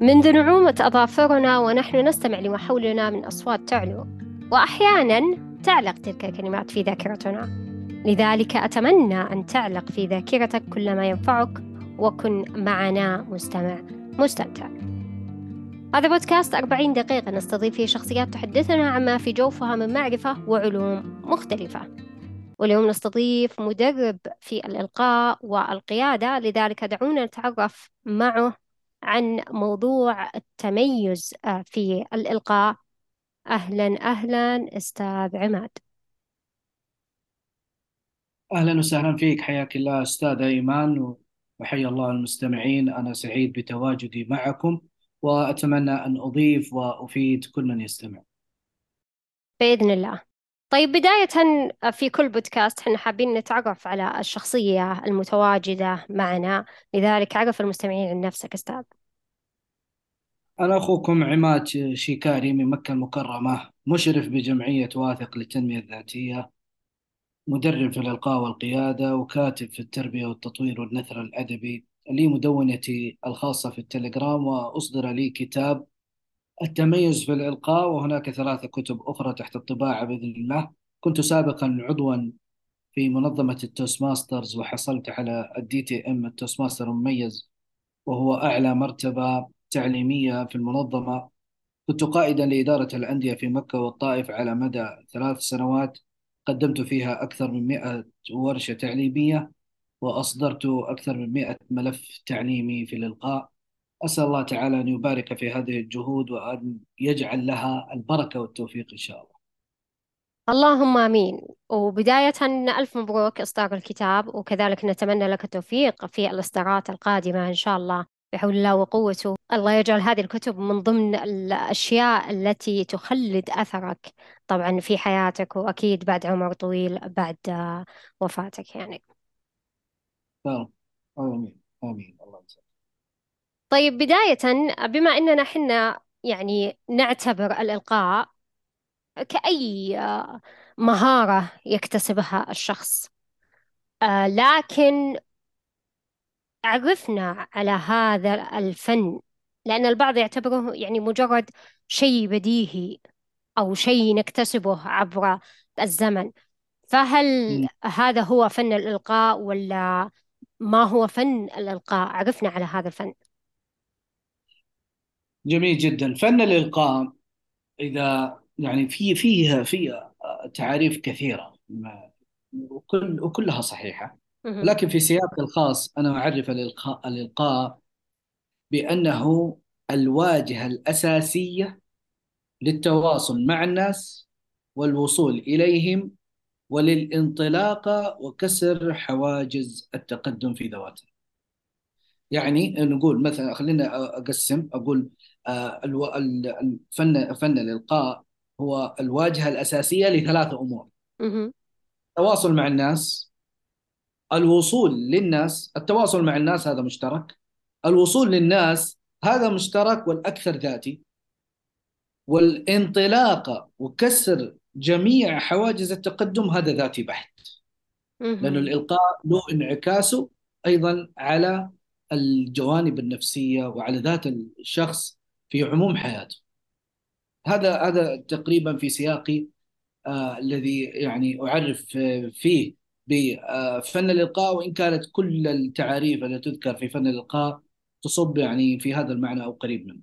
منذ نعومة أظافرنا ونحن نستمع لما حولنا من أصوات تعلو وأحيانا تعلق تلك الكلمات في ذاكرتنا. لذلك أتمنى أن تعلق في ذاكرتك كل ما ينفعك وكن معنا مستمع مستمتع. هذا بودكاست 40 دقيقة نستضيف فيه شخصيات تحدثنا عما في جوفها من معرفة وعلوم مختلفة. واليوم نستضيف مدرب في الإلقاء والقيادة لذلك دعونا نتعرف معه عن موضوع التميز آه، في الإلقاء. أهلا أهلا أستاذ عماد. أهلا وسهلا فيك. حياك الله أستاذ أيمان وحيا الله المستمعين. أنا سعيد بتواجدي معكم وأتمنى أن أضيف وأفيد كل من يستمع. بإذن الله. طيب بداية في كل بودكاست إحنا حابين نتعرف على الشخصية المتواجدة معنا. لذلك عرف المستمعين عن نفسك أستاذ. أنا أخوكم عماد شيكاري من مكة المكرمة مشرف بجمعية واثق للتنمية الذاتية مدرب في الإلقاء والقيادة وكاتب في التربية والتطوير والنثر الأدبي لي مدونتي الخاصة في التليجرام وأصدر لي كتاب التميز في الإلقاء وهناك ثلاثة كتب أخرى تحت الطباعة بإذن الله. كنت سابقا عضوا في منظمة ال Toastmasters وحصلت على ال DTM ال Toastmaster المميز وهو أعلى مرتبة تعليمية في المنظمة. كنت قائدا لإدارة الأندية في مكة والطائف على مدى ثلاث سنوات. قدمت فيها أكثر من مئة ورشة تعليمية وأصدرت أكثر من مئة ملف تعليمي في الإلقاء. أسأل الله تعالى أن يبارك في هذه الجهود وأن يجعل لها البركة والتوفيق إن شاء الله. اللهم آمين. وبداية ألف مبروك إصدار الكتاب وكذلك نتمنى لك التوفيق في الإصدارات القادمة إن شاء الله بحول الله وقوته. الله يجعل هذه الكتب من ضمن الأشياء التي تخلد أثرك طبعا في حياتك وأكيد بعد عمر طويل بعد وفاتك يعني. آمين. آمين. الله يسلمك طيب بداية بما أننا حنا يعني نعتبر الإلقاء كأي مهارة يكتسبها الشخص آه، لكن عرفنا على هذا الفن لأن البعض يعتبره يعني مجرد شيء بديهي أو شيء نكتسبه عبر الزمن فهل مم. هذا هو فن الإلقاء ولا ما هو فن الإلقاء؟ عرفنا على هذا الفن جميل جدا. فن الإلقاء إذا يعني في فيها في تعاريف كثيرة ما- وكل وكلها صحيحة. مهم. ولكن في سياق الخاص أنا أعرف الإلقاء الإلقاء بأنه الواجهة الأساسية للتواصل مع الناس والوصول إليهم وللانطلاق وكسر حواجز التقدم في ذواتهم. يعني نقول مثلا خلينا أقسم أقول آه، الفن فن الإلقاء هو الواجهة الأساسية لثلاث أمور مهم. التواصل مع الناس الوصول للناس التواصل مع الناس هذا مشترك الوصول للناس هذا مشترك والأكثر ذاتي والانطلاقة وكسر جميع حواجز التقدم هذا ذاتي بحت لأن. الإلقاء له انعكاسه أيضا على الجوانب النفسية وعلى ذات الشخص في عموم حياته. هذا هذا تقريبا في سياقي آه الذي يعني أعرف آه، فيه بفن الإلقاء وإن كانت كل التعاريف التي تذكر في فن الإلقاء تصب يعني في هذا المعنى أو قريب منه.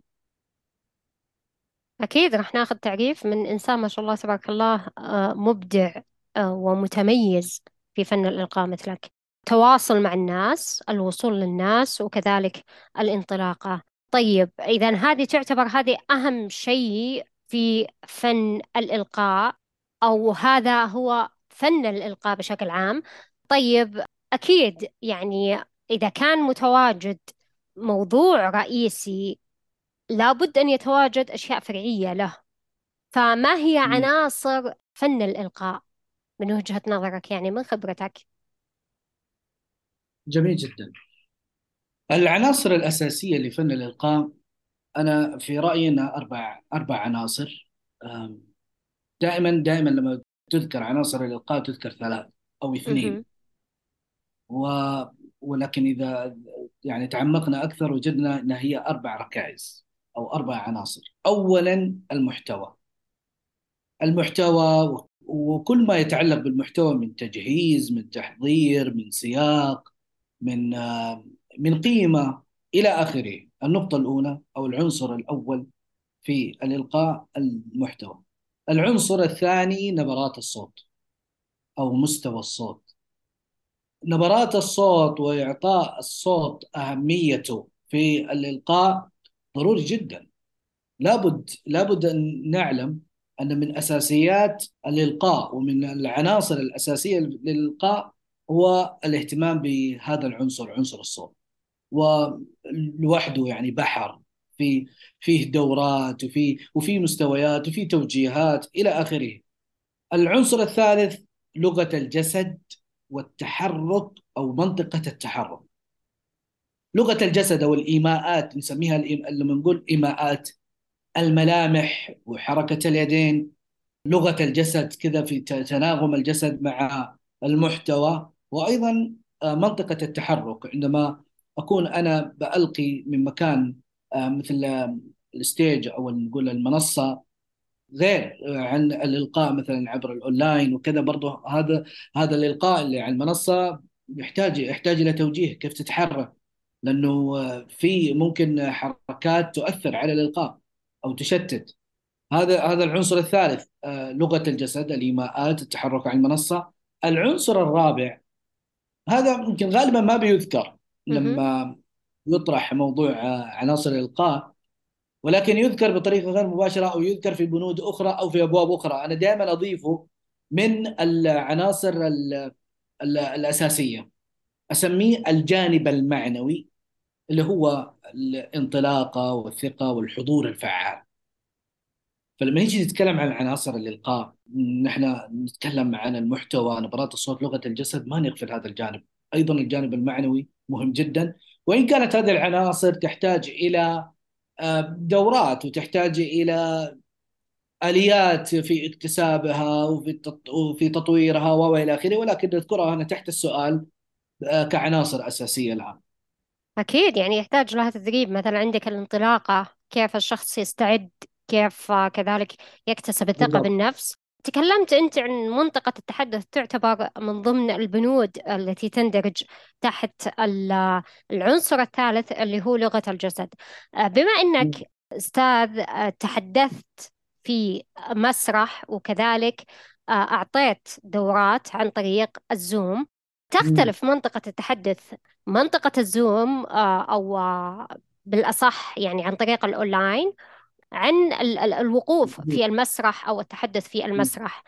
أكيد راح ناخذ تعريف من إنسان ما شاء الله تبارك الله آه، مبدع آه، ومتميز في فن الإلقاء مثلك. تواصل مع الناس الوصول للناس وكذلك الانطلاقة. طيب إذا هذه تعتبر هذه أهم شيء في فن الإلقاء أو هذا هو فن الإلقاء بشكل عام. طيب أكيد يعني إذا كان متواجد موضوع رئيسي لابد أن يتواجد أشياء فرعية له. فما هي. عناصر فن الإلقاء من وجهة نظرك يعني من خبرتك؟ جميل جدا. العناصر الأساسية لفن الإلقاء أنا في رأيي أنها أربع أربع عناصر. دائما دائما لما تذكر عناصر الإلقاء تذكر ثلاث أو اثنين. و... ولكن إذا يعني تعمقنا أكثر وجدنا أنها هي أربع ركائز أو أربع عناصر. أولا المحتوى. المحتوى وكل ما يتعلق بالمحتوى من تجهيز من تحضير من سياق من من قيمة إلى آخره النقطة الأولى أو العنصر الأول في الإلقاء المحتوى. العنصر الثاني نبرات الصوت أو مستوى الصوت. نبرات الصوت وإعطاء الصوت أهميته في الإلقاء ضروري جدا. لابد لابد أن نعلم أن من أساسيات الإلقاء ومن العناصر الأساسية للإلقاء هو الاهتمام بهذا العنصر عنصر الصوت. ولوحده يعني بحر في فيه دورات وفي وفي مستويات وفي توجيهات إلى آخره. العنصر الثالث لغة الجسد والتحرك أو منطقة التحرك. لغة الجسد أو الإيماءات نسميها لما نقول إيماءات الملامح وحركة اليدين لغة الجسد كذا في تناغم الجسد مع المحتوى وأيضا آه، منطقة التحرك عندما أكون أنا بألقي من مكان آه، مثل آه، ال stage أو نقول المنصة غير عن الإلقاء مثلا عبر الأونلاين وكذا برضه هذا هذا الإلقاء اللي على المنصة يحتاج يحتاج إلى توجيه كيف تتحرك لأنه في ممكن حركات تؤثر على الإلقاء أو تشتت. هذا هذا العنصر الثالث لغة الجسد الإيماءات التحرك على المنصة. العنصر الرابع هذا يمكن غالبا ما بيذكر. لما يطرح موضوع عناصر الإلقاء ولكن يذكر بطريقة غير مباشرة أو يذكر في بنود أخرى أو في أبواب أخرى. أنا دائما اضيفه من العناصر الأساسية. أسميه الجانب المعنوي اللي هو الانطلاقه والثقة والحضور الفعال. فلما نيجي نتكلم عن عناصر الإلقاء نحن نتكلم عن المحتوى نبرات الصوت لغة الجسد ما نغفل هذا الجانب. أيضا الجانب المعنوي مهم جدا وإن كانت هذه العناصر تحتاج إلى آه، دورات وتحتاج إلى آليات في اكتسابها وفي وفي تطويرها وإلى آخره ولكن نذكرها هنا تحت السؤال آه، كعناصر أساسية الآن. أكيد يعني يحتاج لها تدريب مثلا عندك الانطلاقة كيف الشخص يستعد كيف كذلك يكتسب بالضبط. بالنفس تكلمت أنت عن منطقة التحدث تعتبر من ضمن البنود التي تندرج تحت العنصر الثالث اللي هو لغة الجسد. آه، بما أنك أستاذ آه، تحدثت في مسرح وكذلك آه، أعطيت دورات عن طريق الزوم تختلف منطقة التحدث منطقة الزوم أو بالأصح يعني عن طريق الأونلاين عن الوقوف في المسرح أو التحدث في المسرح.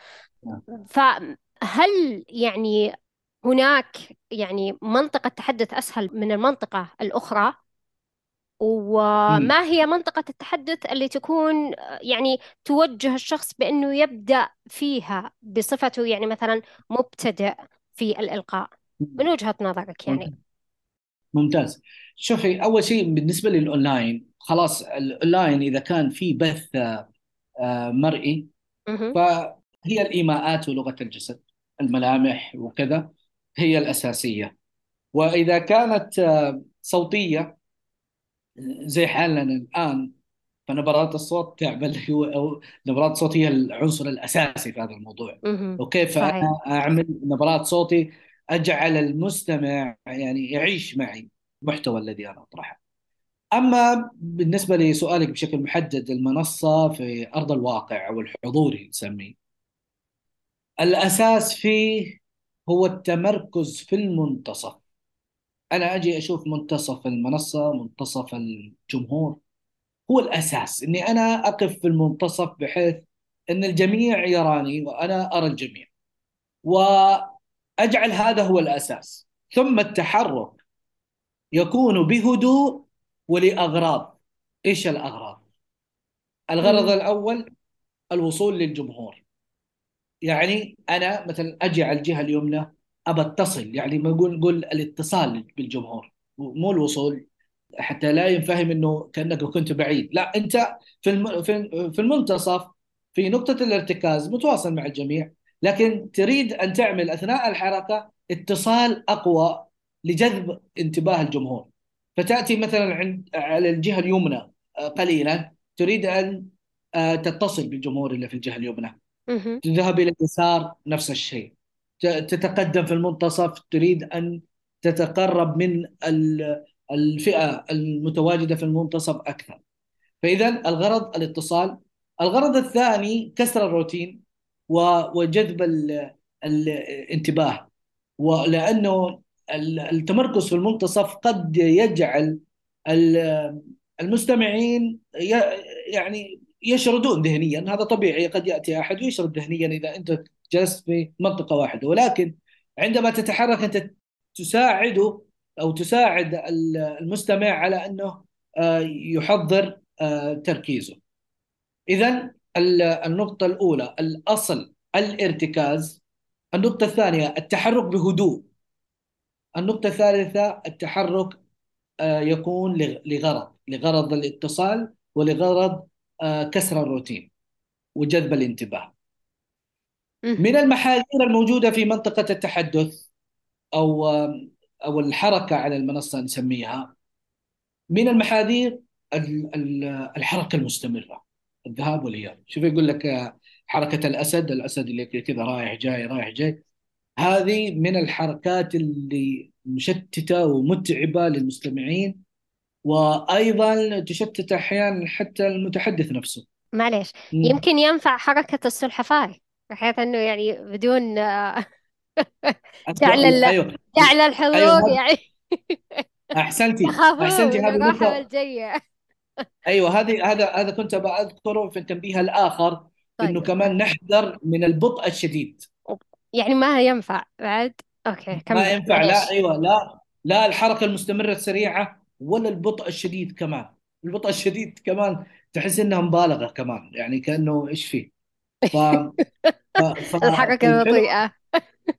نعم. فهل يعني هناك يعني منطقة تحدث أسهل من المنطقة الأخرى؟ وما هي منطقة التحدث اللي تكون يعني توجه الشخص بأنه يبدأ فيها بصفته يعني مثلا مبتدئ في الإلقاء؟ من وجهة نظرك يعني. ممتاز. شوفي أول شيء بالنسبة للأونلاين خلاص الاونلاين إذا كان في بث آه، مرئي فهي الإيماءات ولغة الجسد الملامح وكذا هي الأساسية. وإذا كانت آه، صوتية زي حالنا الآن فنبرات الصوت تعمل هو نبرات الصوت هي العنصر الأساسي في هذا الموضوع. وكيف أنا أعمل نبرات صوتي؟ أجعل المستمع يعني يعيش معي المحتوى الذي أنا أطرحه. أما بالنسبة لسؤالك بشكل محدد المنصة في أرض الواقع أو الحضوري نسميه الأساس فيه هو التمركز في المنتصف. أنا أجي أشوف منتصف المنصة منتصف الجمهور. هو الأساس. إني أنا أقف في المنتصف بحيث إن الجميع يراني وأنا أرى الجميع. وأجعل هذا هو الأساس. ثم التحرك يكون بهدوء ولأغراض. إيش الأغراض؟ الغرض. الأول الوصول للجمهور. يعني أنا مثلا أجي على الجهة اليمنى أبى أتصل يعني ما نقول نقول الاتصال بالجمهور. مو الوصول. حتى لا ينفهم إنه كأنك كنت بعيد. لا أنت في في المنتصف في نقطة الارتكاز متواصل مع الجميع لكن تريد أن تعمل أثناء الحركة اتصال أقوى لجذب انتباه الجمهور. فتأتي مثلا عند على الجهة اليمنى آه، قليلا تريد أن آه، تتصل بالجمهور اللي في الجهة اليمنى. تذهب إلى اليسار نفس الشيء. تتقدم في المنتصف تريد أن تتقرب من ال- الفئة المتواجدة في المنتصف أكثر. فإذا الغرض الاتصال. الغرض الثاني كسر الروتين وجذب ال- الانتباه. ولأنه ال- التمركز في المنتصف قد يجعل ال- المستمعين يعني يشردون ذهنيا. هذا طبيعي قد يأتي أحد ويشرد ذهنيا إذا أنت جلست في منطقة واحدة. ولكن عندما تتحرك أنت تساعده أو تساعد ال- المستمع على أنه آه، يحضر آه، تركيزه. إذا ال- النقطة الأولى الأصل الارتكاز. النقطة الثانية التحرك بهدوء. النقطة الثالثة التحرك آه، يكون لغ- لغرض لغرض الاتصال ولغرض آه، كسر الروتين وجذب الانتباه. من المحاذير الموجودة في منطقة التحدث أو أو الحركة على المنصة نسميها من المحاذير ال- ال- الحركة المستمرة الذهاب والإياب. شوف يقول لك آه، حركة الأسد الأسد اللي كذا رايح جاي رايح جاي. هذه من الحركات اللي مشتتة ومتعبة للمستمعين وأيضا تشتت أحيانا حتى المتحدث نفسه. معليش. يمكن ينفع حركة السلحفاة بحيث إنه يعني بدون آه، جعل ال... أيوه. جعل أيوه الحضور هذا- يعني. أحسنتي. يخافون هذه والجية. أيوه هذه هذا هذا كنت بأذكره في التنبيه الآخر إنه طيب. كمان نحذر من البطء الشديد. يعني ما ينفع بعد؟ أوكي ما كمل. ينفع لا أيوه لا لا الحركة المستمرة السريعه ولا البطء الشديد كمان. البطء الشديد كمان تحس إنها مبالغة كمان يعني كأنه إيش فيه؟ ف ف الحركة فالحلو البطيئة.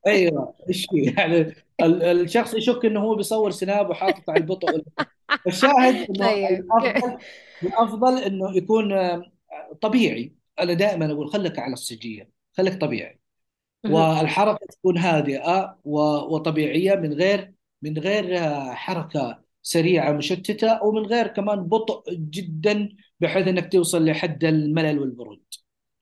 أيوه إيش فيه؟ يعني ال- الشخص يشك إنه هو بيصور سناب وحاطط على البطء الشاهد إنه طيب. الأفضل الأفضل إنه يكون طبيعي. أنا دائما أقول خليك على السجية خليك طبيعي. والحركة تكون هادئة وطبيعية من غير من غير آه، حركة سريعة مشتتة ومن غير كمان بطء جدا بحيث إنك توصل لحد الملل والبرود.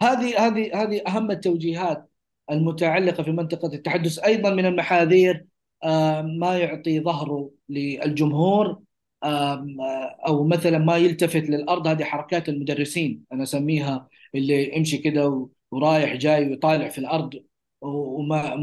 هذه هذه هذه أهم التوجيهات المتعلقة في منطقة التحدث. أيضا من المحاذير آه، ما يعطي ظهره للجمهور آه، أو مثلا ما يلتفت للأرض. هذه حركات المدرسين أنا أسميها اللي يمشي كده ورايح جاي ويطالع في الأرض وما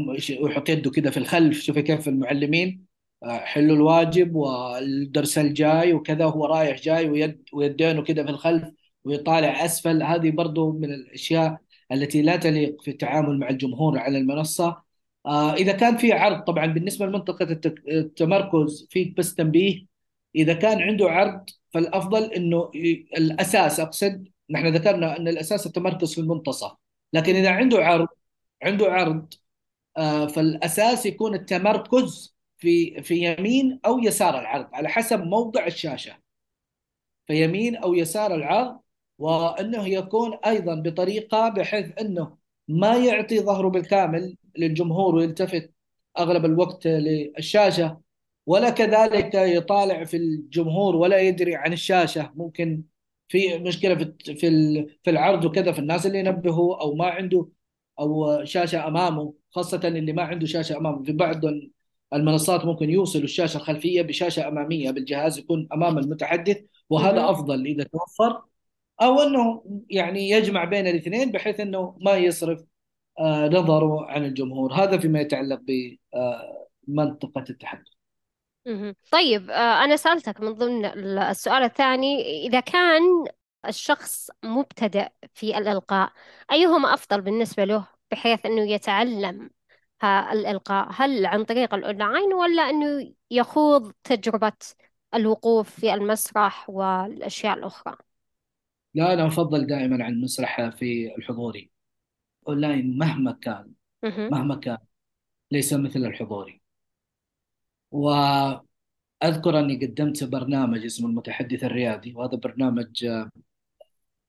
ويحط يده كده في الخلف. شوفي كيف المعلمين آه، حلوا الواجب والدرس الجاي وكذا هو رايح جاي ويد ويدينه كده في الخلف ويطالع أسفل. هذه برضو من الأشياء التي لا تليق في التعامل مع الجمهور على المنصة. آه، إذا كان في عرض طبعا بالنسبة لمنطقة التمركز في بس تنبيه. إذا كان عنده عرض فالأفضل إنه الأساس أقصد نحن ذكرنا إن الأساس التمركز في المنتصف. لكن إذا عنده عرض عنده عرض آه، فالأساس يكون التمركز في في يمين أو يسار العرض على حسب موضع الشاشة. فيمين أو يسار العرض وأنه يكون أيضا بطريقة بحيث أنه ما يعطي ظهره بالكامل للجمهور ويلتفت أغلب الوقت للشاشة ولا كذلك يطالع في الجمهور ولا يدري عن الشاشة. ممكن في مشكلة في في ال- في العرض وكذا في الناس اللي ينبهوا أو ما عنده أو شاشة أمامه خاصة اللي ما عنده شاشة أمامه في بعض المنصات ممكن يوصلوا الشاشة الخلفية بشاشة أمامية بالجهاز يكون أمام المتحدث وهذا. أفضل إذا توفر أو إنه يعني يجمع بين الاثنين بحيث إنه ما يصرف آه، نظره عن الجمهور هذا فيما يتعلق بمنطقة التحدث. طيب آه، أنا سألتك من ضمن ال- السؤال الثاني إذا كان الشخص مبتدئ في الإلقاء. أيهما أفضل بالنسبة له؟ بحيث أنه يتعلم الإلقاء. هل عن طريق الأونلاين ولا أنه يخوض تجربة الوقوف في المسرح والأشياء الأخرى؟ لا أنا أفضل دائما عن المسرح في الحضوري. أونلاين مهما كان مهم. مهما كان ليس مثل الحضوري. واذكر أني قدمت برنامج اسمه المتحدث الريادي وهذا برنامج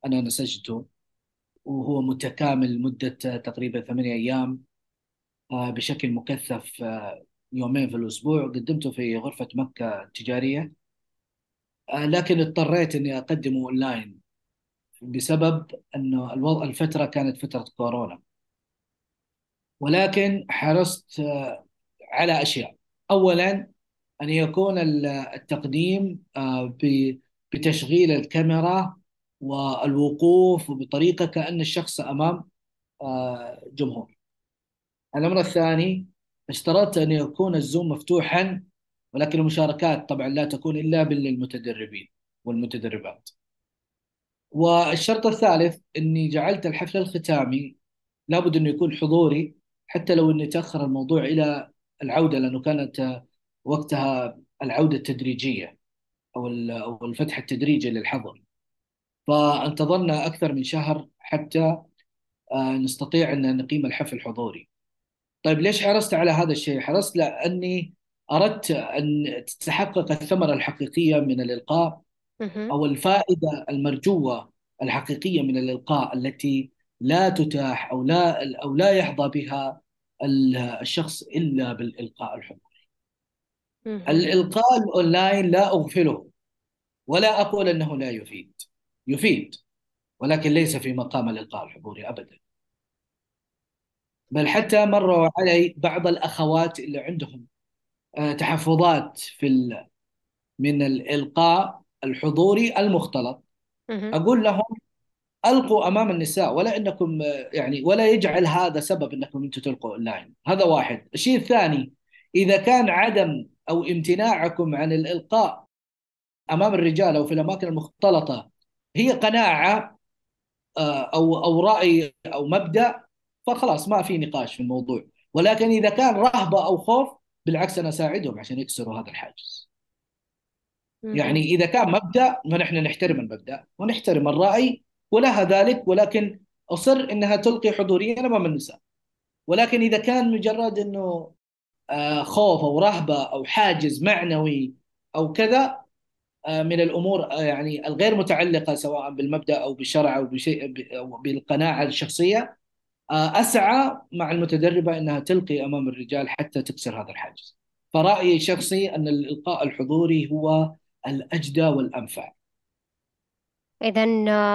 أنا نسجته وهو متكامل آه، تقريبا ثمانية أيام آه، بشكل مكثف آه، يومين في الأسبوع. قدمته في غرفة مكة التجارية. آه، لكن اضطريت إني أقدمه أونلاين بسبب إنه الوضع الفترة كانت فترة كورونا. ولكن حرصت على أشياء. اولا أن يكون ال- التقديم بتشغيل الكاميرا والوقوف بطريقة كأن الشخص أمام آه، جمهور. الأمر الثاني اشترطت أن يكون الزوم مفتوحا ولكن المشاركات طبعا لا تكون إلا للمتدربين والمتدربات. والشرط الثالث إني جعلت الحفل الختامي لابد انه يكون حضوري حتى لو أني تأخر الموضوع إلى العودة لأنه كانت وقتها العودة التدريجية أو أو الفتح التدريجي للحظر. فانتظرنا أكثر من شهر حتى آه، نستطيع أن نقيم الحفل حضوري. طيب ليش حرصت على هذا الشيء؟ حرصت لأني أردت أن تتحقق الثمرة الحقيقية من الإلقاء. أو الفائدة المرجوة الحقيقية من الإلقاء التي لا تتاح أو لا أو لا يحظى بها ال- الشخص إلا بالإلقاء الحضوري. الإلقاء الأونلاين لا أغفله ولا أقول أنه لا يفيد. يفيد ولكن ليس في مقام الإلقاء الحضوري ابدا. بل حتى مروا علي بعض الأخوات اللي عندهم آه، تحفظات في. من الإلقاء الحضوري المختلط. أقول لهم ألقوا أمام النساء ولا إنكم آه، يعني ولا يجعل هذا سبب إنكم أنتم تلقوا اونلاين هذا واحد الشيء الثاني إذا كان عدم أو امتناعكم عن الإلقاء أمام الرجال أو في الأماكن المختلطة هي قناعة آه، أو أو رأي أو مبدأ فخلاص ما في نقاش في الموضوع. ولكن إذا كان رهبة أو خوف بالعكس أنا اساعدهم عشان يكسروا هذا الحاجز. يعني. إذا كان مبدأ فنحن نحترم المبدأ ونحترم الرأي ولها ذلك ولكن أصر إنها تلقي حضوريا امام النساء ولكن إذا كان مجرد إنه آه، خوف أو رهبة أو حاجز معنوي أو كذا من الأمور آه، يعني الغير متعلقة سواء بالمبدأ أو بالشرع أو بشيء أو بالقناعة الشخصية آه، أسعى مع المتدربة إنها تلقي أمام الرجال حتى تكسر هذا الحاجز. فرأيي الشخصي أن الإلقاء الحضوري هو الأجدى والأنفع. إذا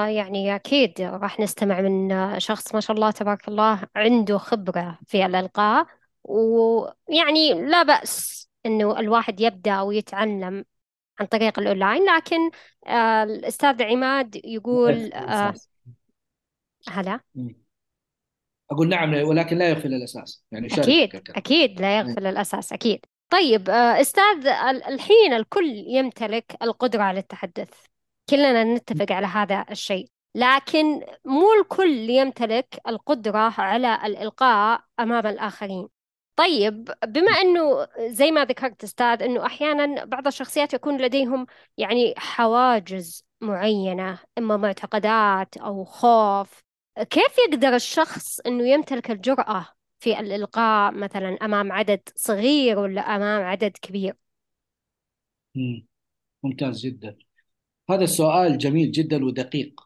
يعني أكيد راح نستمع من آه، شخص ما شاء الله تبارك الله عنده خبرة في الإلقاء ويعني لا بأس إنه الواحد يبدأ ويتعلم عن طريق الأونلاين لكن آه، الأستاذ عماد يقول آه، الأساس. هلا. مم. أقول نعم ولكن لا يغفل الأساس. يعني أكيد. أكيد لا يغفل الأساس أكيد. طيب آه، أستاذ ال- الحين الكل يمتلك القدرة على التحدث. كلنا نتفق على هذا الشيء. لكن مو الكل يمتلك القدرة على الإلقاء أمام الآخرين. طيب بما أنه زي ما ذكرت أستاذ أنه أحيانا بعض الشخصيات يكون لديهم يعني حواجز معينة إما معتقدات أو خوف كيف يقدر الشخص أنه يمتلك الجرأة في الإلقاء مثلا أمام عدد صغير ولا أمام عدد كبير مم. ممتاز جدا. هذا السؤال جميل جدا ودقيق.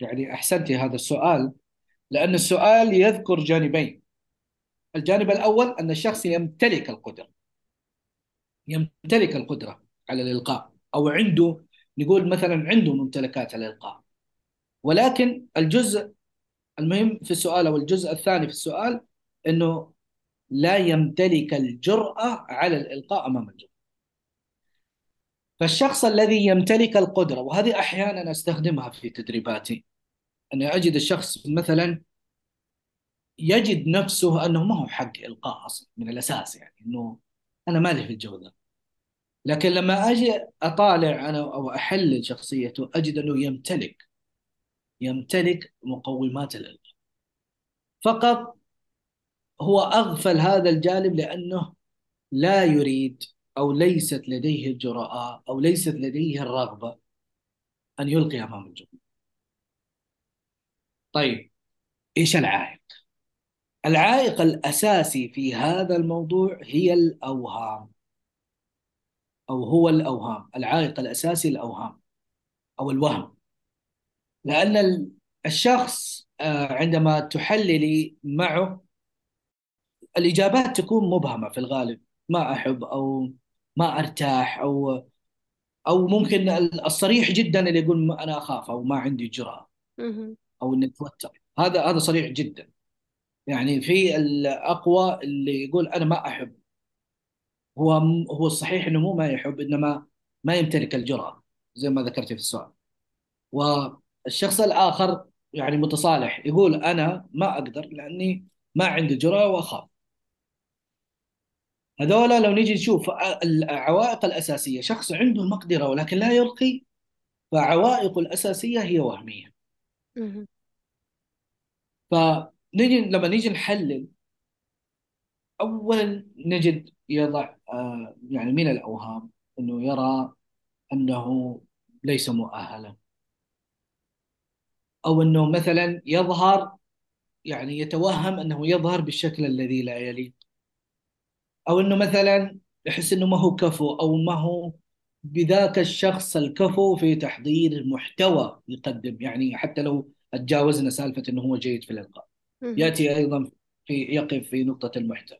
يعني أحسنتي هذا السؤال لأن السؤال يذكر جانبين. الجانب الأول أن الشخص يمتلك القدرة. يمتلك القدرة على الإلقاء أو عنده نقول مثلا عنده ممتلكات الإلقاء. ولكن الجزء المهم في السؤال أو الجزء الثاني في السؤال إنه لا يمتلك الجرأة على الإلقاء أمام الجمهور فالشخص الذي يمتلك القدرة وهذه أحيانا أستخدمها في تدريباتي أني أجد الشخص مثلا يجد نفسه أنه ما هو حق إلقاء أصلا من الأساس يعني أنه أنا مالي في الجو ذا. لكن لما أجي أطالع أنا أو أحلل شخصيته أجد أنه يمتلك يمتلك مقومات الإلقاء. فقط هو أغفل هذا الجانب لأنه لا يريد أو ليست لديه الجرأة أو ليست لديه الرغبة أن يلقي أمام الجمهور. طيب إيش العائق؟ العائق الأساسي في هذا الموضوع هي الأوهام. أو هو الأوهام العائق الأساسي الأوهام أو الوهم. لأن ال- الشخص آه، عندما تحللي معه الإجابات تكون مبهمة في الغالب. ما أحب أو ما أرتاح أو أو ممكن الصريح جدا اللي يقول أنا أخاف أو ما عندي جرأة مهم. أو إني أتوتر. هذا هذا صريح جدا. يعني في الأقوى اللي يقول أنا ما أحب. هو هو الصحيح إنه مو ما يحب إنما ما يمتلك الجرأة زي ما ذكرت في السؤال. والشخص الآخر يعني متصالح يقول أنا ما أقدر لأني ما عندي جرأة وأخاف. هذولا لو نيجي نشوف العوائق الأساسية شخص عنده المقدرة ولكن لا يلقي فعوائقه الأساسية هي وهمية. مهم. فنيجي لما نيجي نحلل أولا نجد يضع آه، يعني من الأوهام أنه يرى أنه ليس مؤهلا. أو أنه مثلا يظهر يعني يتوهم أنه يظهر بالشكل الذي لا يليق أو أنه مثلا يحس أنه ما هو كفو أو ما هو بذاك الشخص الكفو في تحضير محتوى يقدم. يعني حتى لو تجاوزنا سالفة أنه هو جيد في الإلقاء. مهم. يأتي أيضا في يقف في نقطة المحتوى.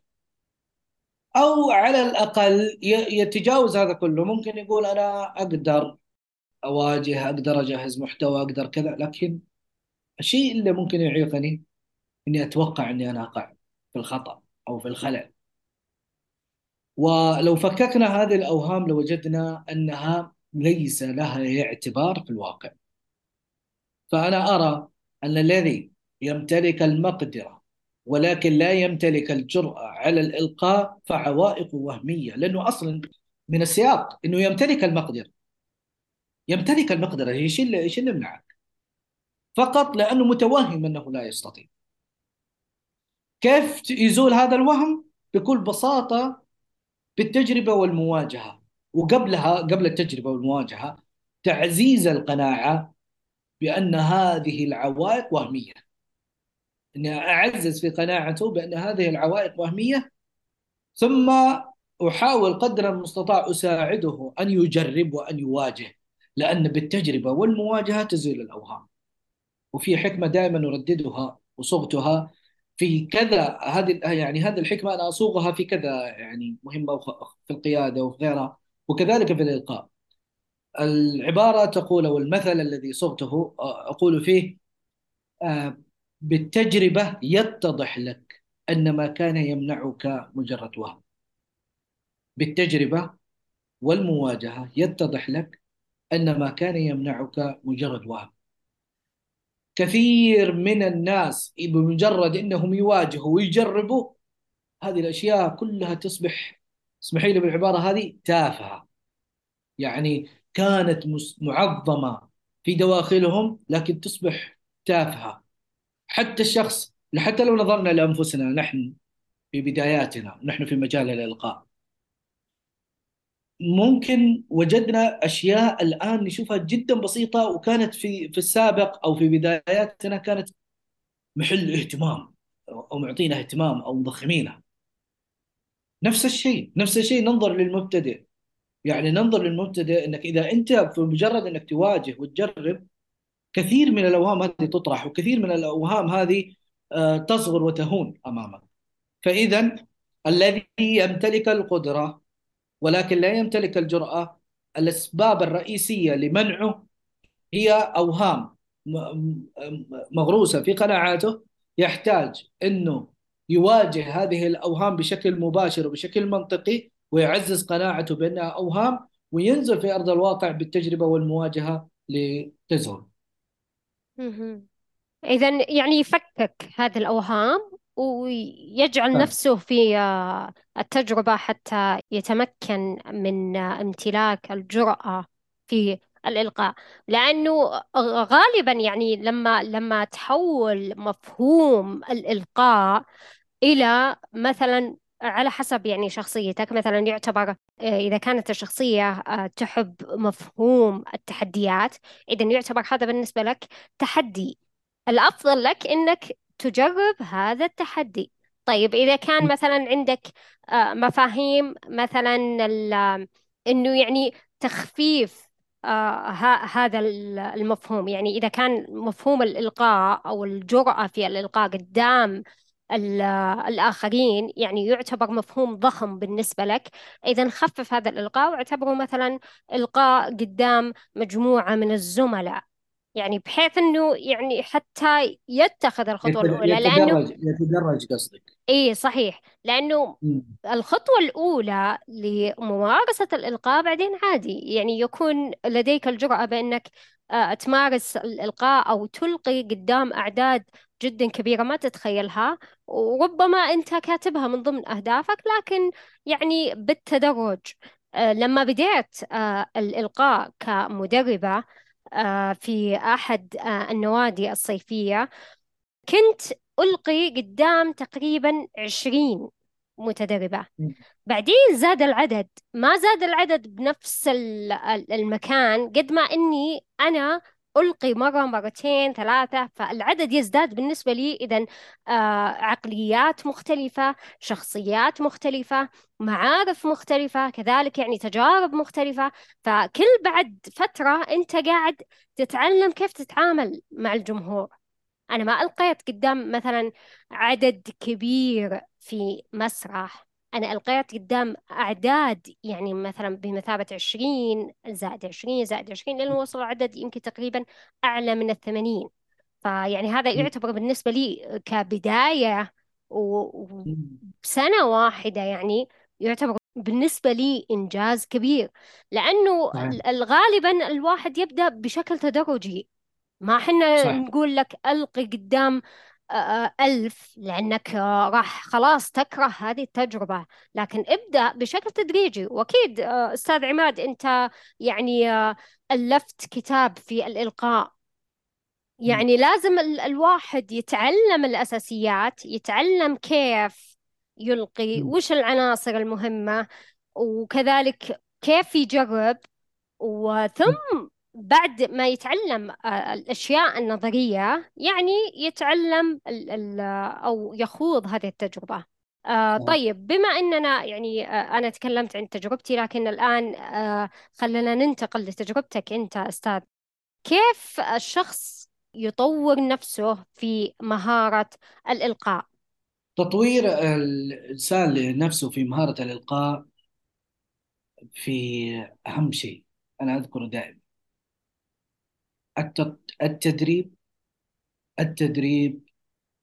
أو على الأقل ي- يتجاوز هذا كله. ممكن يقول أنا أقدر أواجه أقدر أجهز محتوى أقدر كذا لكن الشيء اللي ممكن يعيقني إني أتوقع إني أنا أقع في الخطأ أو في الخلل. ولو فككنا هذه الأوهام لوجدنا أنها ليس لها اعتبار في الواقع. فأنا أرى أن الذي يمتلك المقدرة ولكن لا يمتلك الجرأة على الإلقاء فعوائق وهمية لأنه أصلا من السياق أنه يمتلك المقدرة يمتلك المقدرة إيش اللي إيش اللي يمنعك؟ فقط لأنه متوهم أنه لا يستطيع كيف يزول هذا الوهم؟ بكل بساطة بالتجربة والمواجهة وقبلها قبل التجربة والمواجهة تعزيز القناعة بأن هذه العوائق وهمية أني أعزز في قناعته بأن هذه العوائق وهمية ثم أحاول قدر المستطاع أساعده أن يجرب وأن يواجه لأن بالتجربة والمواجهة تزيل الأوهام. وفي حكمة دائما أرددها وصغتها في كذا هذه يعني هذه الحكمة أنا أصوغها في كذا يعني مهمة في القيادة وفي غيرها وكذلك في الإلقاء. العبارة تقول أو المثل الذي صغته أقول فيه آه، بالتجربة يتضح لك أن ما كان يمنعك مجرد وهم. بالتجربة والمواجهة يتضح لك أن ما كان يمنعك مجرد وهم. كثير من الناس بمجرد أنهم يواجهوا ويجربوا هذه الأشياء كلها تصبح اسمحي لي بالعبارة هذه تافهة. يعني كانت معظمة في دواخلهم لكن تصبح تافهة. حتى الشخص حتى لو نظرنا لأنفسنا نحن في بداياتنا نحن في مجال الإلقاء. ممكن وجدنا أشياء الآن نشوفها جدا بسيطة وكانت في في السابق أو في بداياتنا كانت محل اهتمام أو معطينا اهتمام أو مضخمينها. نفس الشيء نفس الشيء ننظر للمبتدئ. يعني ننظر للمبتدئ إنك إذا أنت في مجرد إنك تواجه وتجرب كثير من الأوهام هذه تطرح وكثير من الأوهام هذه آه، تصغر وتهون أمامك فإذا الذي يمتلك القدرة ولكن لا يمتلك الجرأة الأسباب الرئيسية لمنعه هي أوهام مغروسة في قناعاته يحتاج إنه يواجه هذه الأوهام بشكل مباشر وبشكل منطقي ويعزز قناعته بأنها أوهام وينزل في أرض الواقع بالتجربة والمواجهة لتزول. مهم. إذا يعني يفكك هذه الأوهام ويجعل نعم. نفسه في آه، التجربة حتى يتمكن من آه، امتلاك الجرأة في الإلقاء لأنه غالبا يعني لما لما تحول مفهوم الإلقاء إلى مثلا على حسب يعني شخصيتك مثلا يعتبر إذا كانت الشخصية آه، تحب مفهوم التحديات إذا يعتبر هذا بالنسبة لك تحدي. الأفضل لك إنك تجرب هذا التحدي. طيب إذا كان مثلا عندك آه، مفاهيم مثلا ال- إنه يعني تخفيف آه، هذا ال- المفهوم. يعني إذا كان مفهوم الإلقاء أو الجرأة في الإلقاء قدام الآخرين يعني يعتبر مفهوم ضخم بالنسبة لك. إذا خفف هذا الإلقاء واعتبره مثلا إلقاء قدام مجموعة من الزملاء. يعني بحيث أنه يعني حتى يتخذ الخطوة الأولى لأنه يتدرج يتدرج قصدك. إيه صحيح. لأنه مم. الخطوة الأولى لممارسة الإلقاء بعدين عادي. يعني يكون لديك الجرأة بأنك آه، تمارس الإلقاء أو تلقي قدام أعداد جدا كبيرة ما تتخيلها وربما أنت كاتبها من ضمن أهدافك لكن يعني بالتدرج. آه، لما بديت آه، الإلقاء كمدربة في أحد النوادي الصيفية كنت ألقي قدام تقريبا عشرين متدربة. بعدين زاد العدد. ما زاد العدد بنفس ال- ال- المكان قد ما إني أنا ألقي مرة مرتين ثلاثة فالعدد يزداد بالنسبة لي. إذا آه عقليات مختلفة شخصيات مختلفة معارف مختلفة كذلك يعني تجارب مختلفة. فكل بعد فترة أنت قاعد تتعلم كيف تتعامل مع الجمهور. أنا ما ألقيت قدام مثلا عدد كبير في مسرح. أنا ألقيت قدام أعداد يعني مثلا بمثابة عشرين زائد عشرين زائد عشرين لأنه وصل عدد يمكن تقريبا أعلى من الثمانين. فيعني هذا يعتبر بالنسبة لي كبداية و- مم. وبسنة واحدة يعني يعتبر بالنسبة لي إنجاز كبير. لأنه غالبا الواحد يبدأ بشكل تدرجي. ما حنا نقول لك ألقي قدام ألف لأنك راح خلاص تكره هذه التجربة لكن ابدأ بشكل تدريجي وأكيد آه، أستاذ عماد أنت يعني آه، ألفت كتاب في الإلقاء. يعني لازم ال- الواحد يتعلم الأساسيات يتعلم كيف يلقي. وش العناصر المهمة وكذلك كيف يجرب. وثم بعد ما يتعلم آه، الأشياء النظرية يعني يتعلم ال ال أو يخوض هذه التجربة. آه. طيب بما أننا يعني آه أنا تكلمت عن تجربتي لكن الآن آه خلينا ننتقل لتجربتك أنت أستاذ. كيف الشخص يطور نفسه في مهارة الإلقاء؟ تطوير الإنسان لنفسه في مهارة الإلقاء في أهم شيء أنا أذكره دائما. التدريب التدريب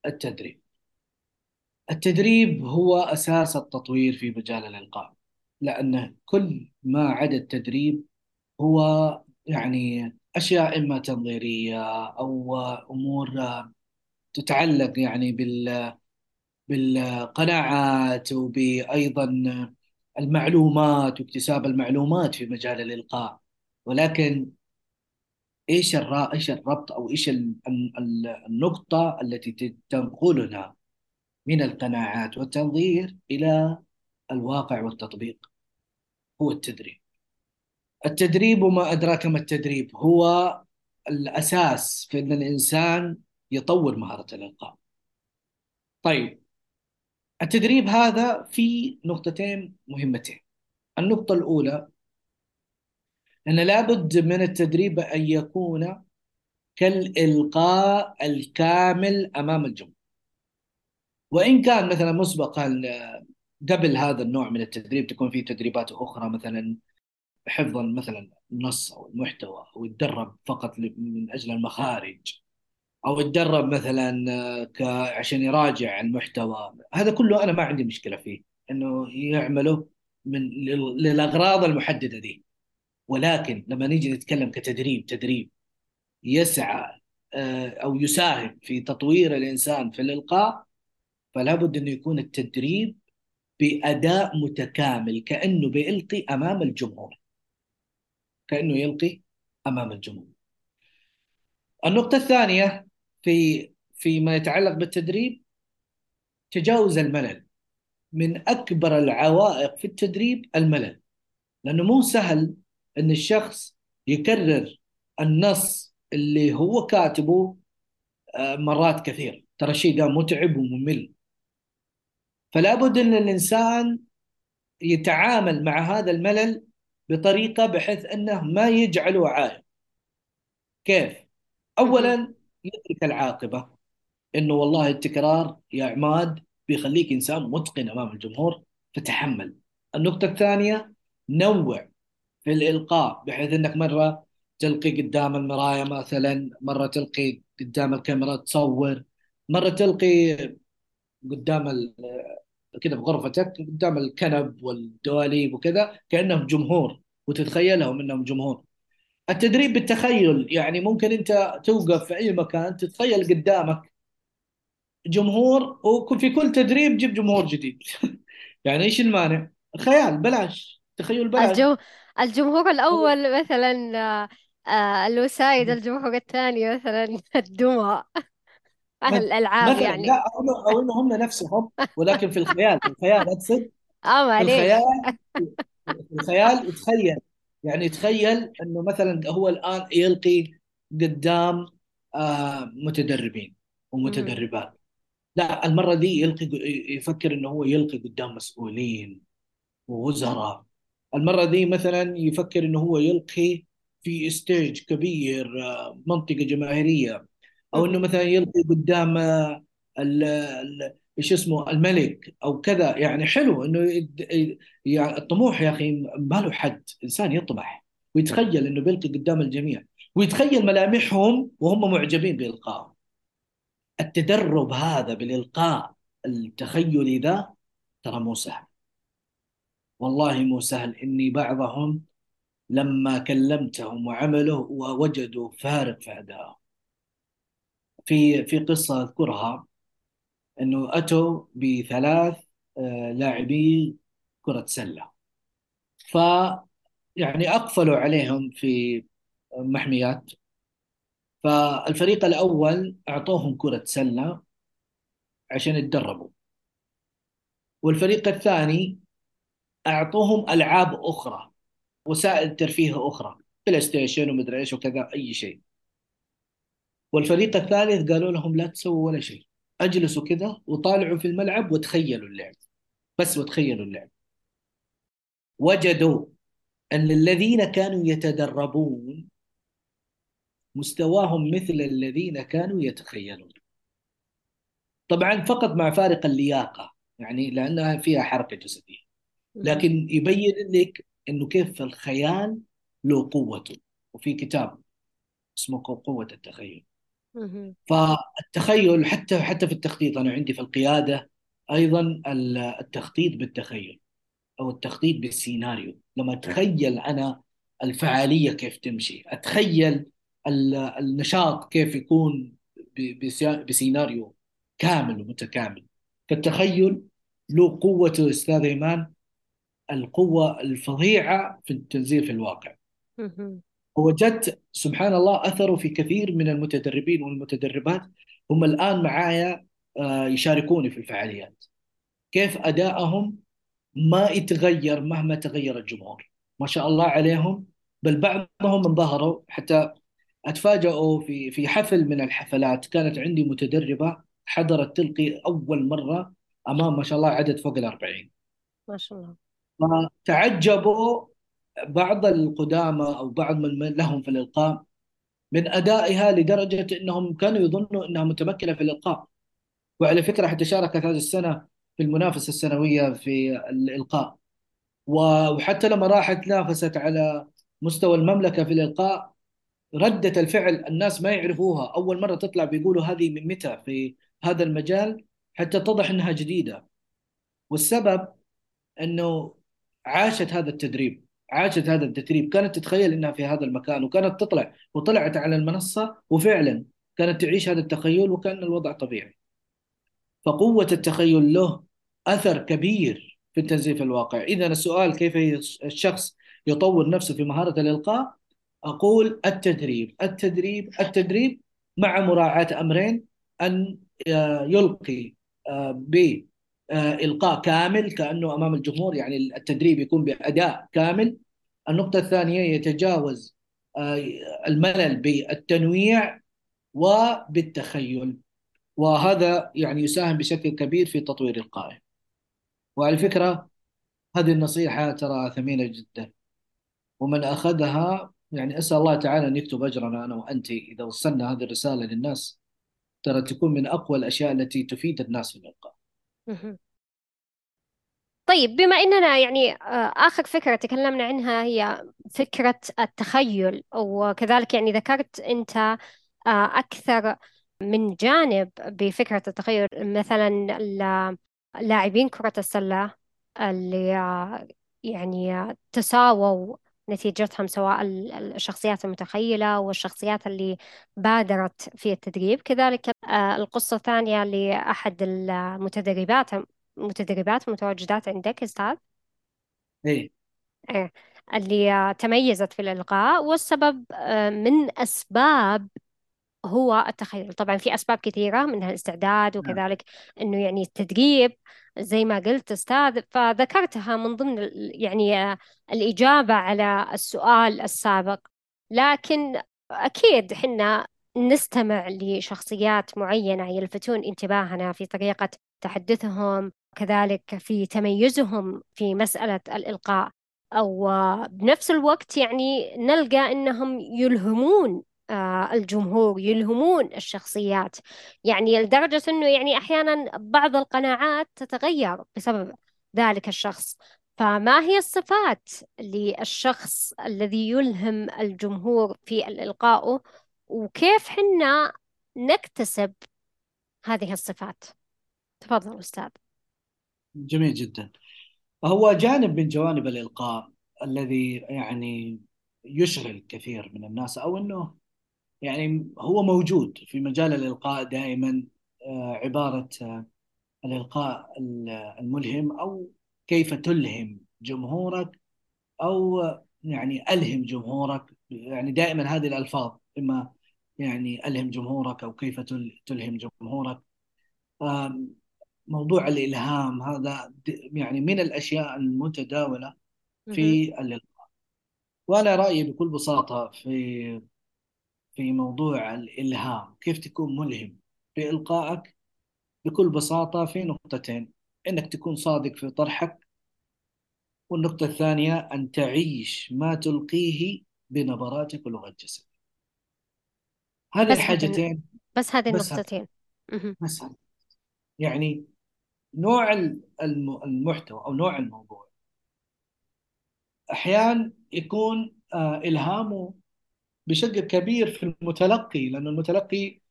التدريب. التدريب هو أساس التطوير في مجال الإلقاء لأنه كل ما عدا التدريب هو يعني أشياء إما تنظيرية أو أمور تتعلق يعني بال بالقناعات وبأيضا المعلومات واكتساب المعلومات في مجال الإلقاء. ولكن إيش الرا إيش الربط أو إيش ال- ال- النقطة التي تنقلنا من القناعات والتنظير إلى الواقع والتطبيق؟ هو التدريب. التدريب وما أدراك ما التدريب هو الأساس في أن الإنسان يطور مهارة الإلقاء طيب التدريب هذا في نقطتين مهمتين. النقطة الأولى أن لابد من التدريب أن يكون كالإلقاء الكامل أمام الجمهور وإن كان مثلا مسبقا قبل هذا النوع من التدريب تكون في تدريبات أخرى مثلا حفظا مثلا النص أو المحتوى أو يتدرب فقط من أجل المخارج أو يتدرب مثلا آه،. عشان يراجع المحتوى هذا كله أنا ما عندي مشكلة فيه إنه يعمله من لل- للأغراض المحددة دي ولكن لما نيجي نتكلم كتدريب تدريب يسعى آه، أو يساهم في تطوير الإنسان في الإلقاء فلا بد أنه يكون التدريب بأداء متكامل كأنه بيلقي أمام الجمهور. كأنه يلقي أمام الجمهور. النقطة الثانية في فيما يتعلق بالتدريب تجاوز الملل. من أكبر العوائق في التدريب الملل لأنه مو سهل أن الشخص يكرر النص اللي هو كاتبه آه، مرات كثير. ترى الشيء ده متعب وممل. فلا بد أن الإنسان يتعامل مع هذا الملل بطريقة بحيث أنه ما يجعله عائق كيف؟ أولا يدرك العاقبة. إنه والله التكرار يا عماد بيخليك إنسان متقن أمام الجمهور فتحمل. النقطة الثانية نوع في الإلقاء بحيث إنك مرة تلقي قدام المراية مثلا مرة تلقي قدام الكاميرا تصور مرة تلقي قدام كذا بغرفتك قدام الكنب والدواليب وكذا كأنهم جمهور وتتخيلهم إنهم جمهور. التدريب بالتخيل يعني ممكن أنت توقف في أي مكان تتخيل قدامك جمهور وفي كل تدريب جيب جمهور جديد. يعني إيش المانع؟ خيال بلاش تخيل بلاش. الجمهور الأول مثلا آه، آه، الوسايد الجمهور الثاني مثلا الدمى أهل الألعاب مثلا يعني. لا أو إنه- أو إنه هم نفسهم ولكن في الخيال في الخيال أقصد. آه في الخيال معليش في الخيال يتخيل. يعني يتخيل إنه مثلا هو الآن يلقي قدام آه متدربين مهم. ومتدربات لا المرة دي يلقي يفكر إنه هو يلقي قدام مسؤولين ووزراء. المرة دي مثلا يفكر إنه هو يلقي في ستيج كبير آه، منطقة جماهيرية أو إنه. مثلا يلقي قدام آه، إيش اسمه الملك أو كذا. يعني حلو إنه يعني الطموح يا أخي ما له حد. إنسان يطمح ويتخيل إنه بيلقي قدام الجميع ويتخيل ملامحهم وهم معجبين بإلقائه. التدرب هذا بالإلقاء التخيلي ذا ترى مو سهل. والله مو سهل. إني بعضهم لما كلمتهم وعملوا ووجدوا فارق في أدائهم في في قصة أذكرها إنه أتوا بثلاث آه، لاعبي كرة سلة. ف يعني أقفلوا عليهم في محميات. فالفريق الأول أعطوهم كرة سلة عشان يتدربوا. والفريق الثاني أعطوهم ألعاب أخرى وسائل ترفيه أخرى PlayStation ومدري إيش وكذا أي شيء. والفريق الثالث قالوا لهم لا تسووا ولا شيء. أجلسوا كذا وطالعوا في الملعب وتخيلوا اللعب. بس وتخيلوا اللعب. وجدوا أن الذين كانوا يتدربون مستواهم مثل الذين كانوا يتخيلون. طبعا فقط مع فارق اللياقة يعني لأنها فيها حركة جسدية. مهم. لكن يبين لك أنه كيف الخيال له قوته. وفي كتاب اسمه قوة التخيل. فالتخيل حتى حتى في التخطيط أنا عندي في القيادة أيضا التخطيط بالتخيل أو التخطيط بالسيناريو. لما أتخيل أنا الفعالية كيف تمشي أتخيل ال- النشاط كيف يكون بسيناريو كامل ومتكامل. فالتخيل له قوته أستاذ إيمان القوة الفظيعة في التنزيل في الواقع. مهم. وجدت سبحان الله أثره في كثير من المتدربين والمتدربات. هم الآن معايا آه، يشاركوني في الفعاليات. كيف أدائهم؟ ما يتغير مهما تغير الجمهور. ما شاء الله عليهم. بل بعضهم انبهروا حتى أتفاجئوا في في حفل من الحفلات. كانت عندي متدربة حضرت تلقي أول مرة أمام ما شاء الله عدد فوق الأربعين. ما شاء الله. فتعجبوا بعض القدامى أو بعض من لهم في الإلقاء من أدائها لدرجة أنهم كانوا يظنوا أنها متمكنة في الإلقاء. وعلى فكرة حتى شاركت هذه السنة في المنافسة السنوية في الإلقاء. وحتى لما راحت نافست على مستوى المملكة في الإلقاء ردة الفعل الناس ما يعرفوها. أول مرة تطلع بيقولوا هذه من متى في هذا المجال؟ حتى اتضح أنها جديدة. والسبب أنه عاشت هذا التدريب عاشت هذا التدريب. كانت تتخيل إنها في هذا المكان وكانت تطلع وطلعت على المنصة وفعلا كانت تعيش هذا التخيل وكان الوضع طبيعي. فقوة التخيل له أثر كبير في التنزيل الواقع. إذا السؤال كيف الشخص يطور نفسه في مهارة الإلقاء؟ أقول التدريب التدريب التدريب مع مراعاة أمرين أن آه، يلقي آه، ب آه، إلقاء كامل كأنه أمام الجمهور يعني التدريب يكون بأداء كامل. النقطة الثانية يتجاوز آه، الملل بالتنويع وبالتخيل وهذا يعني يساهم بشكل كبير في تطوير القائم وعلى فكرة هذه النصيحة ترى ثمينة جدا ومن أخذها يعني أسأل الله تعالى أن يكتب أجرنا أنا وأنت. إذا وصلنا هذه الرسالة للناس ترى تكون من أقوى الأشياء التي تفيد الناس في الإلقاء. طيب بما إننا يعني آه، آخر فكرة تكلمنا عنها هي فكرة التخيل وكذلك يعني ذكرت أنت آه، أكثر من جانب بفكرة التخيل مثلا ال- لاعبين كرة السلة اللي آه، يعني تساووا نتيجتهم سواء ال- الشخصيات المتخيلة والشخصيات اللي بادرت في التدريب. كذلك آه، القصة الثانية لأحد المتدربات متدربات متواجدات عندك أستاذ؟ إيه. إيه. اللي آه، تميزت في الإلقاء والسبب آه، من أسباب هو التخيل. طبعا في أسباب كثيرة منها الاستعداد نعم. وكذلك أنه يعني التدريب زي ما قلت أستاذ فذكرتها من ضمن يعني آه، الإجابة على السؤال السابق. لكن أكيد حنا نستمع لشخصيات معينة يلفتون انتباهنا في طريقة تحدثهم كذلك في تميزهم في مسألة الإلقاء. أو آه، بنفس الوقت يعني نلقى أنهم يلهمون الجمهور يلهمون الشخصيات. يعني لدرجة أنه يعني أحيانا بعض القناعات تتغير بسبب ذلك الشخص. فما هي الصفات للشخص الذي يلهم الجمهور في الإلقاء وكيف حنا نكتسب هذه الصفات؟ تفضل أستاذ. جميل جدا. هو جانب من جوانب الإلقاء الذي يعني يشغل كثير من الناس أو أنه يعني هو موجود في مجال الإلقاء دائما آه، عبارة آه، الإلقاء ال- الملهم أو كيف تلهم جمهورك أو يعني ألهم جمهورك يعني دائما هذه الألفاظ إما يعني ألهم جمهورك أو كيف تل- تلهم جمهورك موضوع الإلهام هذا يعني من الأشياء المتداولة. في الإلقاء وأنا رأيي بكل بساطة في في موضوع الإلهام. كيف تكون ملهم في إلقائك بكل بساطة في نقطتين. إنك تكون صادق في طرحك والنقطة الثانية أن تعيش ما تلقيه بنبراتك ولغة جسدك. هذه بس الحاجتين. بس هذه بس النقطتين. بس هذه. يعني نوع الم- المحتوى أو نوع الموضوع أحيانا يكون آه، إلهامه بشكل كبير في المتلقي لأن المتلقي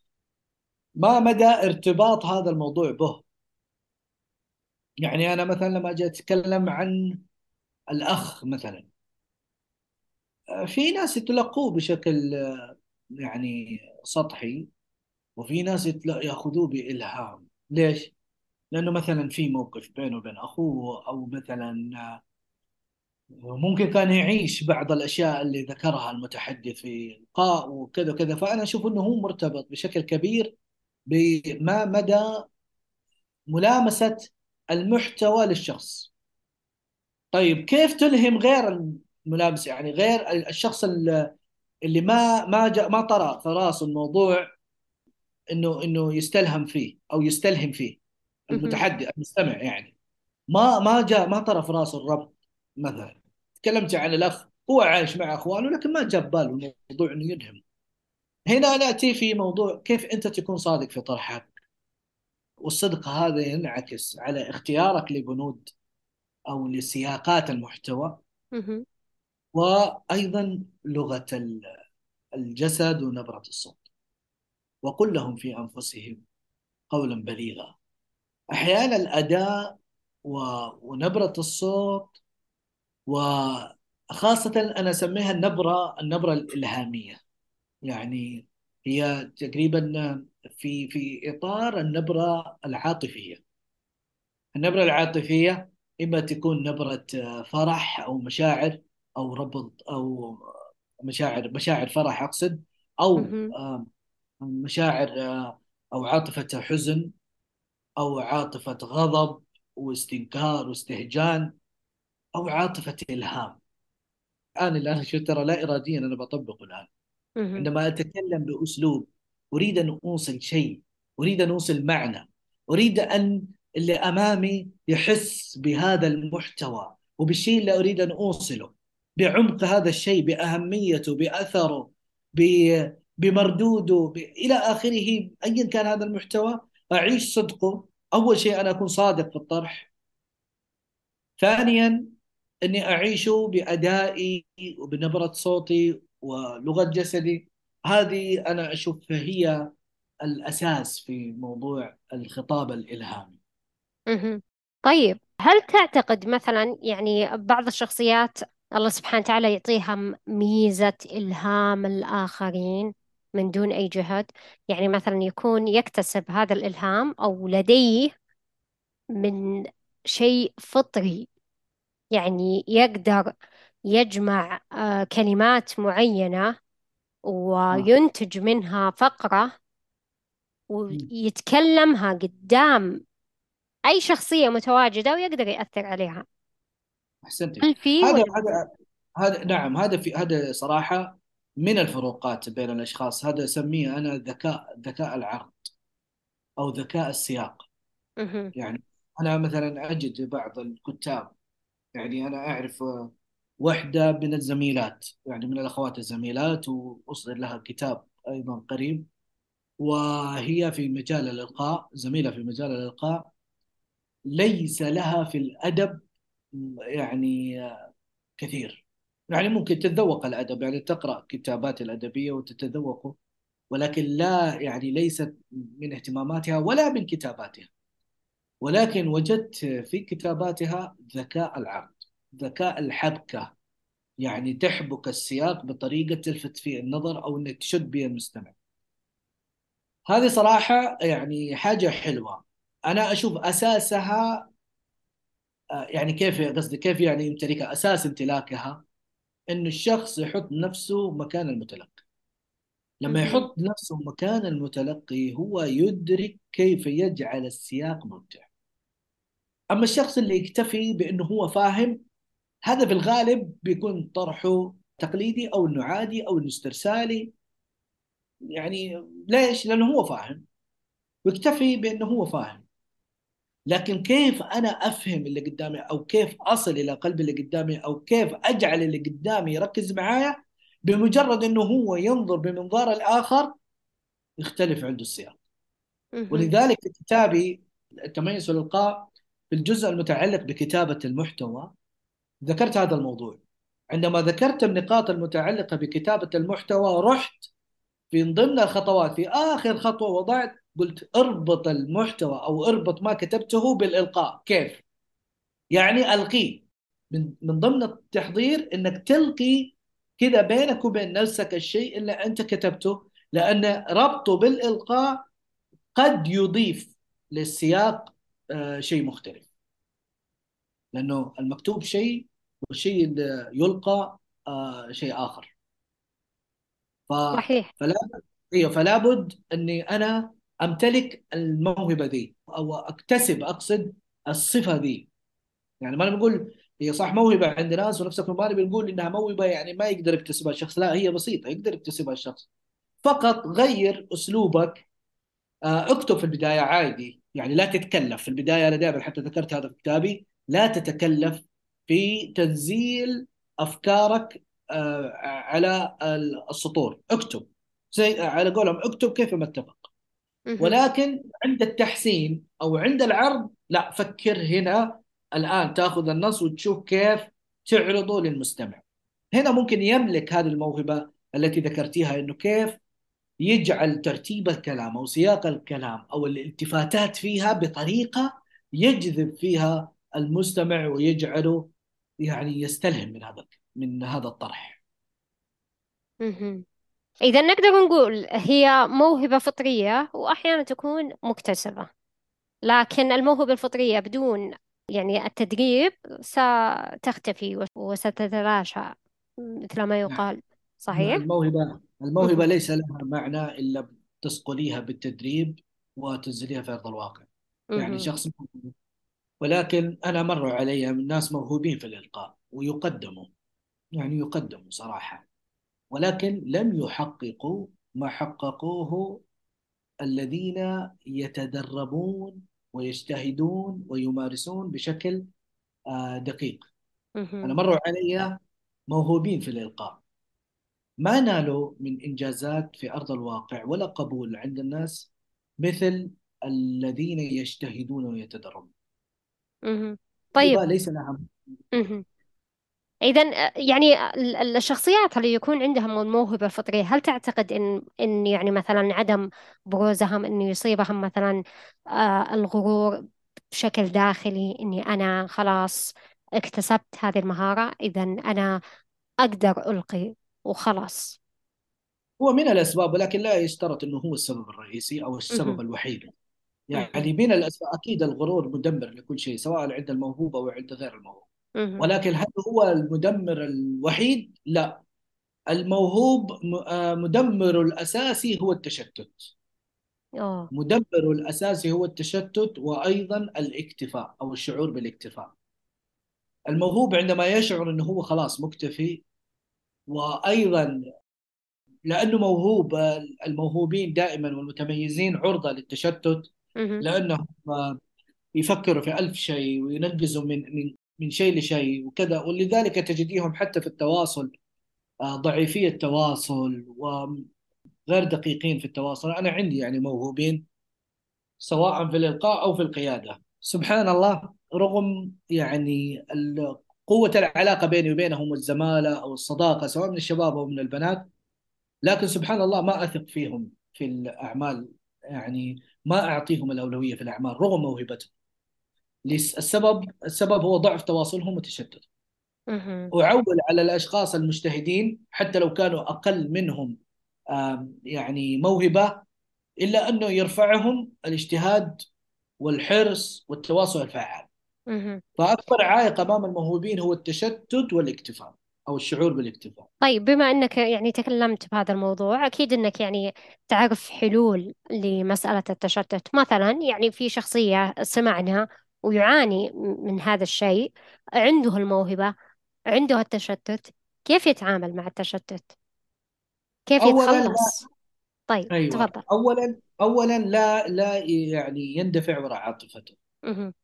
ما مدى ارتباط هذا الموضوع به يعني أنا مثلا لما أجي أتكلم عن الأخ مثلا في ناس يتلقوه بشكل يعني سطحي وفي ناس يأخذوه بإلهام ليش؟ لأنه مثلا في موقف بينه وبين أخوه أو مثلا ممكن كان يعيش بعض الأشياء اللي ذكرها المتحدث في إلقاء وكذا وكذا. فأنا أشوف أنه هو مرتبط بشكل كبير بما مدى ملامسة المحتوى للشخص. طيب كيف تلهم غير الملامس يعني غير الشخص اللي ما ما جاء ما طرأ في راسه الموضوع إنه إنه يستلهم فيه أو يستلهم فيه. المتحدث المستمع يعني. ما ما جاء ما طرأ في راسه الربط مثلا. تكلمت عن الأخ هو عايش مع أخوانه لكن ما جاب باله الموضوع إنه يلهم هنا نأتي في موضوع كيف أنت تكون صادق في طرحك والصدق هذا ينعكس على اختيارك لبنود أو لسياقات المحتوى. وأيضا لغة الجسد ونبرة الصوت. وقل لهم في أنفسهم قولا بليغا. أحيانا الأداء ونبرة الصوت وخاصة أنا أسميها النبرة النبرة الإلهامية يعني هي تقريبا في في إطار النبرة العاطفية النبرة العاطفية إما تكون نبرة آه، فرح أو مشاعر أو ربط أو مشاعر مشاعر فرح أقصد أو مهم. آه، مشاعر أو عاطفة حزن أو عاطفة غضب واستنكار واستهجان أو عاطفة إلهام. الآن اللي أنا شو ترى لا اراديا أنا بطبقه الآن. عندما أتكلم بأسلوب أريد أن أوصل شيء أريد أن أوصل معنى أريد أن اللي أمامي يحس بهذا المحتوى وبالشيء اللي أريد أن أوصله بعمق هذا الشيء بأهميته بأثره ب... بمردوده ب... إلى آخره ايا كان هذا المحتوى أعيش صدقه. أول شيء أنا أكون صادق في الطرح. ثانيا إني اعيشه بأدائي وبنبرة صوتي ولغة جسدي. هذه أنا أشوف هي الأساس في موضوع الخطاب الإلهامي. طيب هل تعتقد مثلا يعني بعض الشخصيات الله سبحانه وتعالى يعطيها ميزة إلهام الآخرين من دون أي جهد؟ يعني مثلا يكون يكتسب هذا الإلهام أو لديه من شيء فطري يعني يقدر يجمع آه، كلمات معينة آه. وينتج منها فقرة مم. ويتكلمها قدام أي شخصية متواجدة ويقدر يأثر عليها احسنتي هل في هذا ولا هذا هذا نعم هذا في هذا صراحة من الفروقات بين الأشخاص هذا أسميه أنا ذكاء ذكاء العرض أو ذكاء السياق مهم. يعني أنا مثلا أجد بعض الكتاب يعني أنا أعرف آه، واحدة من الزميلات يعني من الأخوات الزميلات وأصدر لها كتاب أيضا قريب. وهي في مجال الإلقاء زميلة في مجال الإلقاء. ليس لها في الأدب يعني آه، كثير. يعني ممكن تتذوق الأدب يعني تقرأ كتابات الأدبية وتتذوقه ولكن لا يعني ليست من اهتماماتها ولا من كتاباتها. ولكن وجدت في كتاباتها ذكاء العرض ذكاء الحبكة. يعني تحبك السياق بطريقة تلفت فيه النظر أو إنك تشد بها المستمع. هذه صراحة يعني حاجة حلوة. أنا أشوف أساسها آه، يعني كيف قصدي كيف يعني يمتلكها أساس امتلاكها؟ إنه الشخص يحط نفسه مكان المتلقي. لما. يحط نفسه مكان المتلقي هو يدرك كيف يجعل السياق ممتع. أما الشخص اللي يكتفي بأنه هو فاهم هذا في الغالب بيكون طرحه تقليدي أو إنه عادي أو إنه استرسالي. يعني ليش؟ لأنه هو فاهم. ويكتفي بأنه هو فاهم. لكن كيف أنا أفهم اللي قدامي أو كيف أصل إلى قلب اللي قدامي أو كيف أجعل اللي قدامي يركز معايا؟ بمجرد إنه هو ينظر بمنظار الآخر يختلف عنده السياق. ولذلك في كتابي التميز والإلقاء في الجزء المتعلق بكتابة المحتوى ذكرت هذا الموضوع. عندما ذكرت النقاط المتعلقة بكتابة المحتوى رحت في ضمن الخطوات في آخر خطوة وضعت قلت اربط المحتوى أو اربط ما كتبته بالإلقاء. كيف؟ يعني ألقيه من من ضمن التحضير إنك تلقي كذا بينك وبين نفسك الشيء اللي أنت كتبته لأن ربطه بالإلقاء قد يضيف للسياق شيء مختلف. لأنه المكتوب شيء والشيء اللي يلقى آه، شيء آخر. ف... صحيح. فلا إيوه فلا بد إني أنا أمتلك الموهبة ذي أو أكتسب أقصد الصفة ذي يعني ما نقول هي صح موهبة عند ناس ونفسك ما بنقول إنها موهبة يعني ما يقدر يكتسبها الشخص لا هي بسيطة يقدر يكتسبها الشخص. فقط غير أسلوبك آه، اكتب في البداية عادي. يعني لا تتكلف. في البداية أنا دائما حتى ذكرت هذا في كتابي لا تتكلف في تنزيل أفكارك آه، على السطور. اكتب. زي على قولهم اكتب كيف ما اتفق. ولكن عند التحسين أو عند العرض لا فكر هنا الآن تأخذ النص وتشوف كيف تعرضه للمستمع. هنا ممكن يملك هذه الموهبة التي ذكرتيها إنه كيف يجعل ترتيب الكلام أو سياق الكلام أو الالتفاتات فيها بطريقة يجذب فيها المستمع ويجعله يعني يستلهم من هذا من هذا الطرح. إذا نقدر نقول هي موهبة فطرية وأحيانا تكون مكتسبة. لكن الموهبة الفطرية بدون يعني التدريب ستختفي وستتلاشى مثل ما نعم. يقال. صحيح؟ الموهبة الموهبة مهم. ليس لها معنى إلا تصقليها بالتدريب وتنزليها في أرض الواقع يعني مهم. شخص موهوب. ولكن أنا مر علي من ناس موهوبين في الإلقاء ويقدموا يعني يقدموا صراحة ولكن لم يحققوا ما حققوه الذين يتدربون ويجتهدون ويمارسون بشكل آه، دقيق أنا. مروا علي موهوبين في الإلقاء ما نالوا من إنجازات في أرض الواقع ولا قبول عند الناس مثل الذين يجتهدون ويتدربون. طيب. ليس لها. إذا يعني ال- ال- الشخصيات اللي يكون عندهم الموهبة الفطرية هل تعتقد إن إن يعني مثلا عدم بروزهم إنه يصيبهم مثلا آه الغرور بشكل داخلي إني أنا خلاص اكتسبت هذه المهارة إذا أنا أقدر ألقي وخلاص هو من الأسباب ولكن لا يشترط أنه هو السبب الرئيسي أو السبب مهم. الوحيد. يعني من الأسباب أكيد الغرور مدمر لكل شيء سواء عند الموهوب أو عند غير الموهوب. ولكن هل هو المدمر الوحيد؟ لا الموهوب آه، مدمر الأساسي هو التشتت أوه مدمر الأساسي هو التشتت وأيضا الاكتفاء أو الشعور بالاكتفاء الموهوب عندما يشعر أنه هو خلاص مكتفي وأيضا لأنه موهوب الموهوبين دائما والمتميزين عرضة للتشتت آه، يفكروا في ألف شيء وينقزوا من من من شيء لشيء وكذا. ولذلك تجديهم حتى في التواصل آه، ضعيفي التواصل وغير دقيقين في التواصل. أنا عندي يعني موهوبين سواء في الإلقاء أو في القيادة. سبحان الله رغم يعني قوة العلاقة بيني وبينهم والزمالة أو الصداقة سواء من الشباب أو من البنات. لكن سبحان الله ما أثق فيهم في الأعمال يعني ما أعطيهم الأولوية في الأعمال رغم موهبتهم. لس- السبب السبب هو ضعف تواصلهم وتشتت. مهم. أعول على الأشخاص المجتهدين حتى لو كانوا أقل منهم يعني موهبة إلا أنه يرفعهم الاجتهاد والحرص والتواصل الفعال. مهم. فأكبر عائق أمام الموهوبين هو التشتت والاكتفاء أو الشعور بالاكتفاء. طيب بما أنك يعني تكلمت بهذا الموضوع أكيد أنك يعني تعرف حلول لمسألة التشتت. مثلا يعني في شخصية سمعنا ويعاني من هذا الشيء عنده الموهبة عنده التشتت كيف يتعامل مع التشتت؟ كيف أولا لا. يتخلص؟ طيب أيوه. تفضل. أولا أولا لا لا يعني يندفع وراء عاطفته. مهم.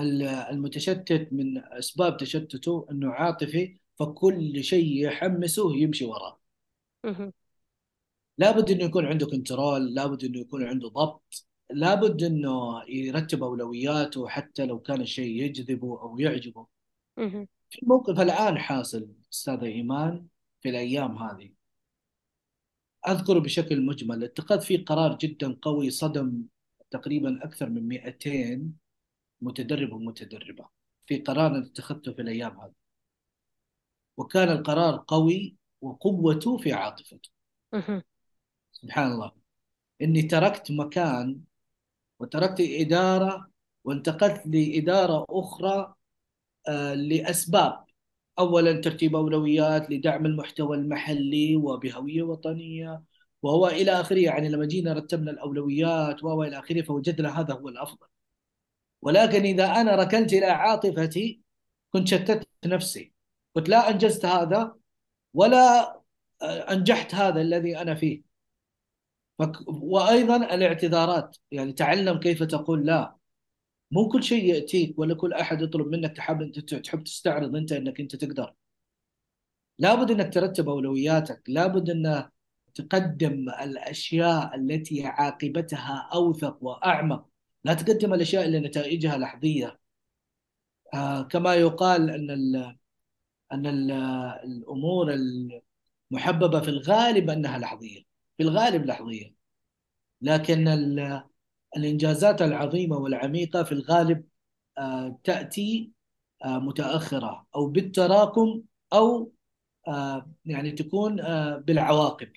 ال- المتشتت من أسباب تشتته أنه عاطفي فكل شيء يحمسه يمشي وراه. لابد أنه يكون عنده كنترول لابد أنه يكون عنده ضبط لابد أنه يرتب أولوياته حتى لو كان الشيء يجذبه أو يعجبه. في موقف الآن حاصل أستاذة إيمان في الأيام هذه أذكر بشكل مجمل اتخذ فيه قرار جدا قوي صدم تقريبا أكثر من 200 متدرب ومتدربة. في قرار اتخذته في الأيام هذه. وكان القرار قوي وقوته في عاطفته. سبحان الله. إني تركت مكان وتركت إدارة وانتقلت لإدارة أخرى آه، لأسباب. أولا ترتيب أولويات لدعم المحتوى المحلي وبهوية وطنية وهو إلى آخره. يعني لما جينا رتبنا الأولويات وهو إلى آخره فوجدنا هذا هو الأفضل. ولكن إذا أنا ركنت إلى عاطفتي كنت شتت نفسي. قلت لا أنجزت هذا ولا آه، أنجحت هذا الذي أنا فيه. وأيضا الاعتذارات. يعني تعلم كيف تقول لا. مو كل شيء يأتيك ولا كل أحد يطلب منك تحب أنت تحب تستعرض أنت أنك أنت تقدر. لابد أنك ترتب أولوياتك. لابد أن تقدم الأشياء التي عاقبتها أوثق وأعمق. لا تقدم الأشياء اللي نتائجها لحظية آه كما يقال أن ال أن ال الأمور المحببة في الغالب أنها لحظية في الغالب لحظية لكن ال- الإنجازات العظيمة والعميقة في الغالب آه تأتي آه متأخرة أو بالتراكم أو آه يعني تكون آه بالعواقب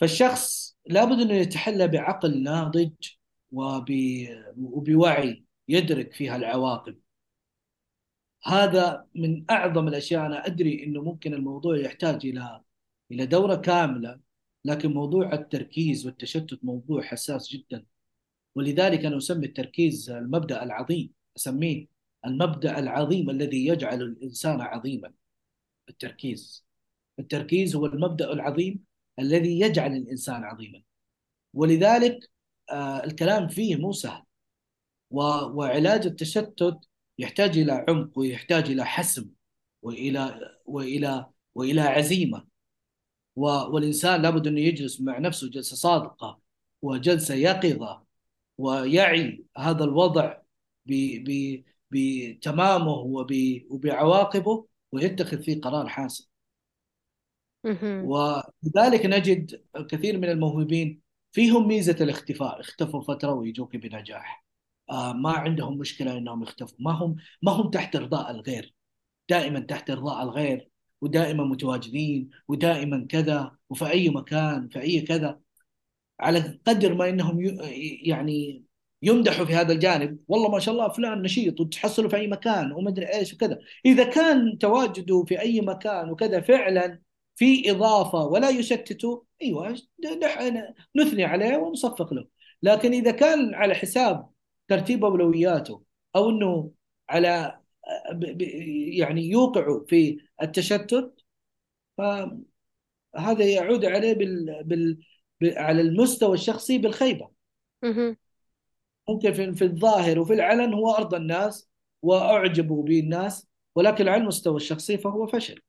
فالشخص لابد أنه يتحلى بعقل ناضج. وبوعي يدرك فيها العواقب. هذا من أعظم الأشياء. أنا أدري أنه ممكن الموضوع يحتاج إلى إلى دورة كاملة لكن موضوع التركيز والتشتت موضوع حساس جدا. ولذلك أنا أسمي التركيز المبدأ العظيم أسميه المبدأ العظيم الذي يجعل الإنسان عظيما التركيز. التركيز هو المبدأ العظيم الذي يجعل الإنسان عظيما. ولذلك الكلام فيه مو سهل. و- وعلاج التشتت يحتاج إلى عمق ويحتاج إلى حسم وإلى وإلى وإلى عزيمة. و- والإنسان لابد انه يجلس مع نفسه جلسة صادقة وجلسة يقظة ويعي هذا الوضع ب- ب- بتمامه وب- وبعواقبه ويتخذ فيه قرار حاسم. ولذلك نجد كثير من الموهوبين فيهم ميزة الاختفاء. اختفوا فترة ويجوك بنجاح. آه ما عندهم مشكلة إنهم يختفوا ما هم ما هم تحت إرضاء الغير. دائما تحت إرضاء الغير ودائما متواجدين ودائما كذا وفي أي مكان في أي كذا. على قدر ما إنهم يعني يمدحوا في هذا الجانب والله ما شاء الله فلان نشيط وتحصله في أي مكان وما أدري إيش وكذا. إذا كان تواجده في أي مكان وكذا فعلا في إضافة ولا يشتته أيوه نثني عليه ونصفق له لكن إذا كان على حساب ترتيب اولوياته أو إنه على يعني يوقع في التشتت فهذا يعود عليه بال بال على المستوى الشخصي بالخيبة مهم. ممكن في, الظاهر وفي العلن هو أرضى الناس وأعجبوا به الناس ولكن على المستوى الشخصي فهو فشل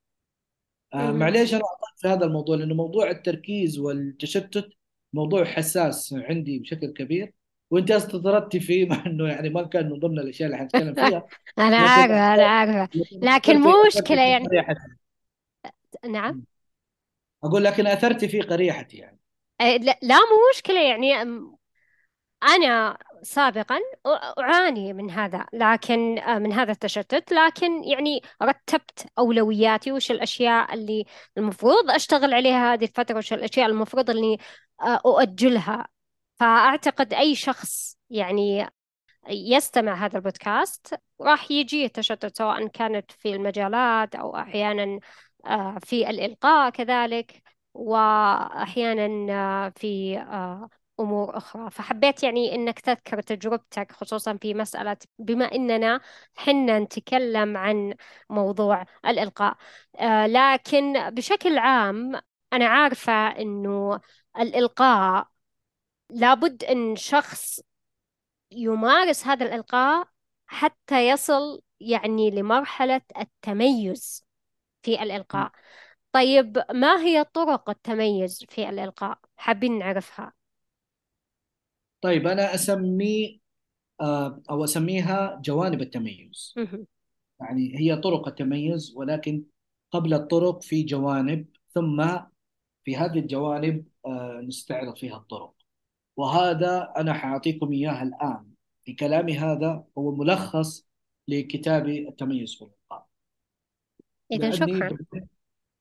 آه. معليش أطلع في هذا الموضوع لأنه موضوع التركيز والتشتت موضوع حساس عندي بشكل كبير وأنت استطردتي فيه مع إنه يعني ما كان من ضمن الأشياء اللي حنتكلم فيها. أنا لكن عارفة أنا عارفة. لكن مو في يعني. نعم. أقول لكن أثرتي في قريحتي يعني. لا مو مشكلة يعني أنا سابقا أعاني من هذا لكن أه، من هذا التشتت لكن يعني رتبت أولوياتي وش الأشياء اللي المفروض أشتغل عليها هذه الفترة وش الأشياء المفروض اللي أه، أؤجلها. فأعتقد أي شخص يعني يستمع هذا البودكاست راح يجي التشتت سواء كانت في المجالات أو أحيانا آه، في الإلقاء كذلك وأحيانا آه، في آه، أمور أخرى. فحبيت يعني إنك تذكر تجربتك خصوصا في مسألة بما إننا حنا نتكلم عن موضوع الإلقاء. آه، لكن بشكل عام أنا عارفة إنه الإلقاء لابد إن شخص يمارس هذا الإلقاء حتى يصل يعني لمرحلة التميز في الإلقاء. طيب ما هي طرق التميز في الإلقاء؟ حابين نعرفها. طيب أنا اسميه آه، أو أسميها جوانب التميز. يعني هي طرق التميز ولكن قبل الطرق في جوانب ثم في هذه الجوانب آه، نستعرض فيها الطرق. وهذا أنا حأعطيكم إياها الآن. في كلامي هذا هو ملخص لكتابي التميز في الإلقاء إذا لأني شكرا.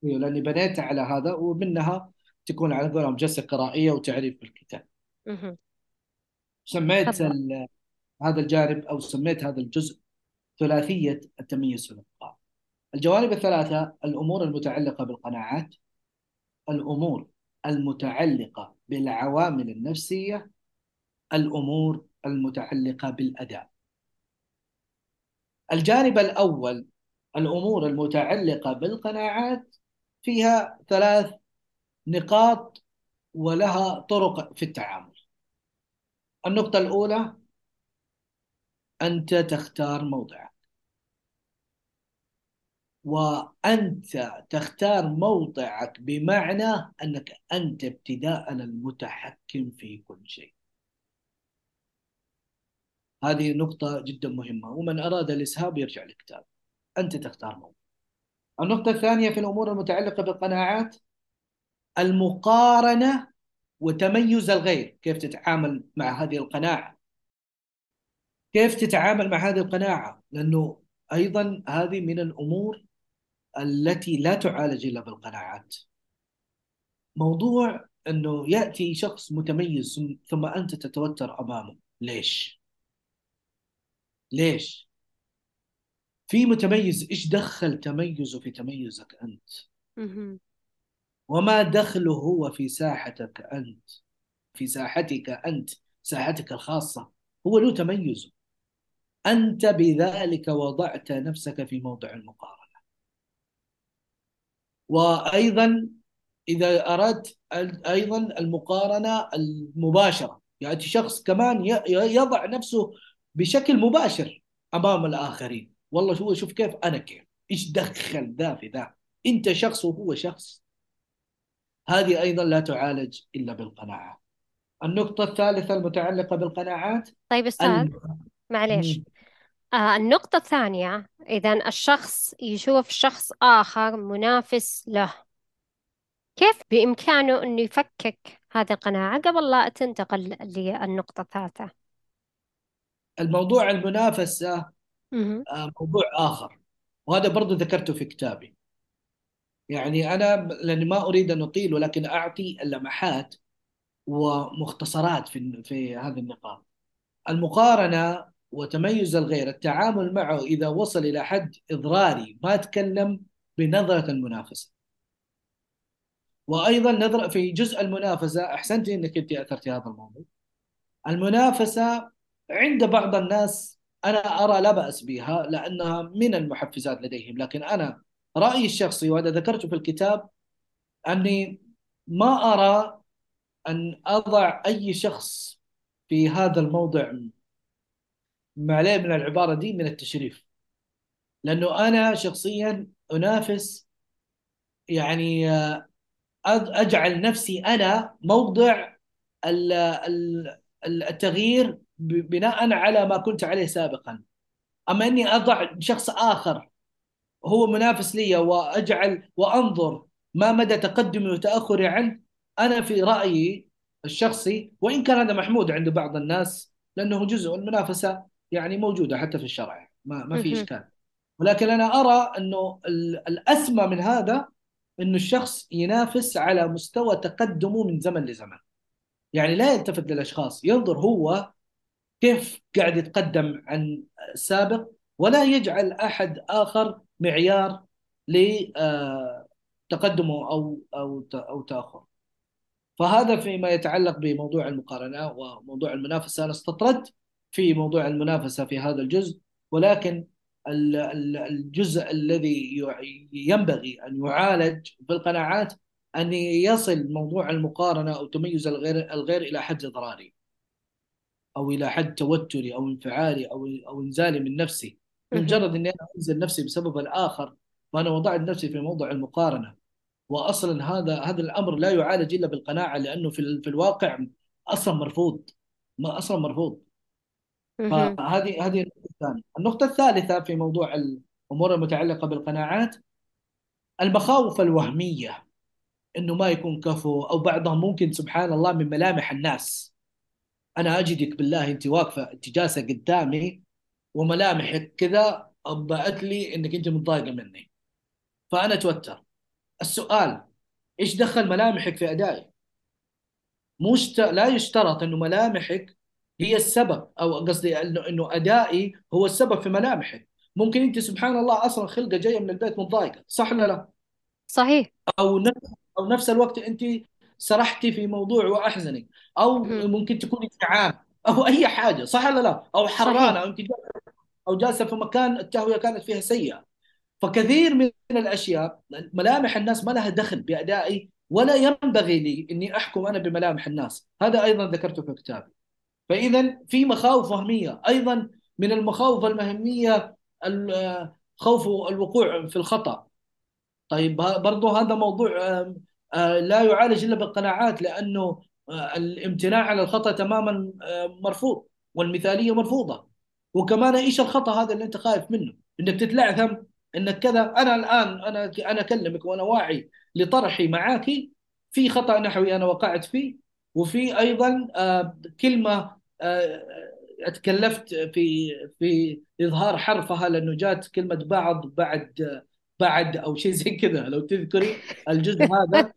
لأني بنيت على هذا ومنها تكون على قولهم جلسة قرائية وتعريف بالكتاب. سميت هذا الجانب أو سميت هذا الجزء ثلاثية التميز في الإلقاء الجوانب الثلاثة الأمور المتعلقة بالقناعات الأمور المتعلقة بالعوامل النفسية الأمور المتعلقة بالأداء. الجانب الأول الأمور المتعلقة بالقناعات فيها ثلاث نقاط ولها طرق في التعامل. النقطة الأولى أنت تختار موضعك. وأنت تختار موضعك بمعنى أنك أنت ابتداء المتحكم في كل شيء. هذه نقطة جدا مهمة ومن أراد الإسهاب يرجع للكتاب. أنت تختار موضوع النقطة الثانية في الأمور المتعلقة بالقناعات المقارنة وتميز الغير كيف تتعامل مع هذه القناعة كيف تتعامل مع هذه القناعة لأنه أيضا هذه من الأمور التي لا تعالج إلا بالقناعات موضوع أنه يأتي شخص متميز ثم أنت تتوتر أمامه ليش؟ ليش؟ في متميز إيش دخل تميزه في تميزك أنت؟ وما دخله هو في ساحتك أنت في ساحتك أنت ساحتك الخاصة. هو له تميزه أنت بذلك وضعت نفسك في موضع المقارنة. وأيضا إذا أردت أيضا المقارنة المباشرة يأتي شخص كمان يضع نفسه بشكل مباشر أمام الآخرين. والله هو شوف كيف أنا كيف. إيش دخل ذا في ذا؟ أنت شخص وهو شخص. هذه أيضا لا تعالج إلا بالقناعه النقطة الثالثة المتعلقة بالقناعات طيب أستاذ معليش. آه النقطة الثانية إذا الشخص يشوف شخص آخر منافس له كيف بإمكانه أنه يفكك هذه القناعة قبل لا تنتقل للنقطة الثالثة؟ الموضوع المنافسة. آه، موضوع آخر وهذا برضو ذكرته في كتابي. يعني أنا لأني ما أريد أن أطيل ولكن أعطي اللمحات ومختصرات في في هذه النقاط. المقارنة وتميز الغير التعامل معه إذا وصل إلى حد إضراري ما أتكلم بنظرة المنافسة. وأيضا نظرة في جزء المنافسة أحسنت أنك أنت أثرتي هذا الموضوع. المنافسة عند بعض الناس أنا أرى لا بأس بها لأنها من المحفزات لديهم لكن أنا رأيي الشخصي وهذا ذكرته في الكتاب أني ما أرى أن أضع أي شخص في هذا الموضع ما عليه من العبارة دي من التشريف. لأنه أنا شخصيا أنافس يعني أج- أجعل نفسي أنا موضع ال- ال- التغيير بناء على ما كنت عليه سابقا. أما أني أضع شخص آخر هو منافس لي وأجعل وأنظر ما مدى تقدمي وتأخري عنه. أنا في رأيي الشخصي وإن كان هذا محمود عند بعض الناس لأنه جزء من المنافسة يعني موجودة حتى في الشرع ما ما في مهم. إشكال. ولكن أنا أرى أنه ال- الأسمى من هذا أنه الشخص ينافس على مستوى تقدمه من زمن لزمن. يعني لا يلتفت للأشخاص ينظر هو كيف قاعد يتقدم عن السابق ولا يجعل أحد آخر معيار لتقدمه أو أو أو تأخره فهذا فيما يتعلق بموضوع المقارنة وموضوع المنافسة أنا استطردت في موضوع المنافسة في هذا الجزء ولكن ال- ال- الجزء الذي ينبغي أن يعالج بالقناعات أن يصل موضوع المقارنة أو تميز الغير الغير إلى حد إضراري أو إلى حد توتري أو انفعالي أو أو إنزالي من نفسي. بمجرد إني أنا أنزل نفسي بسبب الآخر وأنا وضعت نفسي في موضع المقارنة. واصلا هذا هذا الأمر لا يعالج إلا بالقناعة لأنه في في الواقع أصلا مرفوض. ما أصلا مرفوض. فهذه هذه النقطة الثانية. النقطة الثالثة في موضوع الأمور المتعلقة بالقناعات المخاوف الوهمية. إنه ما يكون كفو أو بعضهم ممكن سبحان الله من ملامح الناس. أنا أجدك بالله انت واقفه انت جالسه قدامي وملامحك كذا انبأت لي إنك أنت متضايقة مني. فأنا أتوتر. السؤال إيش دخل ملامحك في أدائي؟ مش لا يشترط إنه ملامحك هي السبب أو قصدي إنه إنه أدائي هو السبب في ملامحك. ممكن أنت سبحان الله أصلا خلقة جاية من البيت متضايقة صح ولا لا؟ صحيح. أو نفس أو نفس الوقت أنت سرحتي في موضوع وأحزنك أو. ممكن تكوني جعان أو أي حاجة صح ولا لا؟ أو حرانه أو انت أو جالسة في مكان التهوية كانت فيها سيئة. فكثير من الأشياء ملامح الناس ما لها دخل بأدائي ولا ينبغي لي إني أحكم أنا بملامح الناس. هذا أيضا ذكرته في كتابي. فاذا في مخاوف وهميه أيضا من المخاوف المهمية ال- خوف الوقوع في الخطأ. طيب ه- برضو هذا موضوع آه، لا يعالج إلا بالقناعات لأنه الامتناع عن الخطأ تماما آه، مرفوض والمثالية مرفوضة. وكمان إيش الخطأ هذا اللي أنت خايف منه؟ إنك تتلعثم إنك كذا. أنا الآن أنا أنا أكلمك وأنا واعي لطرحي معك في خطأ نحوي أنا وقعت فيه وفي أيضا آه، كلمة آه، أتكلفت في في إظهار حرفها لأنه جات كلمة بعض بعد بعد أو شيء زي كذا. لو تذكري الجزء هذا.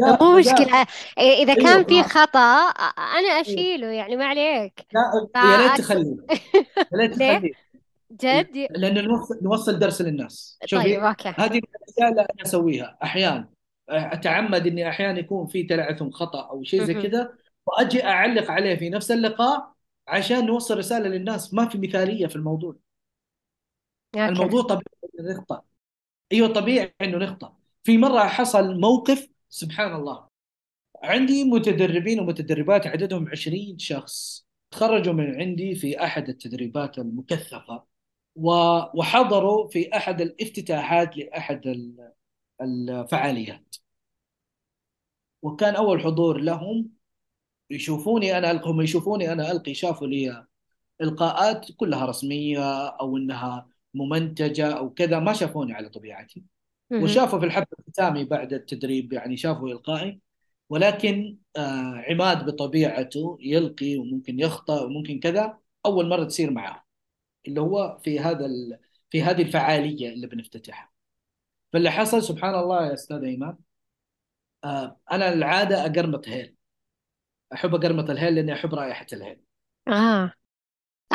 مو جاء مشكلة. إذا أيوه كان في ف- خطأ أنا أشيله يعني ما عليك. جاء يا ريت. تخليه يا ريت ليه؟ تخليه جد؟ لأن نوصل نوصل درس للناس. طيب شوفي okay. هذه من الأشياء اللي أنا أسويها. أحيانا أتعمد إني أحيانا يكون في تلعثم خطأ أو شيء زي. كذا وأجي أعلق عليه في نفس اللقاء عشان نوصل رسالة للناس. ما في مثالية في الموضوع. okay. الموضوع طبيعي نخطا أيوه طبيعي إنه نخطأ. في مرة حصل موقف سبحان الله عندي متدربين ومتدربات عددهم 20 شخص. تخرجوا من عندي في أحد التدريبات المكثفة وحضروا في أحد الافتتاحات لأحد ال- الفعاليات. وكان أول حضور لهم يشوفوني أنا ألقي هم يشوفوني أنا ألقي شافوا لي إلقاءات كلها رسمية أو إنها ممنتجة أو كذا ما شافوني على طبيعتي. وشافوا في الحفل الختامي بعد التدريب يعني شافوا إلقائي. ولكن آه عماد بطبيعته يلقي وممكن يخطأ وممكن كذا أول مرة تصير معاه. اللي هو في هذا ال... في هذه الفعالية اللي بنفتتحها. فاللي حصل سبحان الله يا أستاذ إيمان آه أنا العادة أقرمط هيل. أحب أقرمط الهيل لأني أحب رائحة الهيل. آه.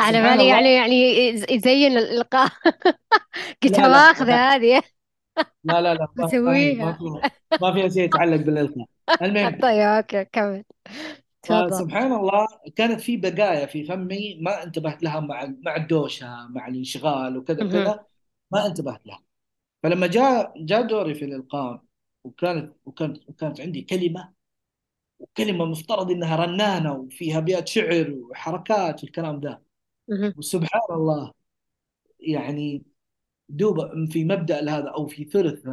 على سبحان بالي الله. يعني يعني يزين الإلقاء. قلت لا لا ماخذة هذه. لا لا لا ما ما هي ما بسويها فيها ما فيها شيء يتعلق بالإلقاء. المهم. طيب أوكي كمل. تفضل. فسبحان الله كانت في بقايا في فمي ما انتبهت لها مع مع الدوشة مع الانشغال وكذا مهم. وكذا ما انتبهت لها. فلما جاء جاء دوري في الإلقاء وكانت وكانت وكانت عندي كلمة وكلمة مفترض إنها رنانة وفيها أبيات شعر وحركات والكلام ده. وسبحان الله يعني دوب في مبدأ هذا أو في ثلث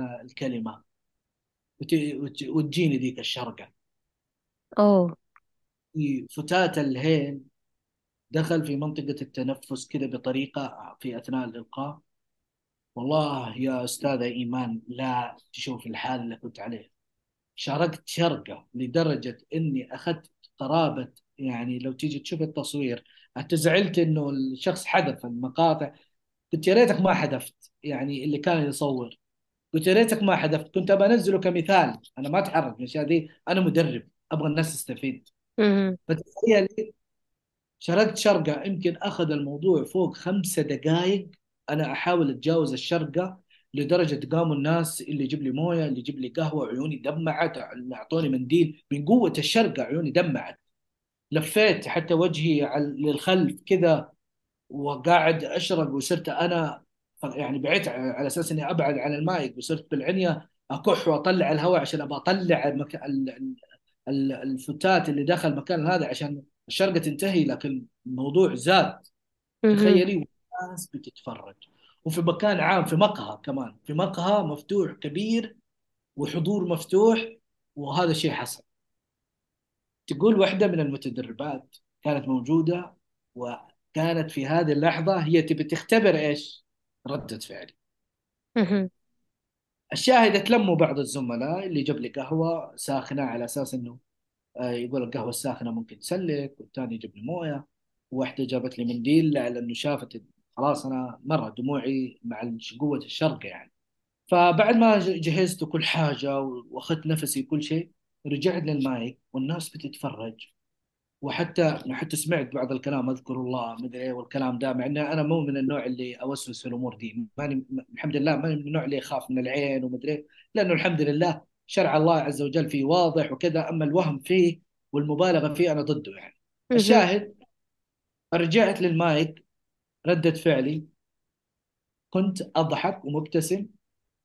وت- وتجيني ذيك الشرقة. أوه. في فتاة الهيل دخل في منطقة التنفس كذا بطريقة في أثناء الإلقاء. والله يا أستاذة إيمان لا تشوف الحال اللي كنت عليه. شاركت شرقة لدرجة إني أخذت قرابة يعني لو تيجي تشوف التصوير حتى زعلت إنه الشخص حذف المقاطع. قلت يا ريتك ما حذفت يعني اللي كان يصور. قلت يا ريتك ما حذفت كنت ابى أنزله كمثال. أنا ما أتحرك من الأشياء دي أنا مدرب أبغى الناس تستفيد. فتخيل شاركت شرقة يمكن أخذ الموضوع فوق خمسة دقائق أنا أحاول أتجاوز الشرقة لدرجة قاموا الناس اللي يجيب لي موية اللي يجيب لي قهوة عيوني دمعت اللي أعطوني منديل. من قوة الشرقة عيوني دمعت. لفيت حتى وجهي على للخلف كذا وقاعد أشرب وصرت أنا يعني بعدت على أساس إني أبعد عن المايك وصرت بالعنية أكح وأطلع الهواء عشان أبغى أطلع المك... ال- ال- الفتات اللي دخل المكان هذا عشان الشرقة تنتهي لكن الموضوع زاد. تخيلي والناس بتتفرج. وفي مكان عام في مقهى كمان. في مقهى مفتوح كبير وحضور مفتوح وهذا الشيء حصل. تقول واحدة من المتدربات كانت موجودة وكانت في هذه اللحظة هي تبي تختبر إيش؟ ردة فعلي. الشاهد تلموا بعض الزملاء اللي جاب لي قهوة ساخنة على أساس إنه آه، يقول القهوة الساخنة ممكن تسلك والثاني يجيب لي موية وواحدة جابت لي منديل على إنه شافت خلاص أنا مرة دموعي مع قوة الشرق يعني فبعد ما جهزت كل حاجة وأخذت نفسي كل شيء رجعت للمايك والناس بتتفرج. وحتى حتى سمعت بعض الكلام أذكر الله مدري إيه والكلام ده مع اني أنا مو من النوع اللي أوسوس في الأمور دي. ماني الحمد لله ماني من النوع اللي يخاف من العين ومدري إيه لأنه الحمد لله شرع الله عز وجل فيه واضح وكذا. أما الوهم فيه والمبالغة فيه أنا ضده يعني. الشاهد رجعت للمايك ردة فعلي كنت أضحك ومبتسم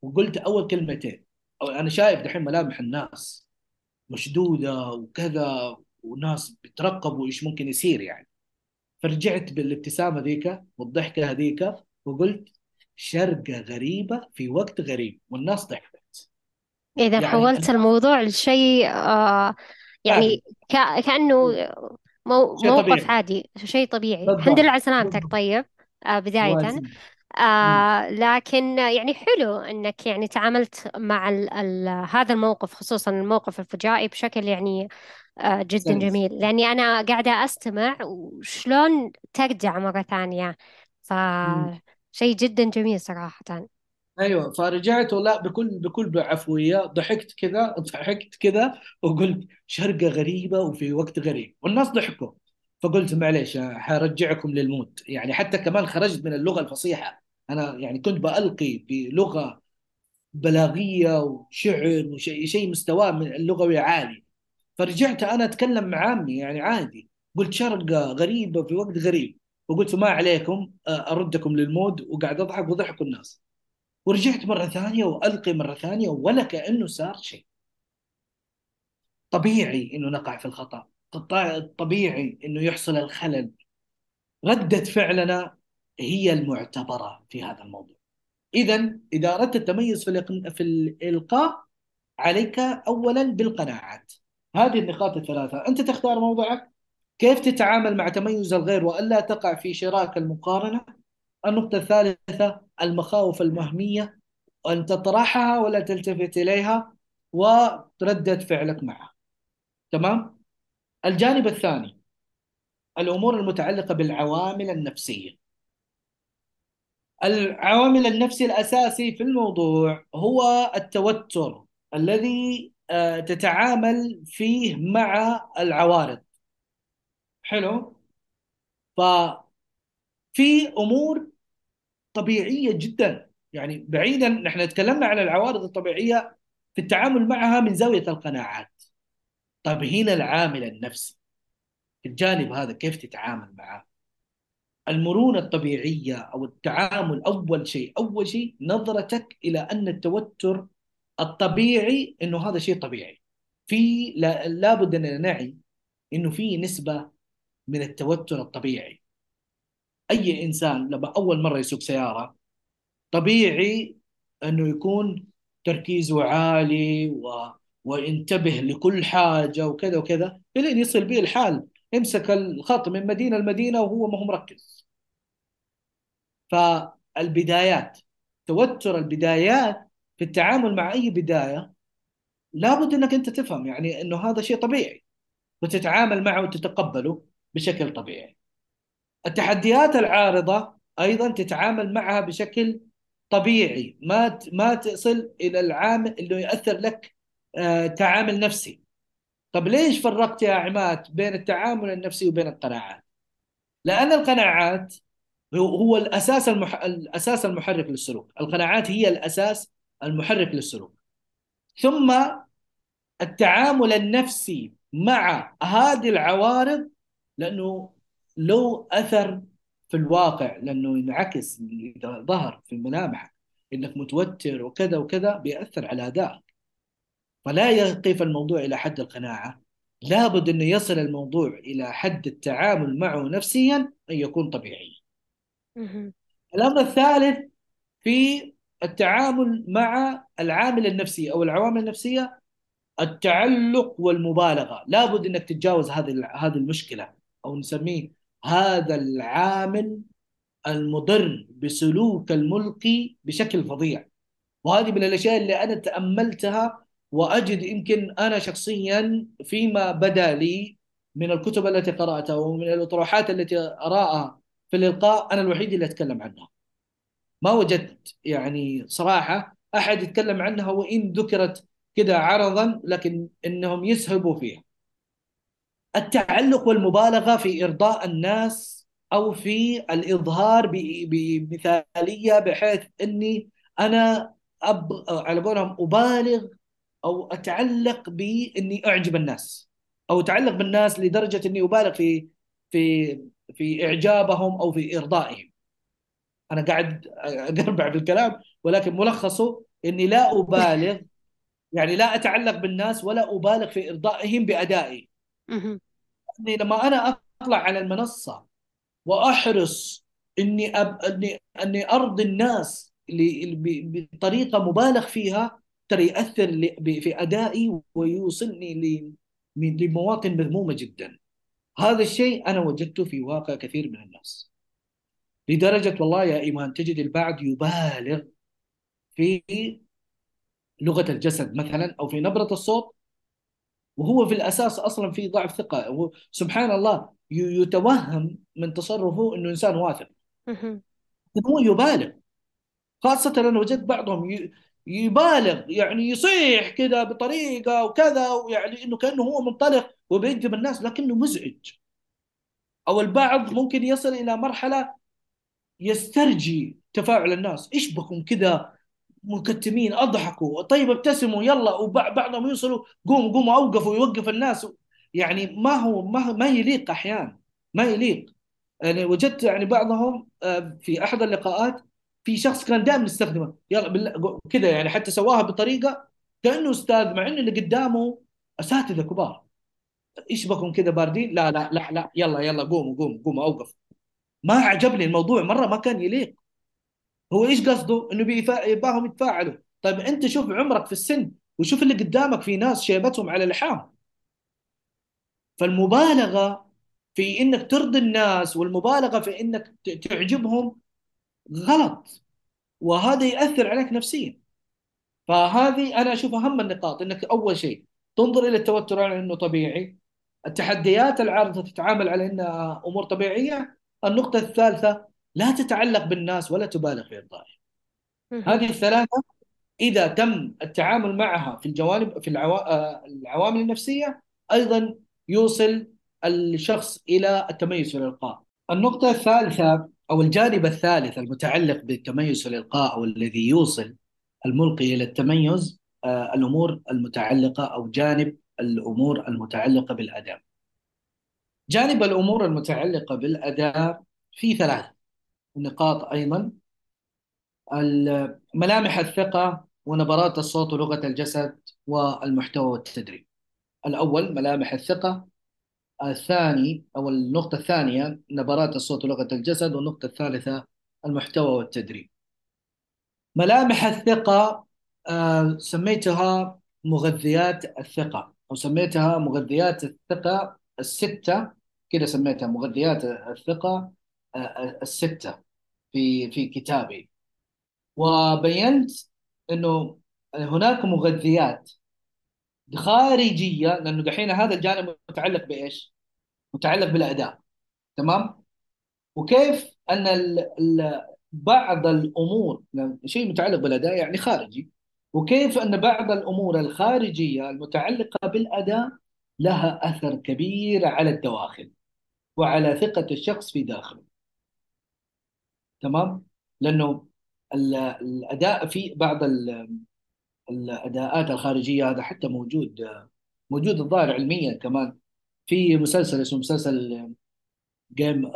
وقلت أول كلمتين. أو أنا شايف دحين ملامح الناس. مشدودة وكذا وناس بترقبوا إيش ممكن يصير يعني. فرجعت بالابتسامة ذيك والضحكة هذيك وقلت شرقة غريبة في وقت غريب والناس ضحكت. إذا يعني حولت أنا الموضوع لشيء آه يعني كا- كأنه مو موقف طبيعي. عادي شيء طبيعي. الحمد لله على سلامتك. طيب آه بداية. آه لكن يعني حلو إنك يعني تعاملت مع ال ال هذا الموقف خصوصا الموقف الفجائي بشكل يعني آه جدا جميل. لأني أنا قاعدة أستمع وشلون ترجع مرة ثانية. أمم. فشيء جدا جميل صراحة. أيوه فرجعت ولا بكل بكل عفويه ضحكت كذا ضحكت كذا وقلت شرقة غريبة وفي وقت غريب. والناس ضحكوا. فقلت معليش حرجعكم للمود يعني حتى كمان خرجت من اللغة الفصيحة. أنا يعني كنت بألقي بلغة بلاغية وشعر وشيء شيء مستواه اللغوي عالي. فرجعت أنا أتكلم مع عمي يعني عادي. قلت شرقه غريبه في وقت غريب. وقلت ما عليكم أردكم للمود وقاعد أضحك وضحكوا الناس. ورجعت مرة ثانية وألقي مرة ثانية ولا كأنه صار شيء. طبيعي إنه نقع في الخطأ. طبيعي إنه يحصل الخلل. رده فعلنا هي المعتبرة في هذا الموضوع. إذا إذا أردت التميز في في الإلقاء عليك أولا بالقناعات. هذه النقاط الثلاثة. أنت تختار موضعك. كيف تتعامل مع تميز الغير وألا تقع في شراك المقارنة؟ النقطة الثالثة المخاوف المهمية أن تطرحها ولا تلتفت إليها وردة فعلك معها. تمام؟ الجانب الثاني الأمور المتعلقة بالعوامل النفسية. العوامل النفسي الأساسي في الموضوع هو التوتر الذي آه، تتعامل فيه مع العوارض. حلو؟ ففي أمور طبيعية جدا. يعني بعيدا نحن تكلمنا عن العوارض الطبيعية في التعامل معها من زاوية القناعات. طيب هنا العامل النفسي الجانب هذا كيف تتعامل معه؟ المرونة الطبيعية أو التعامل أول شيء. أول شيء نظرتك إلى أن التوتر الطبيعي أنه هذا شيء طبيعي. في لا لابد أن نعي أنه في نسبة من التوتر الطبيعي. أي إنسان لما أول مرة يسوق سيارة طبيعي أنه يكون تركيزه عالي و... وينتبه لكل حاجة وكذا وكذا إلين يصل به الحال. يمسك الخط من مدينة لمدينة وهو ما هو مركز. فالبدايات توتر البدايات في التعامل مع أي بداية لابد أنك أنت تفهم يعني أنه هذا شيء طبيعي وتتعامل معه وتتقبله بشكل طبيعي. التحديات العارضة أيضا تتعامل معها بشكل طبيعي ما ما تصل إلى العامل اللي يؤثر لك آه، تعامل نفسي. طب ليش فرقت يا عماد بين التعامل النفسي وبين القناعات؟ لأن القناعات هو الأساس المح... الأساس المحرك للسلوك. القناعات هي الأساس المحرك للسلوك. ثم التعامل النفسي مع هذه العوارض لأنه له أثر في الواقع لأنه ينعكس إذا ظهر في ملامحك إنك متوتر وكذا وكذا بيأثر على أدائك. فلا يقف الموضوع إلى حد القناعة. لابد أنه يصل الموضوع إلى حد التعامل معه نفسيا أن يكون طبيعي. الأمر الثالث في التعامل مع العامل النفسي أو العوامل النفسية التعلق والمبالغة. لابد أنك تتجاوز هذه هذه المشكلة أو نسميه هذا العامل المضر بسلوك الملقي بشكل فظيع. وهذه من الأشياء اللي أنا تأملتها وأجد يمكن أنا شخصيا فيما بدا لي من الكتب التي قرأتها ومن الأطروحات التي أراها في الإلقاء أنا الوحيد اللي أتكلم عنها. ما وجدت يعني صراحة أحد يتكلم عنها وإن ذكرت كذا عرضا لكن إنهم يسهبوا فيها. التعلق والمبالغة في إرضاء الناس أو في الإظهار ب- بمثالية بحيث أني أنا أب... على قولهم أبالغ أو أتعلق بإني أعجب الناس. أو أتعلق بالناس لدرجة إني أبالغ في في في إعجابهم أو في إرضائهم. أنا قاعد أقربع بالكلام ولكن ملخصه إني لا أبالغ يعني لا أتعلق بالناس ولا أبالغ في إرضائهم بأدائي. مهم. يعني لما أنا أطلع على المنصة وأحرص إني أب... إني إني أرضي الناس ل... ب... بطريقة مبالغ فيها ترى يأثر. في أدائي ويوصلني لمواطن مذمومة جدا. هذا الشيء أنا وجدته في واقع كثير من الناس. لدرجة والله يا إيمان تجد البعض يبالغ في لغة الجسد مثلا أو في نبرة الصوت وهو في الأساس أصلا في ضعف ثقة. سبحان الله يتوهم من تصرفه إنه إنسان واثق. هو يبالغ. خاصة أنا وجدت بعضهم يبالغ يعني يصيح كذا بطريقة وكذا يعني إنه كأنه هو منطلق وبيجذب الناس لكنه مزعج. أو البعض ممكن يصل إلى مرحلة يسترجي تفاعل الناس. إيش بكم كذا مكتمين؟ أضحكوا. طيب ابتسموا يلا. وبعضهم يوصلوا قوموا قوموا أوقفوا يوقف الناس. يعني ما هو ما ما يليق أحيانا ما يليق. يعني وجدت يعني بعضهم آه، في أحد اللقاءات في شخص كان دائما يستخدمه. يلا كذا يعني حتى سواها بطريقة كأنه أستاذ مع إنه اللي قدامه أساتذة كبار. إيش بكم كذا باردين؟ لا لا لا لا. يلا يلا قوموا قوموا قوموا أوقف. ما عجبني الموضوع. مرة ما كان يليق. هو إيش قصده؟ إنه يباهم يتفاعلوا. طيب أنت شوف عمرك في السن وشوف اللي قدامك في ناس شيبتهم على لحام. فالمبالغة في إنك ترضي الناس والمبالغة في إنك تعجبهم غلط. وهذا يأثر عليك نفسيا. فهذه أنا أشوف اهم النقاط إنك أول شيء تنظر إلى التوتر على إنه طبيعي. التحديات العارضة تتعامل على إنها أمور طبيعية. النقطة الثالثة لا تتعلق بالناس ولا تبالغ في إرضائهم. هذه الثلاثة إذا تم التعامل معها في الجوانب في. آه، العوامل النفسية أيضا يوصل الشخص إلى التميز في الالقاء النقطة الثالثة أو الجانب الثالث المتعلق بالتميز في الالقاء أو الذي يوصل الملقي إلى التميز آه، الأمور المتعلقة أو جانب الأمور المتعلقة بالأداء. جانب الأمور المتعلقة بالأداء في ثلاث نقاط أيضا. ملامح الثقة ونبرات الصوت ولغة الجسد والمحتوى والتدريب. الأول ملامح الثقة الثاني أو النقطة الثانية نبرات الصوت ولغة الجسد والنقطة الثالثة المحتوى والتدريب. ملامح الثقة آه، سميتها مغذيات الثقة أو سميتها مغذيات الثقة الستة كده سميتها مغذيات الثقة آه، آه، الستة في في كتابي. وبينت إنه هناك مغذيات خارجيه لأنه دحين هذا الجانب متعلق بإيش؟ متعلق بالأداء تمام؟ وكيف أن بعض الأمور شيء متعلق بالأداء يعني خارجي وكيف أن بعض الأمور الخارجية المتعلقة بالأداء لها أثر كبير على الدواخل وعلى ثقة الشخص في داخله تمام؟ لأنه ال- الأداء في بعض الأداءات الخارجية هذا حتى موجود موجود الظاهر علميا كمان. في مسلسل اسمه مسلسل جيم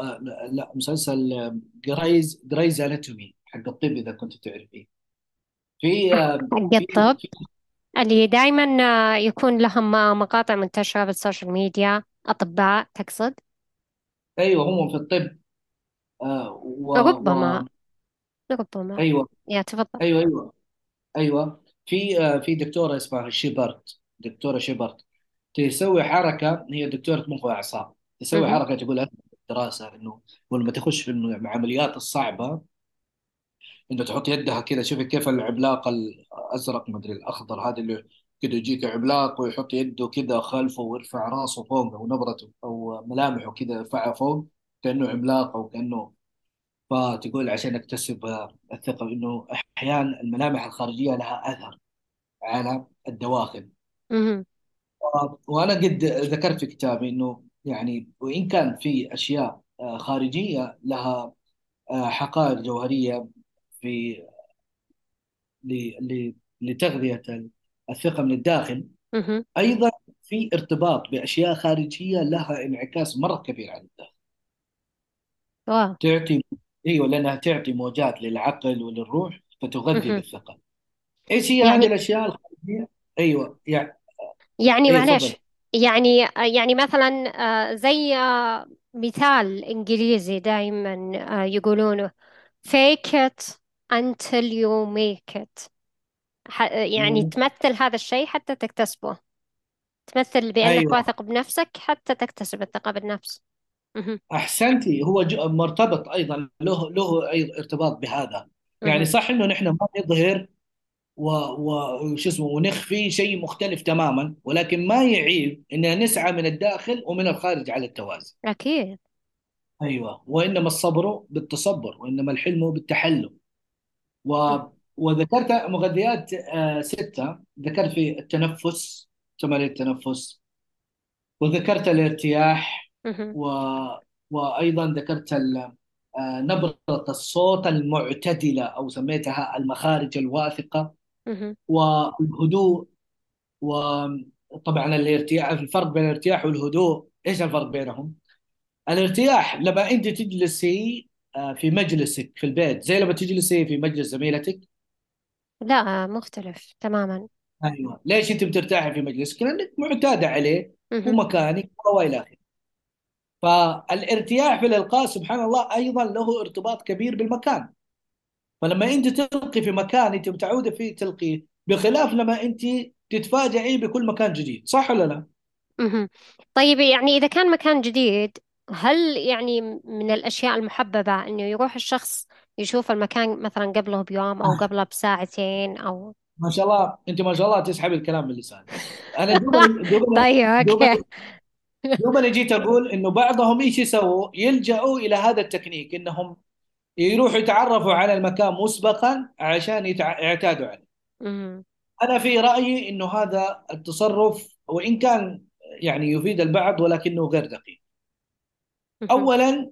لا مسلسل Grey's Grey's Anatomy حق الطب إذا كنت تعرفيه. في حق الطب؟ اللي دائما يكون لهم مقاطع منتشرة بال social media أطباء تقصد؟ أيوه هم في الطب. آه و, و ربما ربما. أيوه. يا تفضل. أيوه أيوه. أيوه. في آه في دكتورة اسمها شيبرت دكتورة شيبرت تسوي حركة هي دكتورة مخ وأعصاب تسوي. حركة تقول أثناء الدراسة إنه لما تخش في العمليات الصعبة إنه تحط يدها كذا شوفي كيف العملاق الأزرق مدري الأخضر هذا اللي كذا يجيك عملاق ويحط يده كذا خلفه ويرفع راسه فوق أو نبرته أو ملامحه كذا يرفعها فوق كأنه عملاق أو كأنه فتقول عشان أكتسب الثقة انه أحيانا الملامح الخارجية لها أثر على الدواخل. وأنا قد ذكرت في كتابي إنه يعني وإن كان في أشياء خارجية لها حقائق جوهرية في ل- ل- لتغذية الثقة من الداخل. أيضا في ارتباط بأشياء خارجية لها انعكاس مرة كبير على الداخل واو تعطي أيوة لأنها تعطي موجات للعقل وللروح فتغذي مهم. بالثقة إيش هي هذه يعني الأشياء الخارجية؟ أيوة يعني يعني أيوة معلش تفضل يعني يعني مثلا آه، زي آه، مثال إنجليزي دائما آه، يقولونه fake it until you make it ح- يعني مم. تمثل هذا الشيء حتى تكتسبه تمثل بأنك أيوة واثق بنفسك حتى تكتسب الثقة بالنفس مهم. أحسنتي. هو مرتبط أيضا له له أيضا ارتباط بهذا. يعني. صح إنه نحن ما نظهر و... و... وش اسمه ونخفي شيء مختلف تماما ولكن ما يعيب إننا نسعى من الداخل ومن الخارج على التوازن. أكيد. أيوه. وإنما الصبر بالتصبر وإنما الحلم بالتحلم. و... وذكرت مغذيات آه، ستة. ذكرت في التنفس تمارين التنفس. وذكرت الارتياح. مهم. و... وأيضا ذكرت ال... آه، نبرة الصوت المعتدلة أو سميتها المخارج الواثقة مهم. والهدوء وطبعا الارتياح الفرق بين الارتياح والهدوء إيش الفرق بينهم؟ الارتياح لما أنت تجلسي آه، في مجلسك في البيت زي لما تجلسي في مجلس زميلتك لا مختلف تماما أيوه ليش أنت بترتاحي في مجلسك؟ لأنك معتادة عليه مهم. ومكانك وإلى آخره فالارتياح في الإلقاء سبحان الله أيضا له ارتباط كبير بالمكان. فلما أنت تلقي في مكان أنت متعوده فيه تلقيه بخلاف لما أنت تتفاجئي بكل مكان جديد. صح ولا لا؟ مهم. طيب يعني إذا كان مكان جديد هل يعني من الأشياء المحببة إنه يروح الشخص يشوف المكان مثلا قبله بيوم أو قبله بساعتين أو ما شاء الله أنت ما شاء الله تسحب الكلام من لساني أنا دوبني دوبني طيب أوكي. دوبني دوبني جيت أقول إنه بعضهم إيش يسووا؟ يلجأوا إلى هذا التكنيك إنهم يروحوا يتعرفوا على المكان مسبقا عشان يتع... يعتادوا عليه. أنا في رأيي إنه هذا التصرف وإن كان يعني يفيد البعض ولكنه غير دقيق. اولا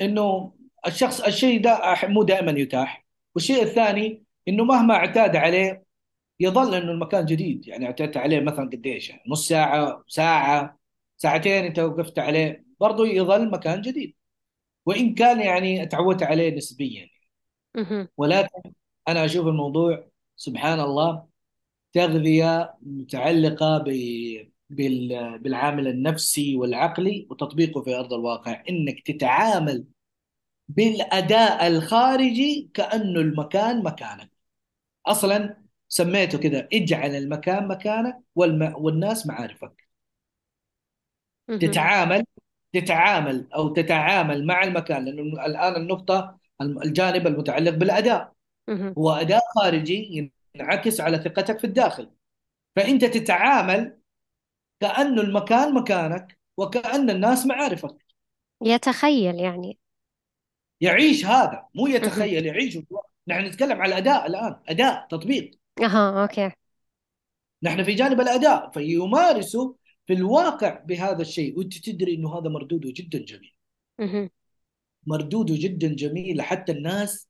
إنه الشخص الشيء ده مو دائما يتاح، والشيء الثاني إنه مهما اعتاد عليه يظل إنه المكان جديد، يعني اعتدت عليه مثلا قديش؟ يعني نص ساعة، ساعة، ساعتين انت وقفت عليه، برضه يظل مكان جديد. وإن كان يعني تعودت عليه نسبيا،. ولكن أنا أشوف الموضوع سبحان الله تغذية متعلقة ب... بال... بالعامل النفسي والعقلي وتطبيقه في أرض الواقع إنك تتعامل بالأداء الخارجي كأنه المكان مكانك أصلا سميته كذا اجعل المكان مكانك. والناس معارفك مهم. تتعامل تتعامل أو تتعامل مع المكان لأنه الآن النقطة الجانب المتعلق بالأداء مهم. هو أداء خارجي ينعكس على ثقتك في الداخل فأنت تتعامل كأنه المكان مكانك وكأن الناس معارفك يتخيل يعني يعيش هذا مو مهم. يتخيل يعيش نحن نتكلم على الأداء الآن أداء تطبيق أها أوكي نحن في جانب الأداء فيمارسوا في الواقع بهذا الشيء وأنت تدري إنه هذا مردوده جدا جميل. مردوده جدا جميل حتى الناس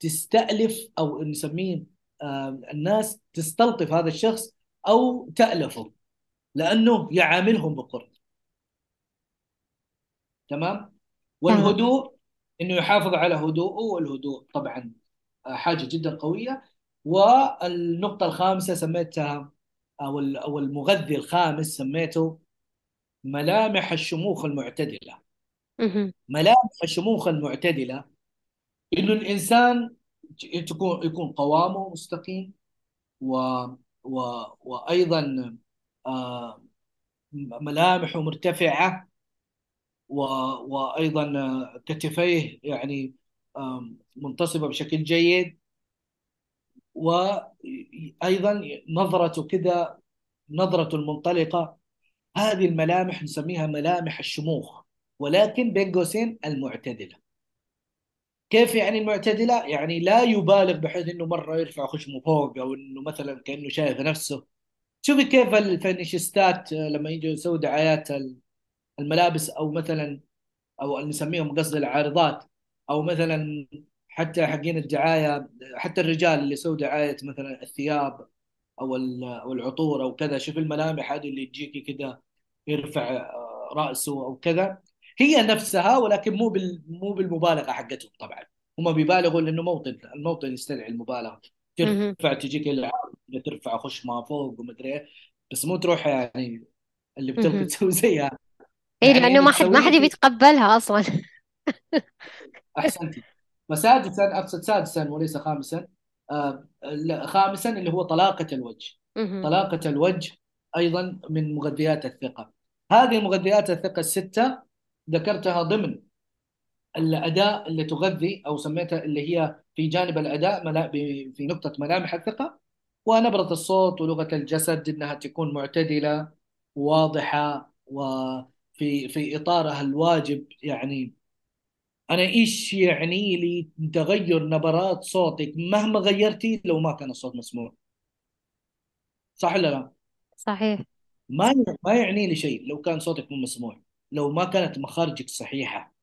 تستألف أو نسميه آه، الناس تستلطف هذا الشخص أو تألفه لأنه يعاملهم بقرب. تمام؟ تمام والهدوء إنه يحافظ على هدوءه والهدوء طبعا حاجة جدا قوية. والنقطة الخامسة سميتها أو أو المغذي الخامس سميته ملامح الشموخ المعتدلة. ملامح الشموخ المعتدلة إنه الإنسان تكون يكون قوامه مستقيم و و وأيضا آه، ملامحه مرتفعة و... وأيضا كتفيه يعني منتصبة بشكل جيد وأيضا نظرته كذا نظرته المنطلقه هذه الملامح نسميها ملامح الشموخ ولكن بين قوسين المعتدلة. كيف يعني المعتدلة؟ يعني لا يبالغ بحيث إنه مرة يرفع خشمه فوق أو إنه مثلا كأنه شايف نفسه. شوفي كيف الفينيشستات لما يجوا يسووا دعايات الملابس أو مثلا أو نسميهم قصدي العارضات أو مثلا حتى حقين الدعاية حتى الرجال اللي يسووا دعاية مثلا الثياب أو أو العطور أو كذا شوف الملامح هذه اللي تجيكي كذا يرفع آه، رأسه أو كذا هي نفسها ولكن مو بال مو بالمبالغة حقتهم طبعا هم بيبالغوا لأنه موطن الموطن يستدعي المبالغة. ترفع تجيك ترفع خشمها فوق ومدري إيه. بس مو تروح يعني اللي بتلقى مهم. تسوي زيها إيه يعني اللي ما حد ما حد تسويه بيتقبلها أصلا أحسنتي فسادسا أقصد سادسا وليس خامسا آه خامسا اللي هو طلاقة الوجه. طلاقة الوجه أيضا من مغذيات الثقة هذه مغذيات الثقة الستة ذكرتها ضمن الأداء اللي تغذي أو سميتها اللي هي في جانب الأداء في نقطة ملامح الثقة ونبرة الصوت ولغة الجسد إنها تكون معتدلة واضحة وفي في إطارها الواجب يعني أنا إيش يعني لي تغير نبرات صوتك مهما غيرتي لو ما كان الصوت مسموع. صح ولا لا؟ صحيح. ما ما يعني لي شيء لو كان صوتك مو مسموع لو ما كانت مخارجك صحيحة.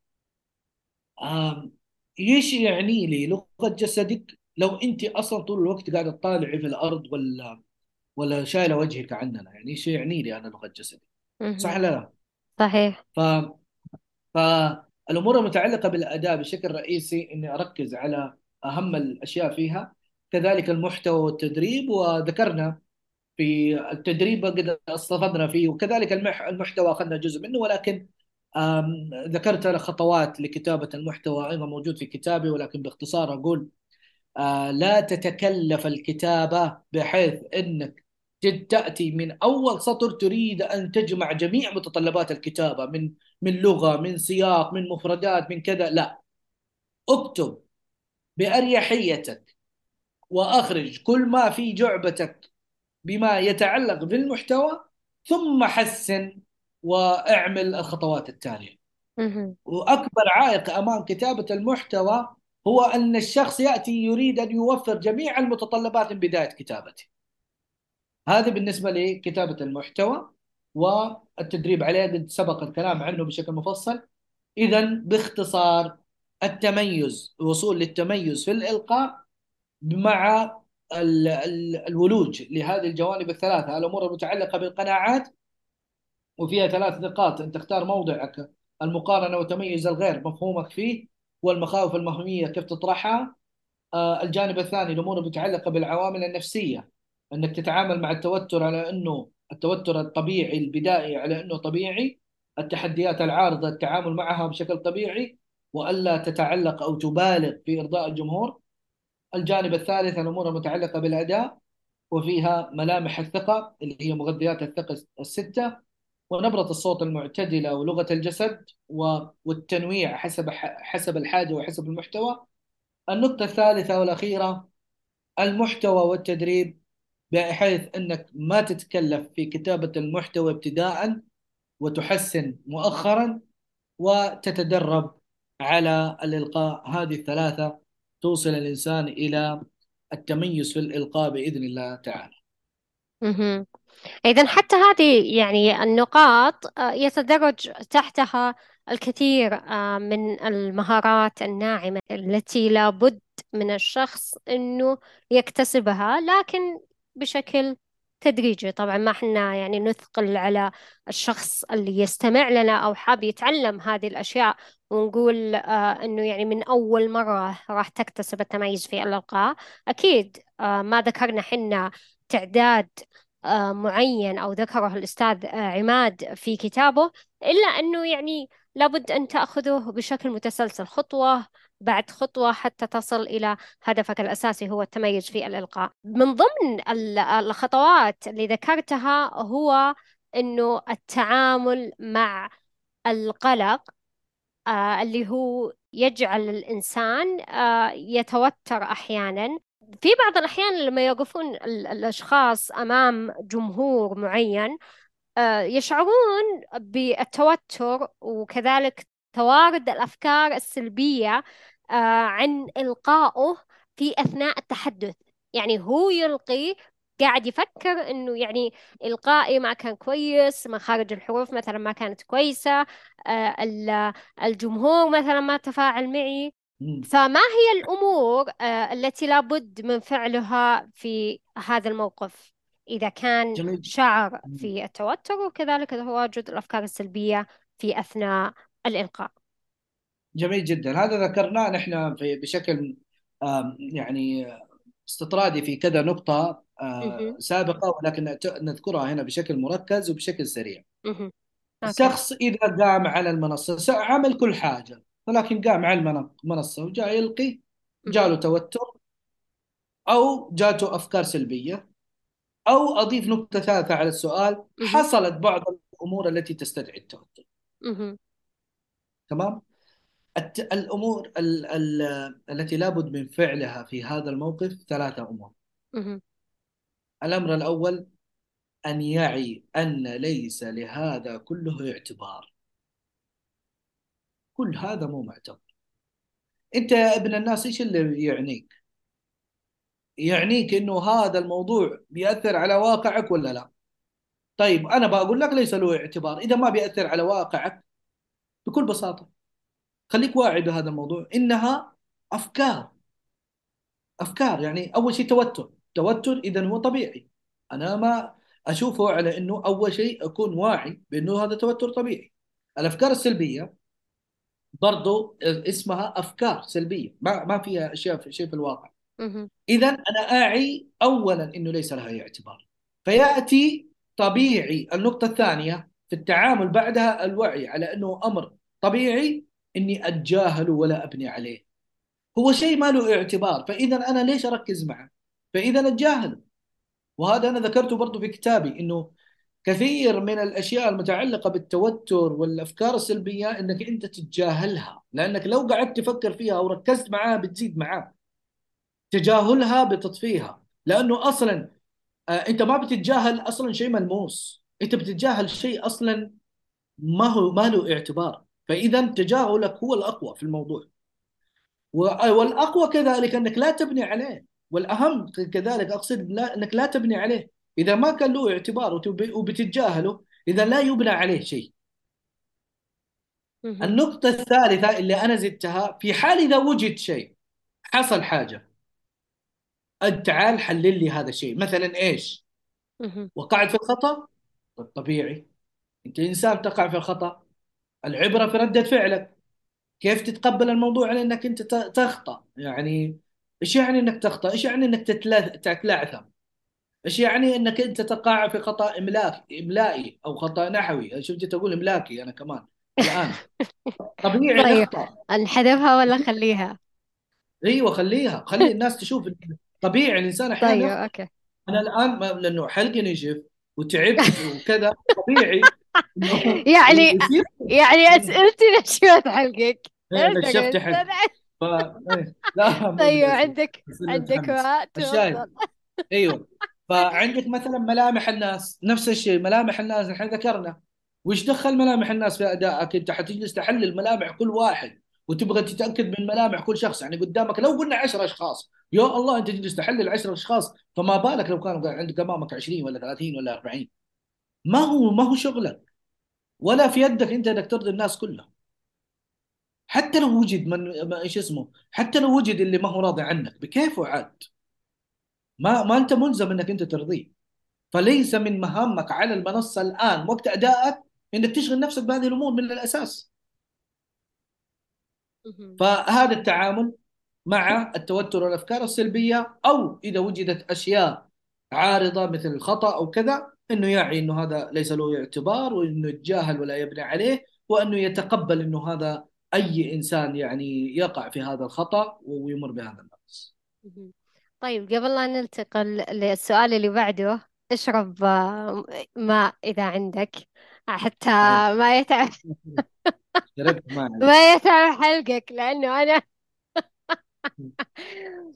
آم، إيش يعني لي لغة جسدك؟ لو أنت أصلا طول الوقت قاعدة تطالعي في الأرض ولا ولا شايلة وجهك عننا يعني إيش يعني لي أنا لغة جسدي؟ صح. ولا لا؟ صحيح. ف فالامور المتعلقة بالأداء بشكل رئيسي إني أركز على أهم الأشياء فيها كذلك المحتوى والتدريب وذكرنا في التدريب قد استفدنا فيه وكذلك المح- المحتوى أخذنا جزء منه ولكن ذكرت أنا خطوات لكتابة المحتوى أيضا موجود في كتابي ولكن باختصار أقول آه، لا تتكلف الكتابة بحيث أنك جد تأتي من أول سطر تريد أن تجمع جميع متطلبات الكتابة من من لغة من سياق من مفردات من كذا. لا. اكتب بأريحيتك وأخرج كل ما في جعبتك بما يتعلق بالمحتوى ثم حسن واعمل الخطوات التالية. وأكبر عائق أمام كتابة المحتوى هو أن الشخص يأتي يريد أن يوفر جميع المتطلبات من بداية كتابته. هذا بالنسبة لكتابة المحتوى والتدريب عليه قد سبق الكلام عنه بشكل مفصل. إذا باختصار التميز الوصول للتميز في الإلقاء مع الولوج لهذه الجوانب الثلاثة. الأمور المتعلقة بالقناعات وفيها ثلاث نقاط. أن تختار موضعك المقارنة وتميز الغير مفهومك فيه والمخاوف المهمية كيف تطرحها. آه، الجانب الثاني الأمور المتعلقة بالعوامل النفسية أنك تتعامل مع التوتر على أنه التوتر الطبيعي البدائي على أنه طبيعي التحديات العارضة التعامل معها بشكل طبيعي وألا تتعلق أو تبالغ في إرضاء الجمهور. الجانب الثالث الأمور المتعلقة بالأداء وفيها ملامح الثقة اللي هي مغذيات الثقة الستة ونبرة الصوت المعتدلة ولغة الجسد والتنويع حسب حسب الحاجة وحسب المحتوى. النقطة الثالثة والأخيرة المحتوى والتدريب بحيث أنك ما تتكلف في كتابة المحتوى ابتداء وتحسن مؤخرا وتتدرب على الإلقاء. هذه الثلاثة توصل الإنسان إلى التميز في الإلقاء بإذن الله تعالى. إذا حتى هذه يعني النقاط آه، يتدرج تحتها الكثير آه، من المهارات الناعمة التي لابد من الشخص إنه يكتسبها. لكن بشكل تدريجي. طبعا ما إحنا يعني نثقل على الشخص اللي يستمع لنا أو حاب يتعلم هذه الأشياء ونقول آه إنه يعني من أول مرة راح تكتسب التميز في الإلقاء أكيد آه ما ذكرنا حنا تعداد آه معين أو ذكره الأستاذ آه عماد في كتابه إلا أنه يعني لابد أن تأخذه بشكل متسلسل. خطوة بعد خطوة حتى تصل إلى هدفك الأساسي هو التميز في الإلقاء. من ضمن الخطوات اللي ذكرتها هو أنه التعامل مع القلق آه اللي هو يجعل الإنسان آه يتوتر أحيانا. في بعض الأحيان لما يوقفون الأشخاص أمام جمهور معين آه يشعرون بالتوتر وكذلك توارد الأفكار السلبية آه، عن إلقائه في أثناء التحدث. يعني هو يلقي قاعد يفكر إنه يعني إلقائي ما كان كويس مخارج الحروف مثلا ما كانت كويسة آه، الجمهور مثلا ما تفاعل معي. فما هي الأمور آه، التي لابد من فعلها في هذا الموقف؟ إذا كان جميل. شعر في التوتر وكذلك تواجد الأفكار السلبية في أثناء الإلقاء. جميل جدا. هذا ذكرناه نحن في بشكل يعني استطرادي في كذا نقطة سابقة ولكن نذكرها هنا بشكل مركز وبشكل سريع. الشخص إذا قام على المنصة عمل كل حاجة ولكن قام على المنصة وجاء يلقي جاله توتر أو جاته أفكار سلبية أو أضيف نقطة ثالثة على السؤال حصلت بعض الأمور التي تستدعي التوتر. تمام؟ الأمور ال ال التي لابد من فعلها في هذا الموقف ثلاثة أمور. الأمر الأول أن يعي أن ليس لهذا كله اعتبار. كل هذا مو معتبر. أنت يا ابن الناس إيش اللي يعنيك؟ يعنيك إنه هذا الموضوع بيأثر على واقعك ولا لا؟ طيب أنا بقول لك ليس له اعتبار. إذا ما بيأثر على واقعك بكل بساطة. خليك واعي بهذا الموضوع. إنها أفكار. أفكار يعني أول شيء توتر. توتر اذا هو طبيعي. أنا ما أشوفه على إنه أول شيء أكون واعي بإنه هذا توتر طبيعي. الأفكار السلبية برضو اسمها أفكار سلبية. ما ما فيها أشياء في شيء في الواقع. اذا أنا أعي اولا إنه ليس لها اعتبار. فيأتي طبيعي النقطة الثانية. في التعامل بعدها الوعي على أنه أمر طبيعي إني اتجاهله ولا أبني عليه. هو شيء ما له اعتبار. فاذا أنا ليش أركز معه؟ فإذا اتجاهله وهذا أنا ذكرته برضو في كتابي إنه كثير من الأشياء المتعلقة بالتوتر والأفكار السلبية إنك أنت تتجاهلها. لأنك لو قعدت تفكر فيها وركزت معاها بتزيد معاك. تجاهلها بتطفيها. لأنه أصلا آه، أنت ما بتتجاهل أصلا شيء ملموس. انت بتتجاهل شيء أصلا ما هو ما له اعتبار. فاذا تجاهلك هو الأقوى في الموضوع. والأقوى كذلك أنك لا تبني عليه. والأهم كذلك أقصد لا أنك لا تبني عليه. إذا ما كان له اعتبار وبتتجاهله إذا لا يبنى عليه شيء. النقطة الثالثة اللي أنا زدتها في حال إذا وجد شيء حصل حاجة. تعال حلل لي هذا الشيء. مثلا إيش؟ وقعت في الخطأ؟ طبيعي أنت إنسان تقع في الخطأ. العبرة في ردة فعلك. كيف تتقبل الموضوع على إنك أنت تخطأ؟ يعني إيش يعني إنك تخطأ؟ إيش يعني إنك تتلعثم إيش يعني إنك أنت تقع في خطأ املاكي إملائي أو خطأ نحوي؟ شفت تقول إملاكي أنا كمان الآن. طبيعي طيب نخطأ. نحذفها ولا خليها أيوه خليها. خلي الناس تشوف طبيعي الإنسان أحيانا طيب يخطأ. أوكي. أنا الآن ما- لأنه حلقي نشف وتعبت وكذا طبيعي. يعني يعني أسئلتي نشوت حلقك. إيه، نشفت قلت حلقي. ف... إيه. لا بالنسبة. عندك عندك تفضل أيوه. فعندك مثلا ملامح الناس. نفس الشيء ملامح الناس. الحين ذكرنا. وش دخل ملامح الناس في أدائك؟ أنت حتجلس تحلل ملامح كل واحد. وتبغى تتأكد من ملامح كل شخص. يعني قدامك لو قلنا 10 أشخاص يا الله أنت تجلس تحلل 10 أشخاص فما بالك لو كان عندك امامك 20 ولا 30 ولا 40 ما هو ما هو شغلك. ولا في يدك أنت إنك ترضي الناس كلهم. حتى لو وجد من إيش اسمه حتى لو وجد اللي ما هو راضي عنك بكيفه عاد. ما ما أنت ملزم إنك أنت ترضيه. فليس من مهامك على المنصة الآن وقت أدائك إنك تشغل نفسك بهذه الأمور من الأساس. فهذا التعامل مع التوتر والأفكار السلبية أو إذا وجدت أشياء عارضة مثل الخطأ أو كذا إنه يعي إنه هذا ليس له اعتبار وإنه يتجاهل ولا يبني عليه وإنه يتقبل إنه هذا أي إنسان يعني يقع في هذا الخطأ ويمر بهذا النقص. طيب قبل لا ننتقل للسؤال اللي بعده اشرب آه، ماء إذا عندك حتى أيوة. ما يتعب ما ما يتعب حلقك لأنه أنا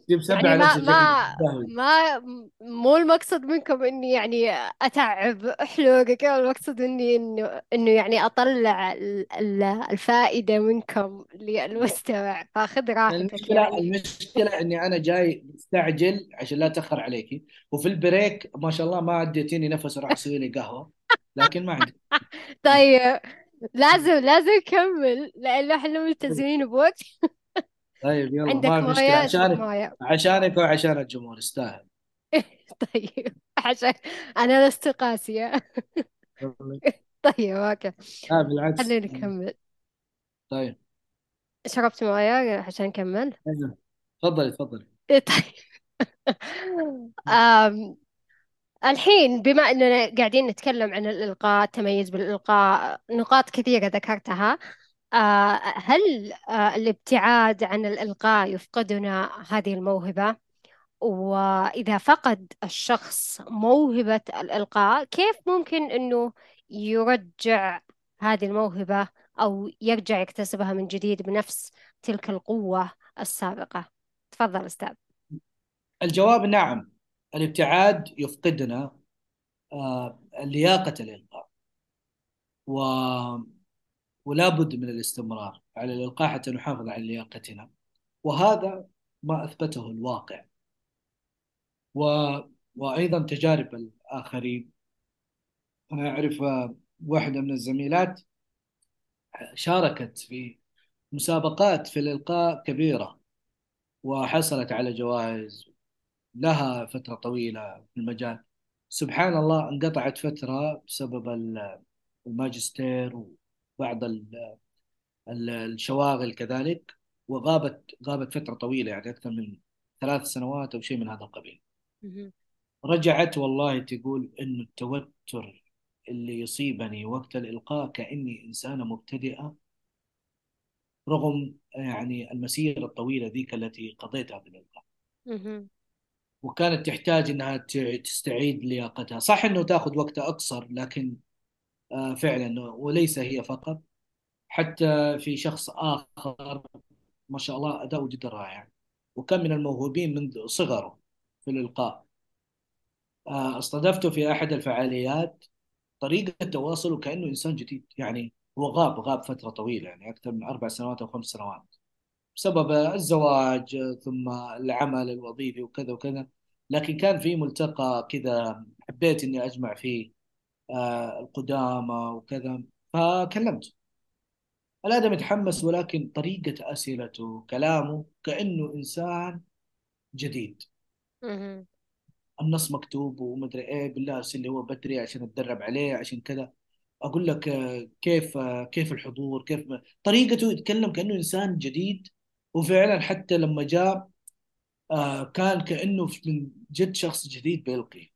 سبع يعني ما نفسك ما. ما مو المقصد منكم إني يعني أتعب حلوقك المقصد إني إنه إنه يعني أطلع ال- ال- الفائدة منكم للمستمع. فخذ راحتك المشكلة يعني. المشكلة إني أنا جاي مستعجل عشان لا اتاخر عليكي وفي البريك ما شاء الله ما اديتيني نفس أروح أسوي لي قهوة لكن ما عندي. طيب. لازم لازم نكمل لأنه إحنا ملتزمين بوقت. طيب يلا عندك ما في اشرب عشانك موية عشانك وعشان الجمهور يستاهل طيب عشان أنا لست قاسية طيب أوكي. لا بالعكس. خلينا نكمل. طيب. شربت موية عشان نكمل. أيوة. تفضلي تفضلي. طيب. الحين بما أننا قاعدين نتكلم عن الإلقاء التميز بالإلقاء نقاط كثيرة ذكرتها آه، هل آه، الابتعاد عن الإلقاء يفقدنا هذه الموهبة؟ وإذا فقد الشخص موهبة الإلقاء كيف ممكن إنه يرجع هذه الموهبة أو يرجع يكتسبها من جديد بنفس تلك القوة السابقة؟ تفضل أستاذ. الجواب نعم. الابتعاد يفقدنا آه، لياقة الإلقاء. و... ولا بد من الاستمرار على الإلقاء حتى نحافظ على لياقتنا. وهذا ما أثبته الواقع. و... وأيضا تجارب الآخرين. أنا أعرف آه، واحدة من الزميلات شاركت في مسابقات في الإلقاء كبيرة وحصلت على جوائز لها فترة طويلة في المجال. سبحان الله انقطعت فترة بسبب ال- الماجستير وبعض ال- ال- الشواغل كذلك وغابت غابت فترة طويلة يعني أكثر من ثلاث سنوات أو شيء من هذا القبيل. رجعت والله تقول إنه التوتر اللي يصيبني وقت الإلقاء كأني إنسانة مبتدئة رغم يعني المسيرة الطويلة ذيك التي قضيتها في الإلقاء. مهم. وكانت تحتاج أنها ت- تستعيد لياقتها. صح أنه تأخذ وقت أقصر لكن آه، فعلا وليس هي فقط. حتى في شخص آخر ما شاء الله أداؤه جدا رائع. وكان من الموهوبين منذ صغره في الإلقاء. آه، استضفته في أحد الفعاليات. طريقة تواصله كأنه إنسان جديد. يعني هو غاب غاب فترة طويلة يعني أكثر من أربع سنوات أو خمس سنوات. بسبب الزواج ثم العمل الوظيفي وكذا وكذا. لكن كان في ملتقى كذا حبيت إني أجمع فيه آه، القدامى وكذا فكلمته الآدم متحمس ولكن طريقة أسئلته كلامه كأنه إنسان جديد. النص مكتوب ومدري إيه بالله أرسل لي هو بدري عشان أتدرب عليه عشان كذا. أقول لك آه، كيف آه، كيف الحضور كيف طريقته يتكلم كأنه إنسان جديد. وفعلا حتى لما جاء آه، كان كأنه من جد شخص جديد بيلقي.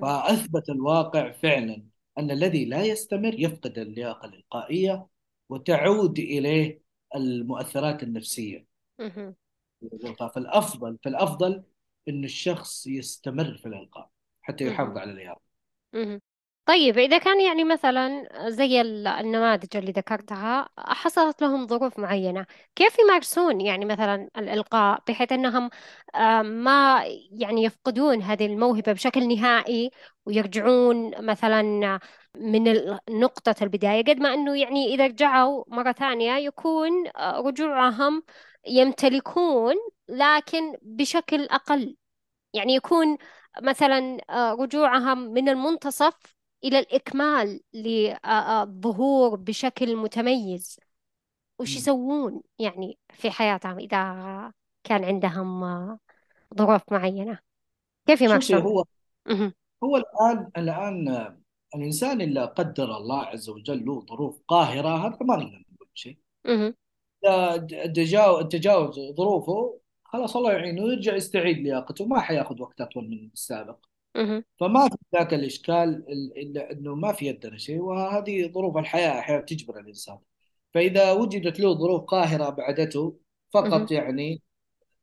فأثبت الواقع فعلا أن الذي لا يستمر يفقد اللياقة الإلقائية وتعود إليه المؤثرات النفسية فالأفضل فالأفضل إن الشخص يستمر في الإلقاء حتى يحافظ. على اللياقة. طيب إذا كان يعني مثلا زي ال- النماذج اللي ذكرتها حصلت لهم ظروف معينة كيف يمارسون يعني مثلا الإلقاء بحيث أنهم آه، ما يعني يفقدون هذه الموهبة بشكل نهائي ويرجعون مثلا من نقطة البداية قد ما أنه يعني إذا رجعوا مرة ثانية يكون آه، رجوعهم يمتلكون لكن بشكل أقل. يعني يكون مثلا آه، رجوعهم من المنتصف إلى الإكمال للظهور بشكل متميز وش. يسوون يعني في حياتهم إذا كان عندهم آه، ظروف معينة كيف يمارسون؟ هو. هو الآن الآن آه، الإنسان اللي قدر الله عز وجل له ظروف قاهرة هذا ما نقدر نقول شيء تجاوز ظروفه خلاص الله يعينه ويرجع يستعيد لياقته ما حياخذ وقت أطول من السابق مهم. فما في ذاك الإشكال إلا إنه ما في يدنا شيء وهذه ظروف الحياة أحيانا تجبر الإنسان فإذا وجدت له ظروف قاهرة بعدته مهم. فقط يعني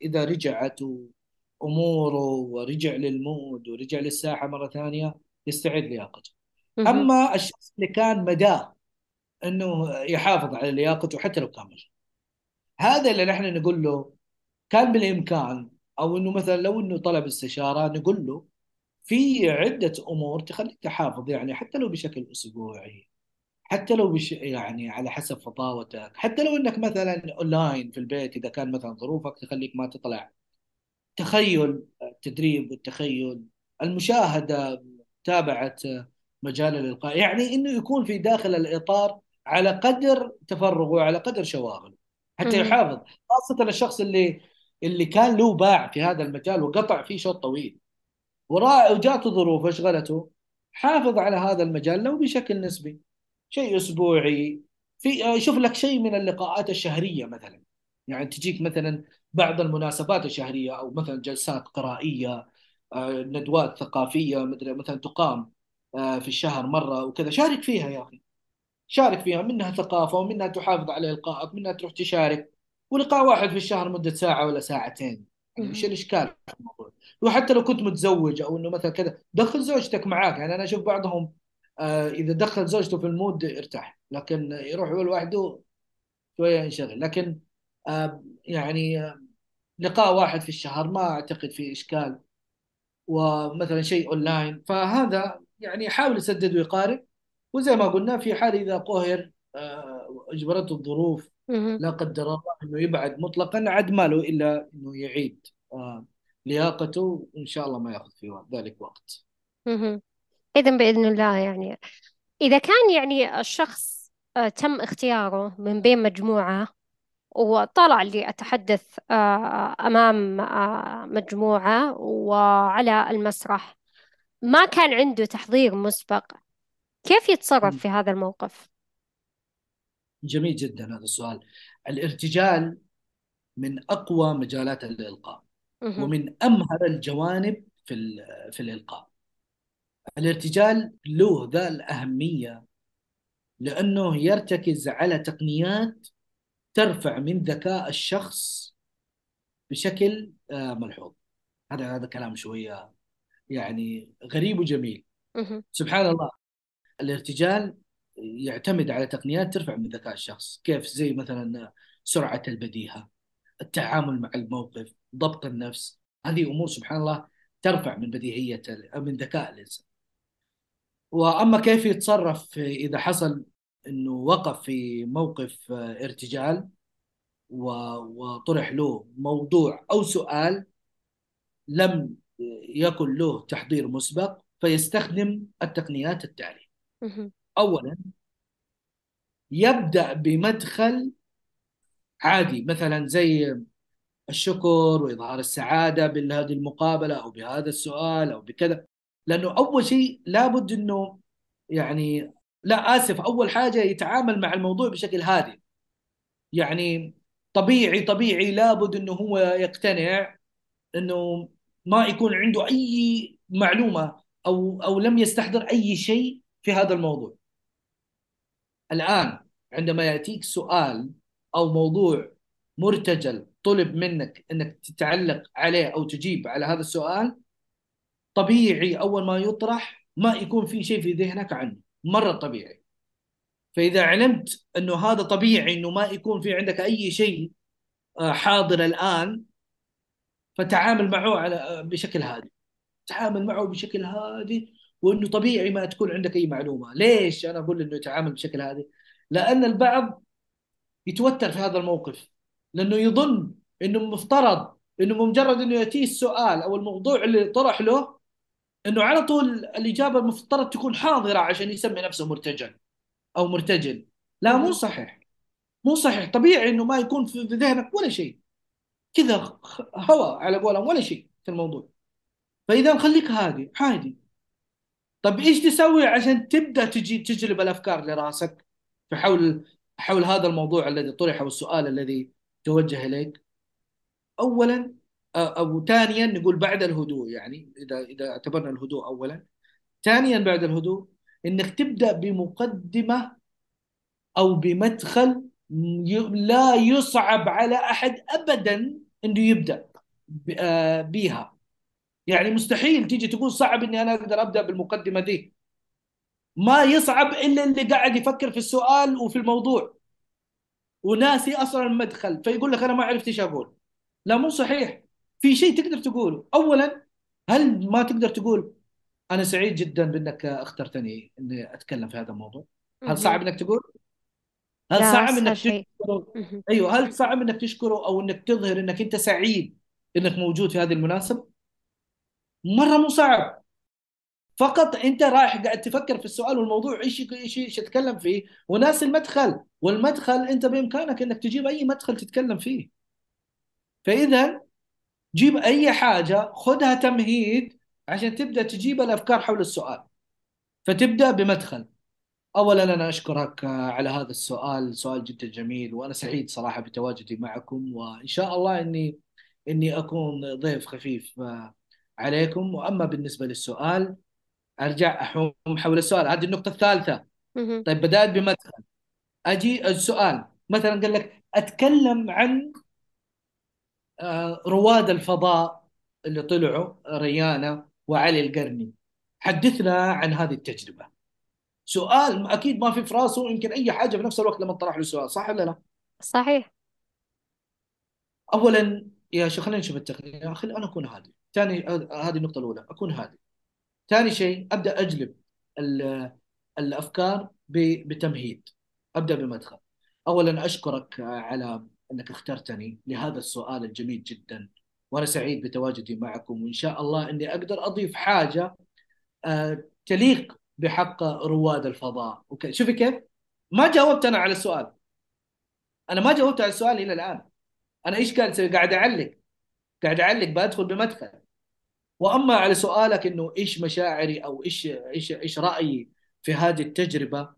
إذا رجعت أموره ورجع للمود ورجع للساحة مرة ثانية يستعيد لياقته مهم. أما الشخص اللي كان مداه أنه يحافظ على لياقته حتى لو كامل هذا اللي نحن نقول له كان بالإمكان أو أنه مثلا لو أنه طلب استشارة نقول له في عدة أمور تخليك تحافظ يعني حتى لو بشكل أسبوعي حتى لو بش يعني على حسب فطاوتك حتى لو إنك مثلا اونلاين في البيت إذا كان مثلا ظروفك تخليك ما تطلع. تخيل التدريب والتخيل المشاهدة متابعة مجال الإلقاء يعني إنه يكون في داخل الإطار على قدر تفرغه وعلى قدر شواغله حتى. يحافظ خاصة الشخص اللي اللي كان له باع في هذا المجال وقطع فيه شوط طويل. وجاته ظروف اشغلته حافظ على هذا المجال لو بشكل نسبي. شيء أسبوعي. في يشوف لك شيء من اللقاءات الشهرية مثلا. يعني تجيك مثلا بعض المناسبات الشهرية أو مثلا جلسات قرائية آه، ندوات ثقافية مدري مثلا تقام آه، في الشهر مرة وكذا. شارك فيها يا أخي. شارك فيها. منها ثقافة ومنها تحافظ على إلقائك منها تروح تشارك. ولقاء واحد في الشهر مدة ساعة ولا ساعتين. يعني في الموضوع؟ وحتى لو كنت متزوج أو إنه مثلا كذا دخل زوجتك معاك. يعني أنا أشوف بعضهم آه إذا دخل زوجته في المود ارتاح لكن يروح هو لوحده شوية ينشغل. لكن آه يعني آه، لقاء واحد في الشهر ما أعتقد فيه إشكال. ومثلا شيء أونلاين. فهذا يعني يحاول يسدد ويقارب وزي ما قلنا في حال إذا قهر آه، أجبرته الظروف لا قدر الله أنه يبعد مطلقا عد ما له إلا أنه يعيد آه، لياقته وان شاء الله ما يأخذ في ذلك وقت. إذن بإذن الله يعني إذا كان يعني الشخص آه، تم اختياره من بين مجموعة وطلع لي أتحدث آه، أمام مجموعة وعلى المسرح ما كان عنده تحضير مسبق كيف يتصرف. في هذا الموقف؟ جميل جدا هذا السؤال. الارتجال من أقوى مجالات الإلقاء. ومن أمهر الجوانب في في الإلقاء. الارتجال له ذا الأهمية لأنه يرتكز على تقنيات ترفع من ذكاء الشخص بشكل آه، ملحوظ هذا هذا كلام شوية يعني غريب وجميل. سبحان الله الارتجال يعتمد على تقنيات ترفع من ذكاء الشخص كيف؟ زي مثلا سرعة البديهة التعامل مع الموقف ضبط النفس. هذه أمور سبحان الله ترفع من بديهية من ذكاء الإنسان. وأما كيف يتصرف إذا حصل أنه وقف في موقف ارتجال و- وطرح له موضوع أو سؤال لم يكن له تحضير مسبق فيستخدم التقنيات التالية. مهم. أولا يبدأ بمدخل عادي مثلا زي الشكر وإظهار السعادة بهذه المقابلة أو بهذا السؤال أو بكذا لأنه أول شيء لابد أنه يعني لا آسف أول حاجة يتعامل مع الموضوع بشكل هادئ يعني طبيعي طبيعي لابد أنه هو يقتنع أنه ما يكون عنده أي معلومة أو أو لم يستحضر أي شيء في هذا الموضوع الآن عندما يأتيك سؤال أو موضوع مرتجل طلب منك أنك تتعلق عليه أو تجيب على هذا السؤال طبيعي أول ما يطرح ما يكون في شيء في ذهنك عنه مرة طبيعي. فإذا علمت أنه هذا طبيعي أنه ما يكون في عندك أي شيء آه، حاضر الآن فتعامل معه على آه، بشكل هادي. تعامل معه بشكل هادي وإنه طبيعي ما تكون عندك أي معلومة، ليش أنا أقول إنه يتعامل بشكل هادي؟ لأن البعض يتوتر في هذا الموقف لأنه يظن إنه مفترض إنه بمجرد إنه يأتيه السؤال أو الموضوع اللي طرح له إنه على طول الإجابة المفترض تكون حاضرة عشان يسمي نفسه مرتجل أو مرتجل، لا مو. صحيح. مو صحيح. طبيعي إنه ما يكون في ذهنك ولا شيء. كذا هواء على قولهم ولا شيء في الموضوع. فإذا خليك هادي عادي. طب إيش تسوي عشان تبدأ تجي تجلب الأفكار لراسك حول حول هذا الموضوع الذي طرح أو السؤال الذي توجه إليك؟ اولا أو ثانيا نقول بعد الهدوء يعني اذا إذا اعتبرنا الهدوء اولا. ثانيا بعد الهدوء إنك تبدأ بمقدمة أو بمدخل لا يصعب على أحد ابدا إنه يبدأ آه، بيها يعني مستحيل تيجي تقول صعب إني أنا أقدر أبدأ بالمقدمة دي. ما يصعب إلا اللي قاعد يفكر في السؤال وفي الموضوع. وناسي أصلا المدخل فيقول لك أنا ما عرفت إيش أقول. لا مو صحيح. في شيء تقدر تقوله اولا هل ما تقدر تقول أنا سعيد جدا بإنك اخترتني إني أتكلم في هذا الموضوع؟ هل صعب. إنك تقول؟ هل لا صعب إنك شيء تشكره. أيوه هل صعب إنك تشكره أو إنك تظهر إنك أنت سعيد إنك موجود في هذه المناسبة؟ مرة مو صعب. فقط أنت رايح قاعد تفكر في السؤال والموضوع إيش إيش إيش اتكلم فيه؟ وناس المدخل والمدخل أنت بإمكانك إنك تجيب أي مدخل تتكلم فيه. فإذا جيب أي حاجة خذها تمهيد عشان تبدأ تجيب الأفكار حول السؤال. فتبدأ بمدخل. اولا أنا أشكرك على هذا السؤال سؤال جدا جميل وأنا سعيد صراحة بتواجدي معكم وإن شاء الله اني إني أكون ضيف خفيف. عليكم. وأما بالنسبة للسؤال أرجع أحوم حول السؤال. هذه النقطة الثالثة. طيب بدأت بمدخل أجي السؤال. مثلا قال لك أتكلم عن آه، رواد الفضاء اللي طلعوا ريانا وعلي القرني. حدثنا عن هذه التجربة. سؤال أكيد ما في في راسه يمكن أي حاجة في نفس الوقت لما طرح له سؤال. صح ولا لا؟ صحيح. اولا يا شيخ خلينا نشوف التقنية. خلي أنا أكون هادي. ثاني هذه النقطة الأولى. أكون هادي. ثاني شيء أبدأ أجلب ال- الأفكار بتمهيد. أبدأ بمدخل اولا أشكرك على أنك اخترتني لهذا السؤال الجميل جدا وأنا سعيد بتواجدي معكم وإن شاء الله إني أقدر أضيف حاجة آه، تليق بحق رواد الفضاء. شوفي كيف؟ ما جاوبت أنا على السؤال. أنا ما جاوبت على السؤال إلى الآن. أنا إيش قاعد أسوي؟ قاعد أعلق. قاعد أعلق بدخل بمدخل. وأما على سؤالك إنه إيش مشاعري أو إيش إيش إيش رأيي في هذه التجربة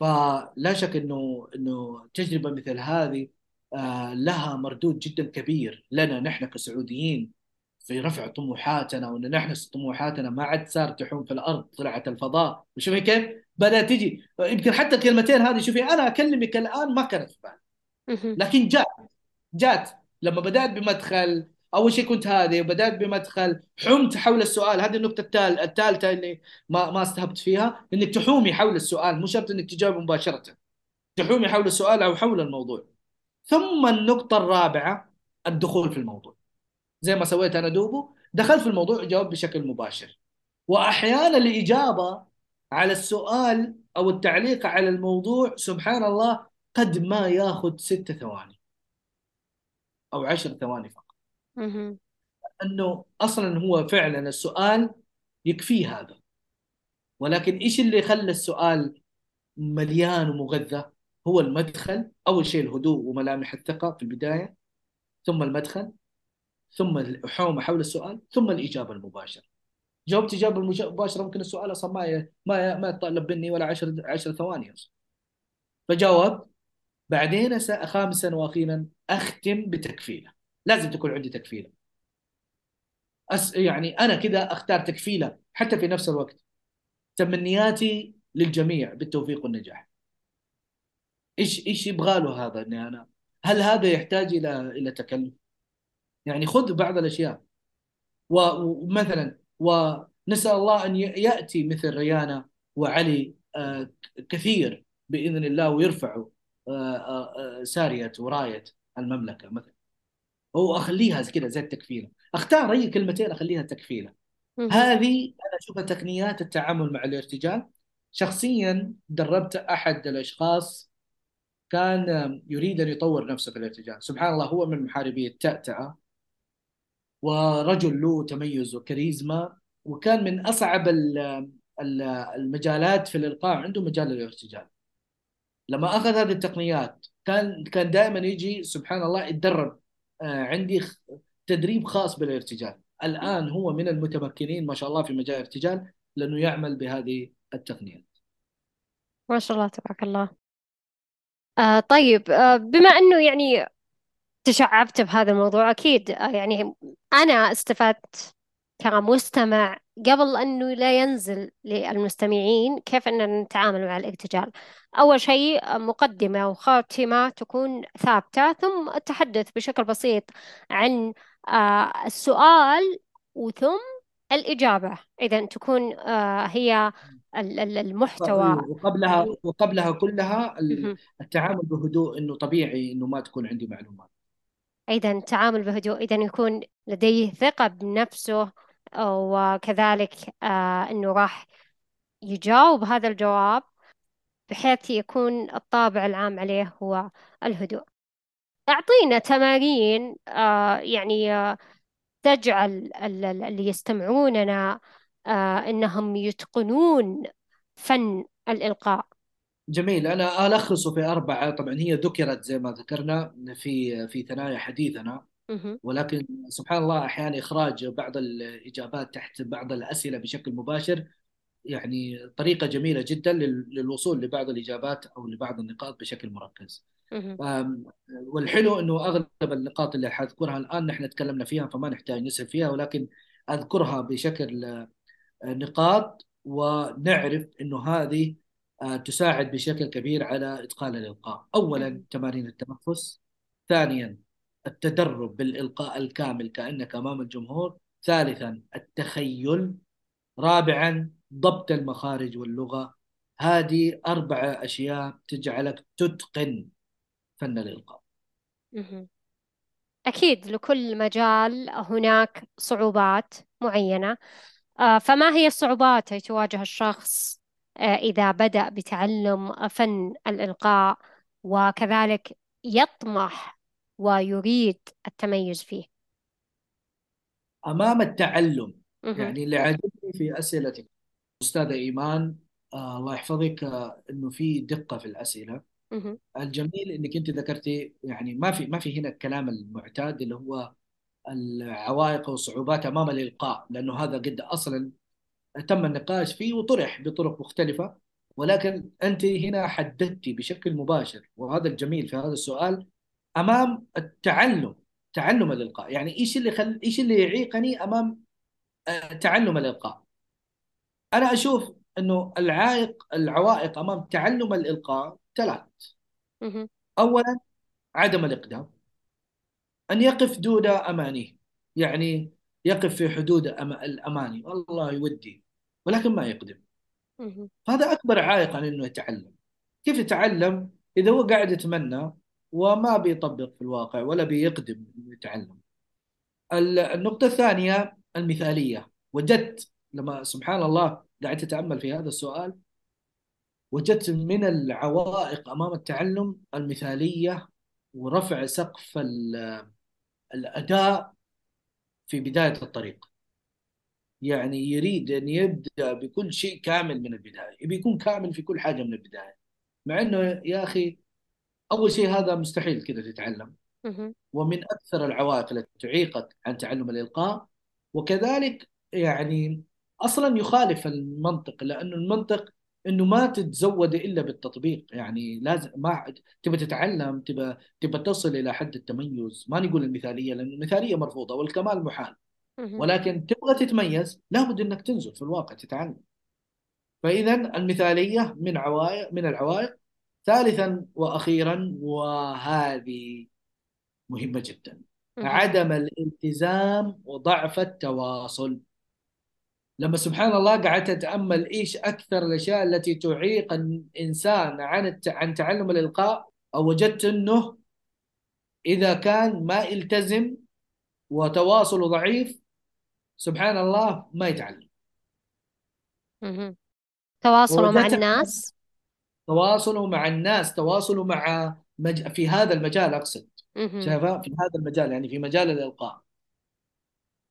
فلا شك إنه إنه تجربة مثل هذه آه، لها مردود جدا كبير لنا نحن كسعوديين في رفع طموحاتنا وإن نحن طموحاتنا ما عاد صار تحوم في الأرض طلعت الفضاء. وشوفي كيف بدأت تجي. يمكن حتى الكلمتين هذه شوفي أنا أكلمك الآن ما كانت في بالي. لكن جات جات لما بدأت بمدخل أول شيء كنت هذه بدات بمدخل حمت حول السؤال. هذه النقطة الثالثه اللي ما ما استهبت فيها إنك تحومي حول السؤال مو شرط إنك تجاوب مباشرة. تحومي حول السؤال أو حول الموضوع. ثم النقطة الرابعة الدخول في الموضوع. زي ما سويت أنا دوبو دخلت في الموضوع وجاوبت بشكل مباشر. وأحيانا الإجابة على السؤال أو التعليق على الموضوع سبحان الله قد ما ياخذ ست ثواني. أو عشر ثواني فقط. انه أصلا هو فعلا السؤال يكفيه هذا. ولكن إيش اللي خلى السؤال مليان ومغذى؟ هو المدخل أول شيء الهدوء وملامح الثقة في البداية ثم المدخل ثم الحومة حول السؤال ثم الإجابة المباشرة. جاوبت إجابة مباشره ممكن السؤال أصلا ما ي- ما ي- ما يتطلب مني ولا 10 10 ثواني أصلا. فجاوبت بعدين خامسا وأخيرا أختم بتكفيلة. لازم تكون عندي تكفيلة. أس يعني أنا كذا أختار تكفيلة حتى في نفس الوقت. تمنياتي للجميع بالتوفيق والنجاح. إيش إيش يبغى له هذا إني أنا؟ هل هذا يحتاج إلى إلى تكلف؟ يعني خذ بعض الأشياء. ومثلا ونسأل الله أن يأتي مثل ريانا وعلي آه، كثير بإذن الله ويرفعوا سارية وراية المملكة مثلا. أو أخليها كذا زي التكفيله أختار أي كلمتين أخليها تكفيله. هذه أنا أشوفها تقنيات التعامل مع الارتجال. شخصيا دربت أحد الأشخاص كان يريد أن يطور نفسه في الارتجال. سبحان الله هو من محاربي التأتأة. ورجل له تميز وكاريزما وكان من أصعب ال- ال- المجالات في الإلقاء. عنده مجال الارتجال لما أخذ هذه التقنيات كان كان دائما يجي سبحان الله يتدرب آه، عندي تدريب خاص بالارتجال. الآن هو من المتمكنين ما شاء الله في مجال الارتجال لأنه يعمل بهذه التقنيات. ما شاء الله تبارك الله. آه طيب آه بما أنه يعني تشعبت بهذا الموضوع أكيد آه يعني أنا استفدت كمستمع قبل أنه لا ينزل للمستمعين كيف أننا نتعامل مع الارتجال أول شيء مقدمة وخاتمة تكون ثابتة ثم التحدث بشكل بسيط عن آه، السؤال وثم الإجابة. إذا تكون آه، هي ال- ال- المحتوى. وقبلها وقبلها كلها. التعامل بهدوء إنه طبيعي إنه ما تكون عندي معلومات. أيضا التعامل بهدوء إذا يكون لديه ثقة بنفسه وكذلك آه أنه راح يجاوب هذا الجواب بحيث يكون الطابع العام عليه هو الهدوء. أعطينا تمارين آه يعني آه تجعل ال- ال- اللي يستمعوننا أنهم يتقنون فن الإلقاء. جميل. أنا الخصه في أربعة. طبعا هي ذكرت زي ما ذكرنا في في ثنايا حديثنا. ولكن سبحان الله أحيانا إخراج بعض الإجابات تحت بعض الأسئلة بشكل مباشر يعني طريقة جميلة جدا لل- للوصول لبعض الإجابات أو لبعض النقاط بشكل مركز. والحلو إنه أغلب النقاط اللي حذكرها الآن نحن تكلمنا فيها فما نحتاج نسال فيها ولكن أذكرها بشكل آه، نقاط ونعرف إنه هذه آه، تساعد بشكل كبير على اتقان الإلقاء. اولا. تمارين التنفس، ثانيا التدرب بالإلقاء الكامل كأنك أمام الجمهور، ثالثا التخيل، رابعا ضبط المخارج واللغة. هذه أربع أشياء تجعلك تتقن فن الإلقاء. أكيد لكل مجال هناك صعوبات معينة. آه، فما هي الصعوبات التي تواجه الشخص آه، إذا بدأ بتعلم فن الإلقاء؟ وكذلك يطمح ويريد التميز فيه أمام التعلم مهم. يعني اللي عجبني في أسئلتك أستاذة إيمان آه الله يحفظك آه إنه في دقة في الأسئلة مهم. الجميل إنك أنت ذكرتي يعني ما في ما في هنا الكلام المعتاد اللي هو العوائق والصعوبات أمام الإلقاء لأنه هذا قد أصلا تم النقاش فيه وطرح بطرق مختلفة ولكن أنت هنا حددتي بشكل مباشر وهذا الجميل في هذا السؤال أمام التعلم تعلم الإلقاء. يعني إيش اللي خل... إيش اللي يعيقني أمام آه، تعلم الإلقاء؟ أنا أشوف أنه العائق العوائق أمام تعلم الإلقاء ثلاث. أولا عدم الإقدام. أن يقف دون أمانيه يعني يقف في حدود الأماني. والله يودي ولكن ما يقدم. مهم. فهذا أكبر عائق عن أنه يتعلم. كيف يتعلم؟ إذا هو قاعد يتمنى وما بيطبق في الواقع ولا بيقدم يتعلم. ال- النقطة الثانية المثالية. وجدت لما سبحان الله قاعد أتأمل في هذا السؤال وجدت من العوائق أمام التعلم المثالية ورفع سقف ال- الأداء في بداية الطريق. يعني يريد أن يبدأ بكل شيء كامل من البداية يبي يكون كامل في كل حاجة من البداية. مع أنه يا أخي أول شيء هذا مستحيل كذا تتعلم. ومن أكثر العوائق التي تعيقك عن تعلم الإلقاء وكذلك يعني أصلا يخالف المنطق لأنه المنطق إنه ما تتزود إلا بالتطبيق. يعني لازم ما تبى تتعلم تبى تبى تصل إلى حد التميز. ما نقول المثالية لأن المثالية مرفوضة والكمال محال. ولكن تبغى تتميز لابد إنك تنزل في الواقع تتعلم. فاذا المثالية من عوائق من العوائق ثالثا وأخيرا وهذه مهمة جدا. عدم الالتزام وضعف التواصل لما سبحان الله قعدت اتامل إيش أكثر الأشياء التي تعيق الإنسان عن. عن تعلم الإلقاء أو وجدت أنه إذا كان ما يلتزم وتواصله ضعيف سبحان الله ما يتعلم. تواصله مع الناس تواصله مع الناس تواصله مع مج... في هذا المجال أقصد. شايفة؟ في هذا المجال يعني في مجال الإلقاء.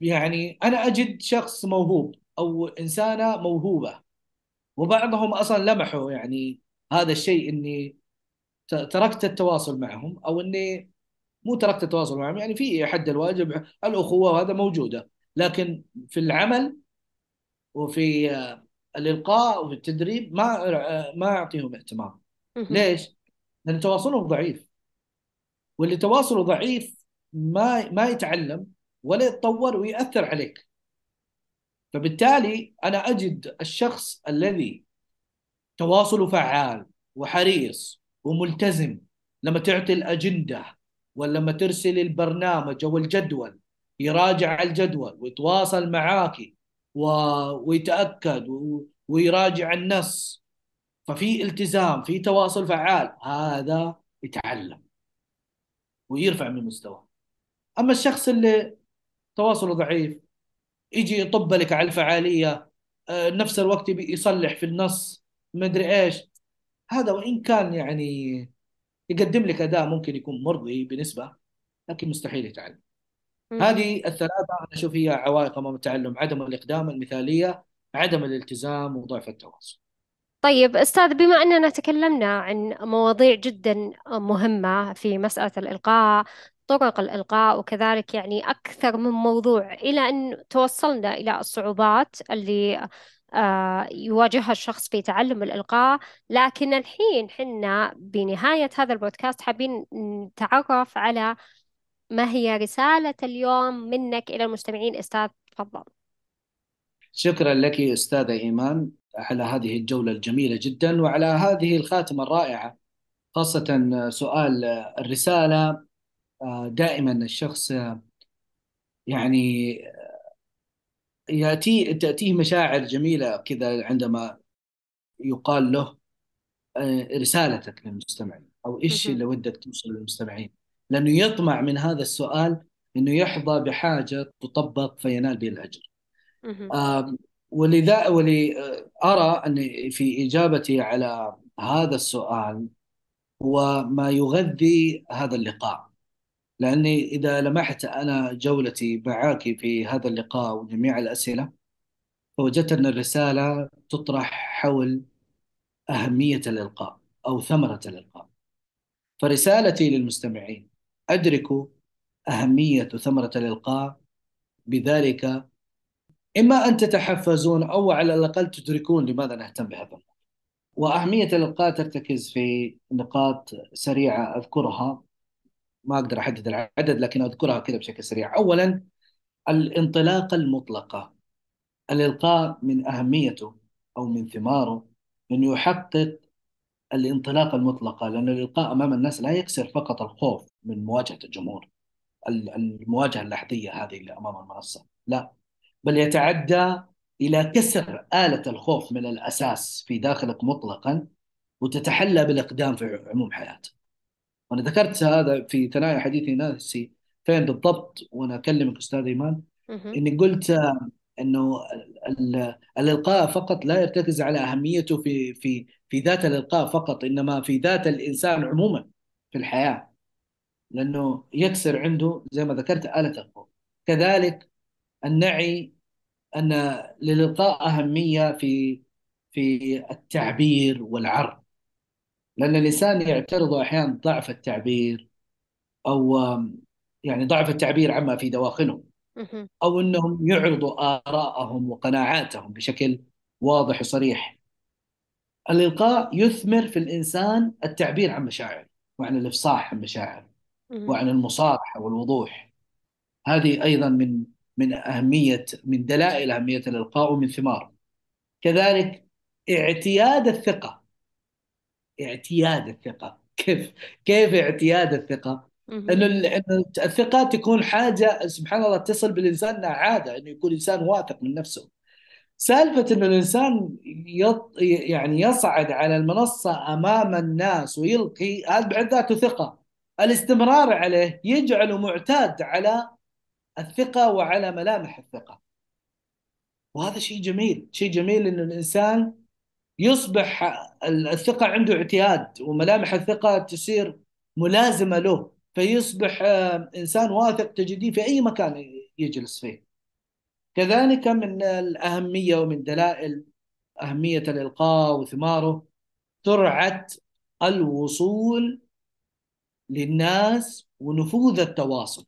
يعني أنا أجد شخص موهوب أو إنسانة موهوبة. وبعضهم أصلا لمحوا يعني هذا الشيء إني تركت التواصل معهم أو إني مو تركت التواصل معهم يعني في حد الواجب الأخوة وهذا موجودة. لكن في العمل وفي الإلقاء وفي التدريب ما ما أعطيهم اهتمام. ليش؟ لأن تواصلهم ضعيف واللي تواصله ضعيف ما ما يتعلم ولا يتطور ويأثر عليك فبالتالي أنا أجد الشخص الذي تواصله فعال وحريص وملتزم لما تعطي الأجندة ولما ترسل البرنامج أو الجدول يراجع الجدول ويتواصل معاك و... ويتأكد و... ويراجع النص. ففي التزام في تواصل فعال هذا يتعلم ويرفع من مستواه. أما الشخص اللي تواصله ضعيف يجي يطب لك على الفعالية آه، نفس الوقت يصلح في النص ما أدري إيش. هذا وإن كان يعني يقدم لك اداء ممكن يكون مرضي بنسبه لكن مستحيل يتعلم. هذه الثلاثة أنا أشوف هي عوائق أمام التعلم عدم الإقدام المثالية عدم الالتزام وضعف التواصل. طيب أستاذ بما أننا تكلمنا عن مواضيع جدا مهمة في مسألة الإلقاء طرق الإلقاء وكذلك يعني أكثر من موضوع إلى أن توصلنا إلى الصعوبات اللي آه، يواجهها الشخص في تعلم الإلقاء لكن الحين حنا بنهاية هذا البودكاست حابين نتعرف على ما هي رسالة اليوم منك إلى المستمعين؟ أستاذ تفضل. شكرا لك أستاذة إيمان على هذه الجولة الجميلة جدا وعلى هذه الخاتمة الرائعة خاصة سؤال الرسالة. آه، دائما الشخص آه، يعني يأتي تأتيه مشاعر جميلة كذا عندما يقال له آه، رسالتك للمستمعين إيش مهم. اللي ودك توصل للمستمعين. لأنه يطمع من هذا السؤال إنه يحظى بحاجة تطبق فينال به. آم، ولذا ولي آه، أرى أن في إجابتي على هذا السؤال هو ما يغذي هذا اللقاء. لأني إذا لمحت أنا جولتي معك في هذا اللقاء وجميع الأسئلة فوجدت أن الرسالة تطرح حول أهمية الإلقاء أو ثمرة الإلقاء. فرسالتي للمستمعين أدركوا أهمية ثمرة الإلقاء بذلك. إما أن تتحفزون أو على الأقل تدركون لماذا نهتم بهذا الأمر وأهمية الإلقاء ترتكز في نقاط سريعة أذكرها. ما أقدر أحدد العدد لكن أذكرها كذا بشكل سريع. أولا الانطلاقة المطلقة. الإلقاء من أهميته أو من ثماره أنه يحقق الانطلاقة المطلقة لأن الإلقاء أمام الناس لا يكسر فقط الخوف. من مواجهة الجمهور. ال- المواجهة اللحظية هذه اللي أمام المنصة. لا. بل يتعدى إلى كسر آلة الخوف من الأساس في داخلك مطلقا وتتحلى بالإقدام في عموم حياتك. وأنا ذكرت هذا في ثنايا حديثي نفسي فين بالضبط؟ وأنا أكلمك أستاذ إيمان. مهم. إني قلت آه، إنه ال- ال- الإلقاء فقط لا يرتكز على أهميته في في في ذات الإلقاء فقط إنما في ذات الإنسان عموما في الحياة. لأنه يكسر عنده زي ما ذكرت آلة الخوف كذلك النعي أن للإلقاء أهمية في في التعبير والعرض. لأن الإنسان يعترض أحيانا ضعف التعبير أو يعني ضعف التعبير عما في دواخلهم مهم. أو أنهم يعرضوا آراءهم وقناعاتهم بشكل واضح وصريح. الإلقاء يثمر في الإنسان التعبير عن مشاعره وعن الإفصاح عن مشاعره. وعن المصارحة والوضوح. هذه أيضا من من أهمية من دلائل أهمية الإلقاء ومن ثماره كذلك اعتياد الثقة. اعتياد الثقة. كيف كيف اعتياد الثقة؟ إنه مهم. ال- إنه الثقة تكون حاجة سبحان الله تصل بالإنسان إنها عادة إنه يكون إنسان واثق من نفسه. سالفة إنه الإنسان يط يعني يصعد على المنصة أمام الناس ويلقي هذا بعد ذاته ثقة. الاستمرار عليه يجعله معتاد على الثقة وعلى ملامح الثقة. وهذا شيء جميل شيء جميل انه الإنسان يصبح الثقة عنده اعتياد وملامح الثقة تصير ملازمة له فيصبح إنسان واثق تجديه في أي مكان يجلس فيه. كذلك من الأهمية ومن دلائل أهمية الإلقاء وثماره سرعة الوصول للناس ونفوذ التواصل.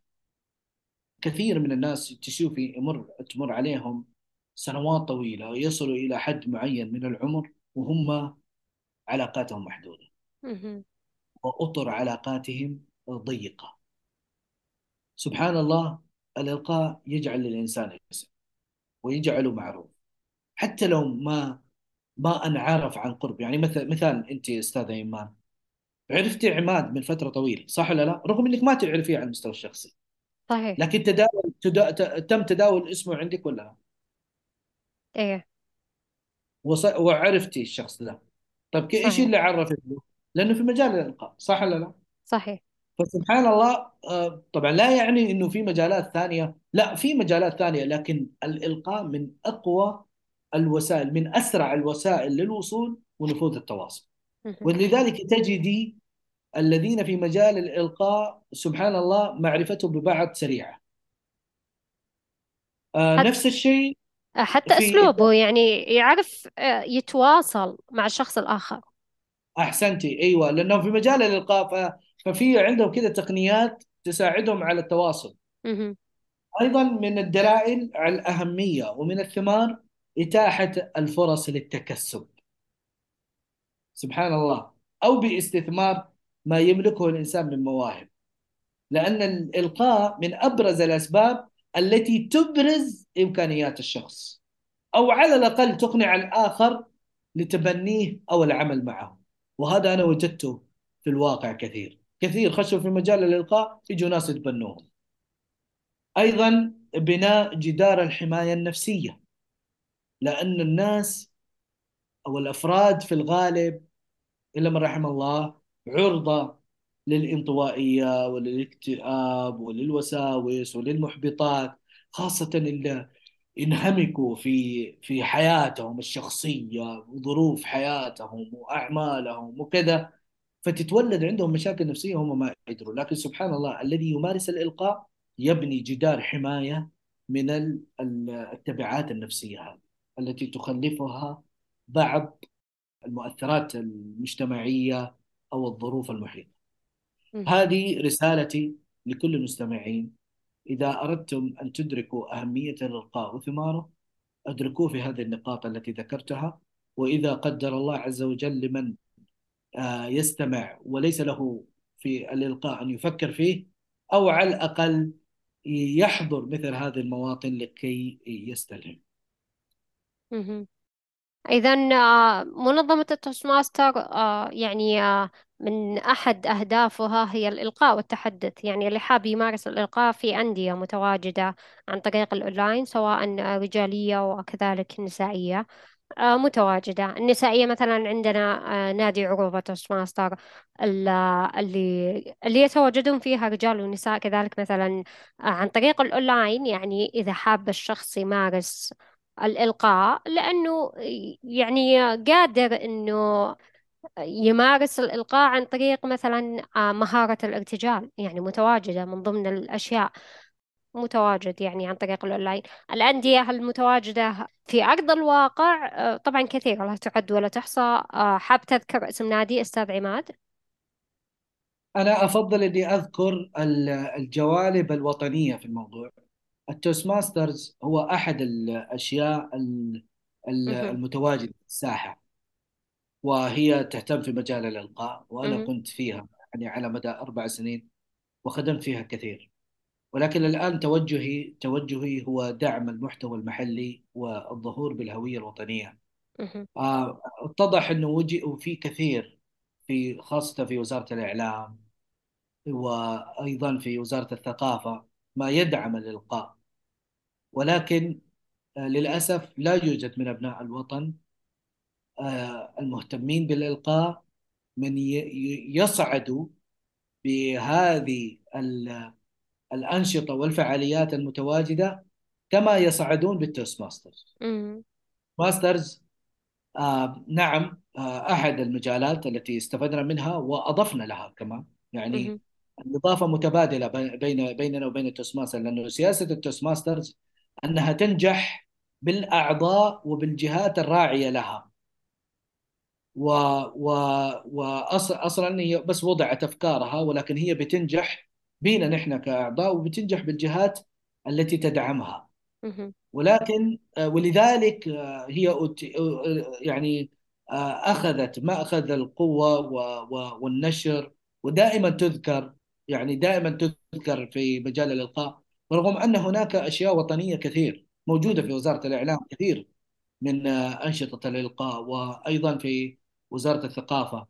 كثير من الناس تشوفي يمر تمر عليهم سنوات طويلة ويصلوا إلى حد معين من العمر وهم علاقاتهم محدودة. مهم. وأطر علاقاتهم ضيقة. سبحان الله الإلقاء يجعل للإنسان اسم ويجعله معروف. حتى لو ما ما أنعرف عن قرب يعني مثل مثال أنت أستاذة إيمان. عرفتي عماد من فترة طويلة صح ولا لا؟ رغم أنك ما تعرفيه على المستوى الشخصي صحيح لكن تداول تدا... ت- تم تداول اسمه عندك ولا لا؟ إيه وص... وعرفتي الشخص ده طيب إيش اللي عرفك له؟ لأنه في مجال الإلقاء صح ولا لا؟ صحيح فسبحان الله آه، طبعا لا يعني إنه في مجالات ثانية لا في مجالات ثانية لكن الإلقاء من أقوى الوسائل من أسرع الوسائل للوصول ونفوذ التواصل. ولذلك تجدي الذين في مجال الإلقاء سبحان الله معرفتهم ببعض سريعة. آه، حتى نفس الشيء حتى في أسلوبه يعني يعرف آه، يتواصل مع الشخص الآخر. أحسنتي أيوه لأنه في مجال الإلقاء ف- ففي عندهم كذا تقنيات تساعدهم على التواصل. أيضا من الدلائل على الأهمية ومن الثمار إتاحة الفرص للتكسب. سبحان الله. أو باستثمار ما يملكه الإنسان من مواهب. لأن الإلقاء من أبرز الأسباب التي تبرز إمكانيات الشخص أو على الأقل تقنع الآخر لتبنيه أو العمل معه. وهذا أنا وجدته في الواقع كثير. كثير خشوا في مجال الإلقاء يجوا ناس يتبنوهم. أيضا بناء جدار الحماية النفسية. لأن الناس أو الأفراد في الغالب إلا من رحم الله عرضة للانطوائية وللاكتئاب وللوساوس وللمحبطات خاصة اللي انهمكوا في في حياتهم الشخصية وظروف حياتهم وأعمالهم وكذا. فتتولد عندهم مشاكل نفسية هم ما يدروا لكن سبحان الله الذي يمارس الإلقاء يبني جدار حماية من ال- ال- التبعات النفسية هذه التي تخلفها بعض المؤثرات المجتمعية أو الظروف المحيطة. هذه رسالتي لكل المستمعين إذا أردتم أن تدركوا أهمية الإلقاء وثماره أدركوه في هذه النقاط التي ذكرتها وإذا قدر الله عز وجل لمن آه، يستمع وليس له في الإلقاء أن يفكر فيه أو على الأقل يحضر مثل هذه المواطن لكي يستلهم. إذا آه، منظمة ال Toastmaster آه، يعني آه، من أحد أهدافها هي الإلقاء والتحدث. يعني اللي حاب يمارس الإلقاء في أندية متواجدة عن طريق الأونلاين سواء رجالية وكذلك نسائية متواجدة. النسائية مثلا عندنا نادي عروبة Toastmaster ال- اللي اللي يتواجدون فيها رجال ونساء كذلك مثلا عن طريق الأونلاين. يعني إذا حاب الشخص يمارس الإلقاء لأنه يعني قادر إنه يمارس الإلقاء عن طريق مثلا آه، مهارة الارتجال يعني متواجدة من ضمن الأشياء. متواجد يعني عن طريق الأونلاين. الأندية المتواجدة في أرض الواقع آه، طبعا كثيرة لا تعد ولا تحصى. آه، حاب تذكر اسم نادي أستاذ عماد؟ أنا أفضل إني أذكر ال- الجوانب الوطنية في الموضوع. ال Toastmasters هو أحد الأشياء ال- ال- مهم. المتواجدة في الساحة وهي تهتم في مجال الإلقاء وأنا مهم. كنت فيها يعني على مدى أربع سنين وخدمت فيها كثير ولكن الآن توجهي توجهي هو دعم المحتوى المحلي والظهور بالهوية الوطنية مهم. آه، اتضح أنه وجي وفي كثير في خاصة في وزارة الإعلام وأيضا في وزارة الثقافة ما يدعم الإلقاء ولكن آه، للأسف لا يوجد من أبناء الوطن آه، المهتمين بالإلقاء من يصعدوا بهذه ال- الأنشطة والفعاليات المتواجدة كما يصعدون بال Toastmasters. Masters آه نعم آه أحد المجالات التي استفدنا منها وأضفنا لها كمان يعني مهم. الإضافة متبادلة بي- بين بيننا وبين ال Toastmaster لأنه سياسة ال Toastmasters أنها تنجح بالأعضاء وبالجهات الراعية لها و و وأصلا أصلا هي بس وضعت أفكارها ولكن هي بتنجح بينا نحن كأعضاء وبتنجح بالجهات التي تدعمها. ولكن آه، ولذلك آه، هي يعني آه، القوة و- و- والنشر ودائما تذكر يعني دائما تذكر في مجال الإلقاء رغم أن هناك أشياء وطنية كثير موجودة. في وزارة الإعلام كثير من آه، أنشطة الإلقاء وأيضا في وزارة الثقافة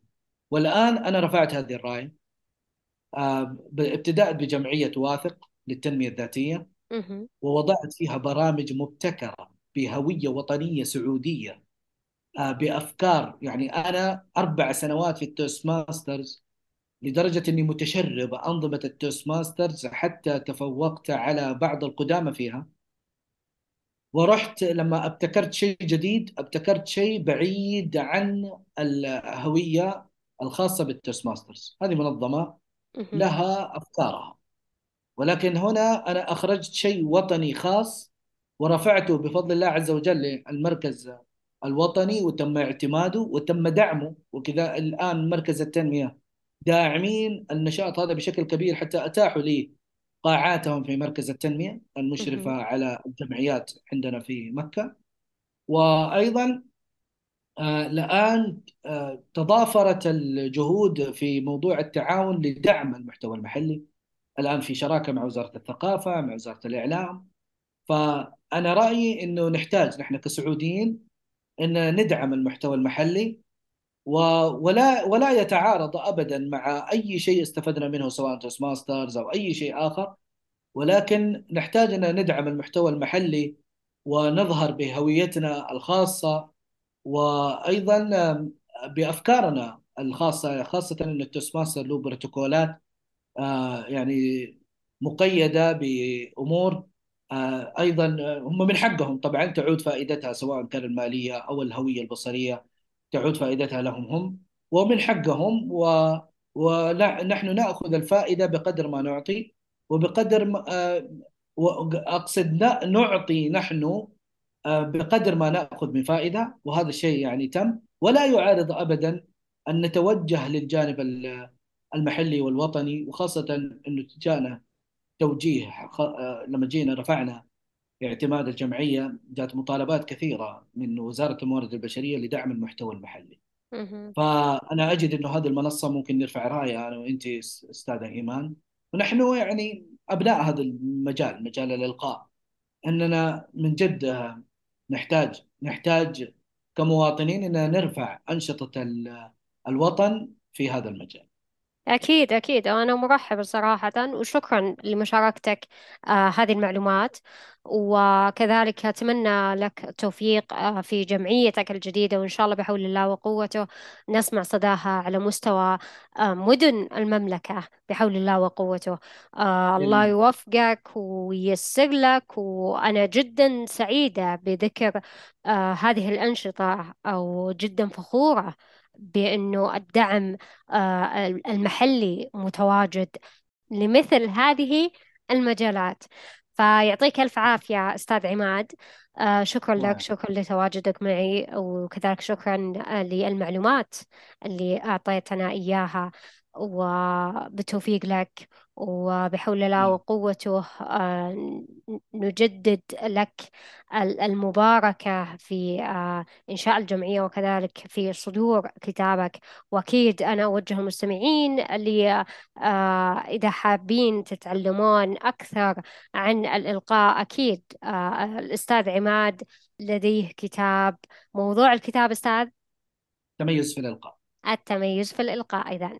والآن أنا رفعت هذه الراية آه، ابتداء بجمعية واثق للتنمية الذاتية. ووضعت فيها برامج مبتكرة بهوية وطنية سعودية آه، بأفكار يعني أنا أربع سنوات في ال Toastmasters لدرجة أني متشرب أنظمة ال Toastmasters حتى تفوقت على بعض القدامى فيها. ورحت لما ابتكرت شيء جديد ابتكرت شيء بعيد عن الهوية الخاصة بال Toastmasters. هذه منظمة. لها أفكارها. ولكن هنا أنا أخرجت شيء وطني خاص ورفعته بفضل الله عز وجل للمركز الوطني وتم اعتماده وتم دعمه. وكذا الآن مركز التنمية داعمين النشاط هذا بشكل كبير حتى أتاحوا لي قاعاتهم في مركز التنمية المشرفة مهم. على الجمعيات عندنا في مكة. وأيضا آه، الآن آه، تضافرت الجهود في موضوع التعاون لدعم المحتوى المحلي. الآن في شراكة مع وزارة الثقافة مع وزارة الإعلام. فأنا رأيي أنه نحتاج نحن كسعوديين أن ندعم المحتوى المحلي. ولا ولا يتعارض أبدا مع أي شيء استفدنا منه سواء Toastmasters أو أي شيء آخر. ولكن نحتاج أن ندعم المحتوى المحلي ونظهر بهويتنا الخاصة وأيضا بأفكارنا الخاصة خاصة أن ال Toastmaster له بروتوكولات آه، يعني مقيدة بأمور آه، أيضا آه، هم من حقهم. طبعا تعود فائدتها سواء كان المالية أو الهوية البصرية. تعود فائدتها لهم هم ومن حقهم و ونحن نأخذ الفائدة بقدر ما نعطي وبقدر ما آه، وأقصد ن- نعطي نحن آه، بقدر ما نأخذ من فائدة وهذا الشيء يعني تم. ولا يعارض أبدا أن نتوجه للجانب ال- المحلي والوطني وخاصة أنه جاءنا توجيه آه، لما جينا رفعنا اعتماد الجمعية جاءت مطالبات كثيرة من وزارة الموارد البشرية لدعم المحتوى المحلي. مهم. فأنا أجد أنه هذه المنصة ممكن نرفع راية أنا وأنت أستاذة إيمان. ونحن يعني أبناء هذا المجال مجال الإلقاء. أننا من جد نحتاج نحتاج كمواطنين أن نرفع أنشطة ال- الوطن في هذا المجال. أكيد أكيد. أنا مرحبة صراحة وشكرا لمشاركتك آه هذه المعلومات. وكذلك أتمنى لك التوفيق آه في جمعيتك الجديدة وإن شاء الله بحول الله وقوته نسمع صداها على مستوى آه مدن المملكة بحول الله وقوته. آه الله جميل. يوفقك وييسر لك وأنا جدا سعيدة بذكر آه هذه الأنشطة أو جدا فخورة بأنه الدعم آه، المحلي متواجد لمثل هذه المجالات. فيعطيك ألف عافية أستاذ عماد. آه، شكرا لك شكرا لتواجدك معي وكذلك شكرا آه، للمعلومات اللي أعطيتنا إياها وبالتوفيق لك. وبحول الله. وقوته آه، نجدد لك المباركة في إنشاء الجمعية وكذلك في صدور كتابك. وأكيد أنا أوجه المستمعين اللي آه، إذا حابين تتعلمون أكثر عن الإلقاء أكيد آه، الأستاذ عماد لديه كتاب موضوع الكتاب أستاذ؟ تميز في الإلقاء. التميز في الإلقاء إذا